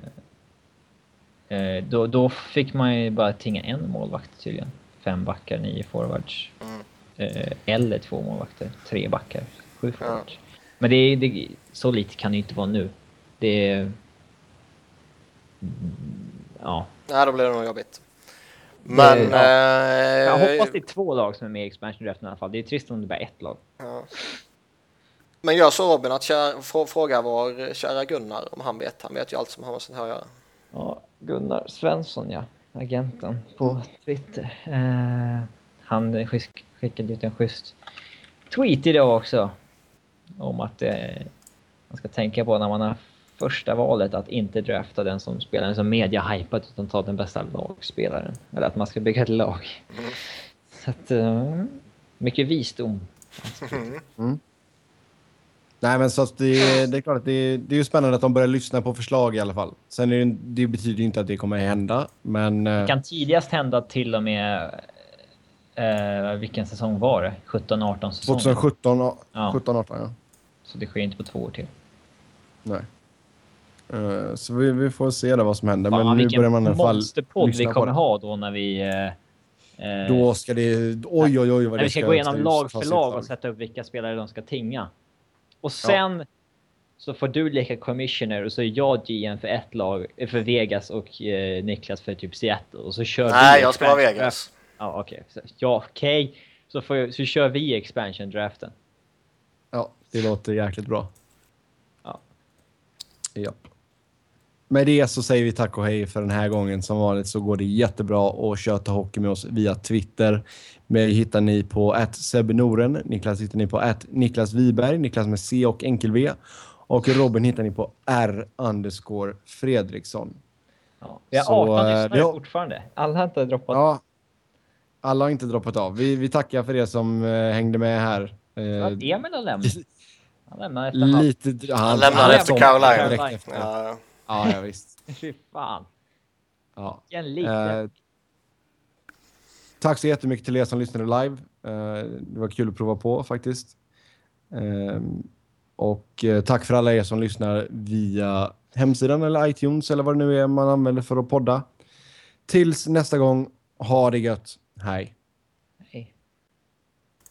eh, då, då fick man ju bara tinga en målvakt tydligen. Fem backar, nio forwards. Mm. Eh, eller två målvakter, tre backar, sju forwards. Ja. Men det är, det, så lite kan det inte vara nu. Det är... Mm, ja. Nej, då blir det nog jobbigt. Men... Det, ja. jag hoppas det är två lag som är med i expansion draften i alla fall. Det är trist om det bara är ett lag. Ja. Men gör så Robin att kär, fråga vår kära Gunnar om han vet. Han vet ju allt som har med sånt här att göra. Ja, Gunnar Svensson ja. Agenten på Twitter. Eh, han skickade ut en schysst tweet idag också. Om att eh, man ska tänka på när man har första valet att inte drafta den som spelar en som media hypat utan ta den bästa lagspelaren. Eller att man ska bygga ett lag. Mm. Så att, uh, mycket visdom. Mm. Nej, men så det, det, är klart att det, det är ju spännande att de börjar lyssna på förslag i alla fall. Sen är det, det betyder ju inte att det kommer att hända, men... Det kan tidigast hända till och med Eh, vilken säsong var det? 17-18 säsong? 2017, ja. 17, 18 ja. Så det sker inte på två år till. Nej. Uh, så vi, vi, får se då vad som händer. Ja, men nu börjar man i alla fall monsterpodd vi kommer ha då när vi... Uh, då ska det... Oj, oj, oj. Vad när vi ska, ska gå igenom lag för lag och sätta upp vilka spelare de ska tinga. Och sen ja. så får du leka commissioner och så är jag GM för ett lag, för Vegas och uh, Niklas för typ Seattle. Och så kör Nej, jag ska vara Vegas. Ja, okej. Okay. Ja, okej. Okay. Så, får, så kör vi expansion-draften. Ja, det låter jäkligt bra. Ja. Japp. Med det så säger vi tack och hej för den här gången. Som vanligt så går det jättebra att köta hockey med oss via Twitter. Mig hittar ni på att Noren. Niklas hittar ni på att Niklas Wiberg, Niklas med C och enkel V. Och Robin hittar ni på R underscore Fredriksson. Ja, vi har 18 lyssnare fortfarande. Alla har inte droppat. Ja, alla har inte droppat av. Vi, vi tackar för er som uh, hängde med här. Uh, Emil har lämnat. Han lämnade efter Lite, han, han lämnade efter Carolina. Efter. Ja, ja, ja, visst. Fy fan. Ja. Eh, tack så jättemycket till er som lyssnade live. Eh, det var kul att prova på faktiskt. Eh, och eh, tack för alla er som lyssnar via hemsidan eller iTunes eller vad det nu är man använder för att podda. Tills nästa gång, ha det gött. Hej!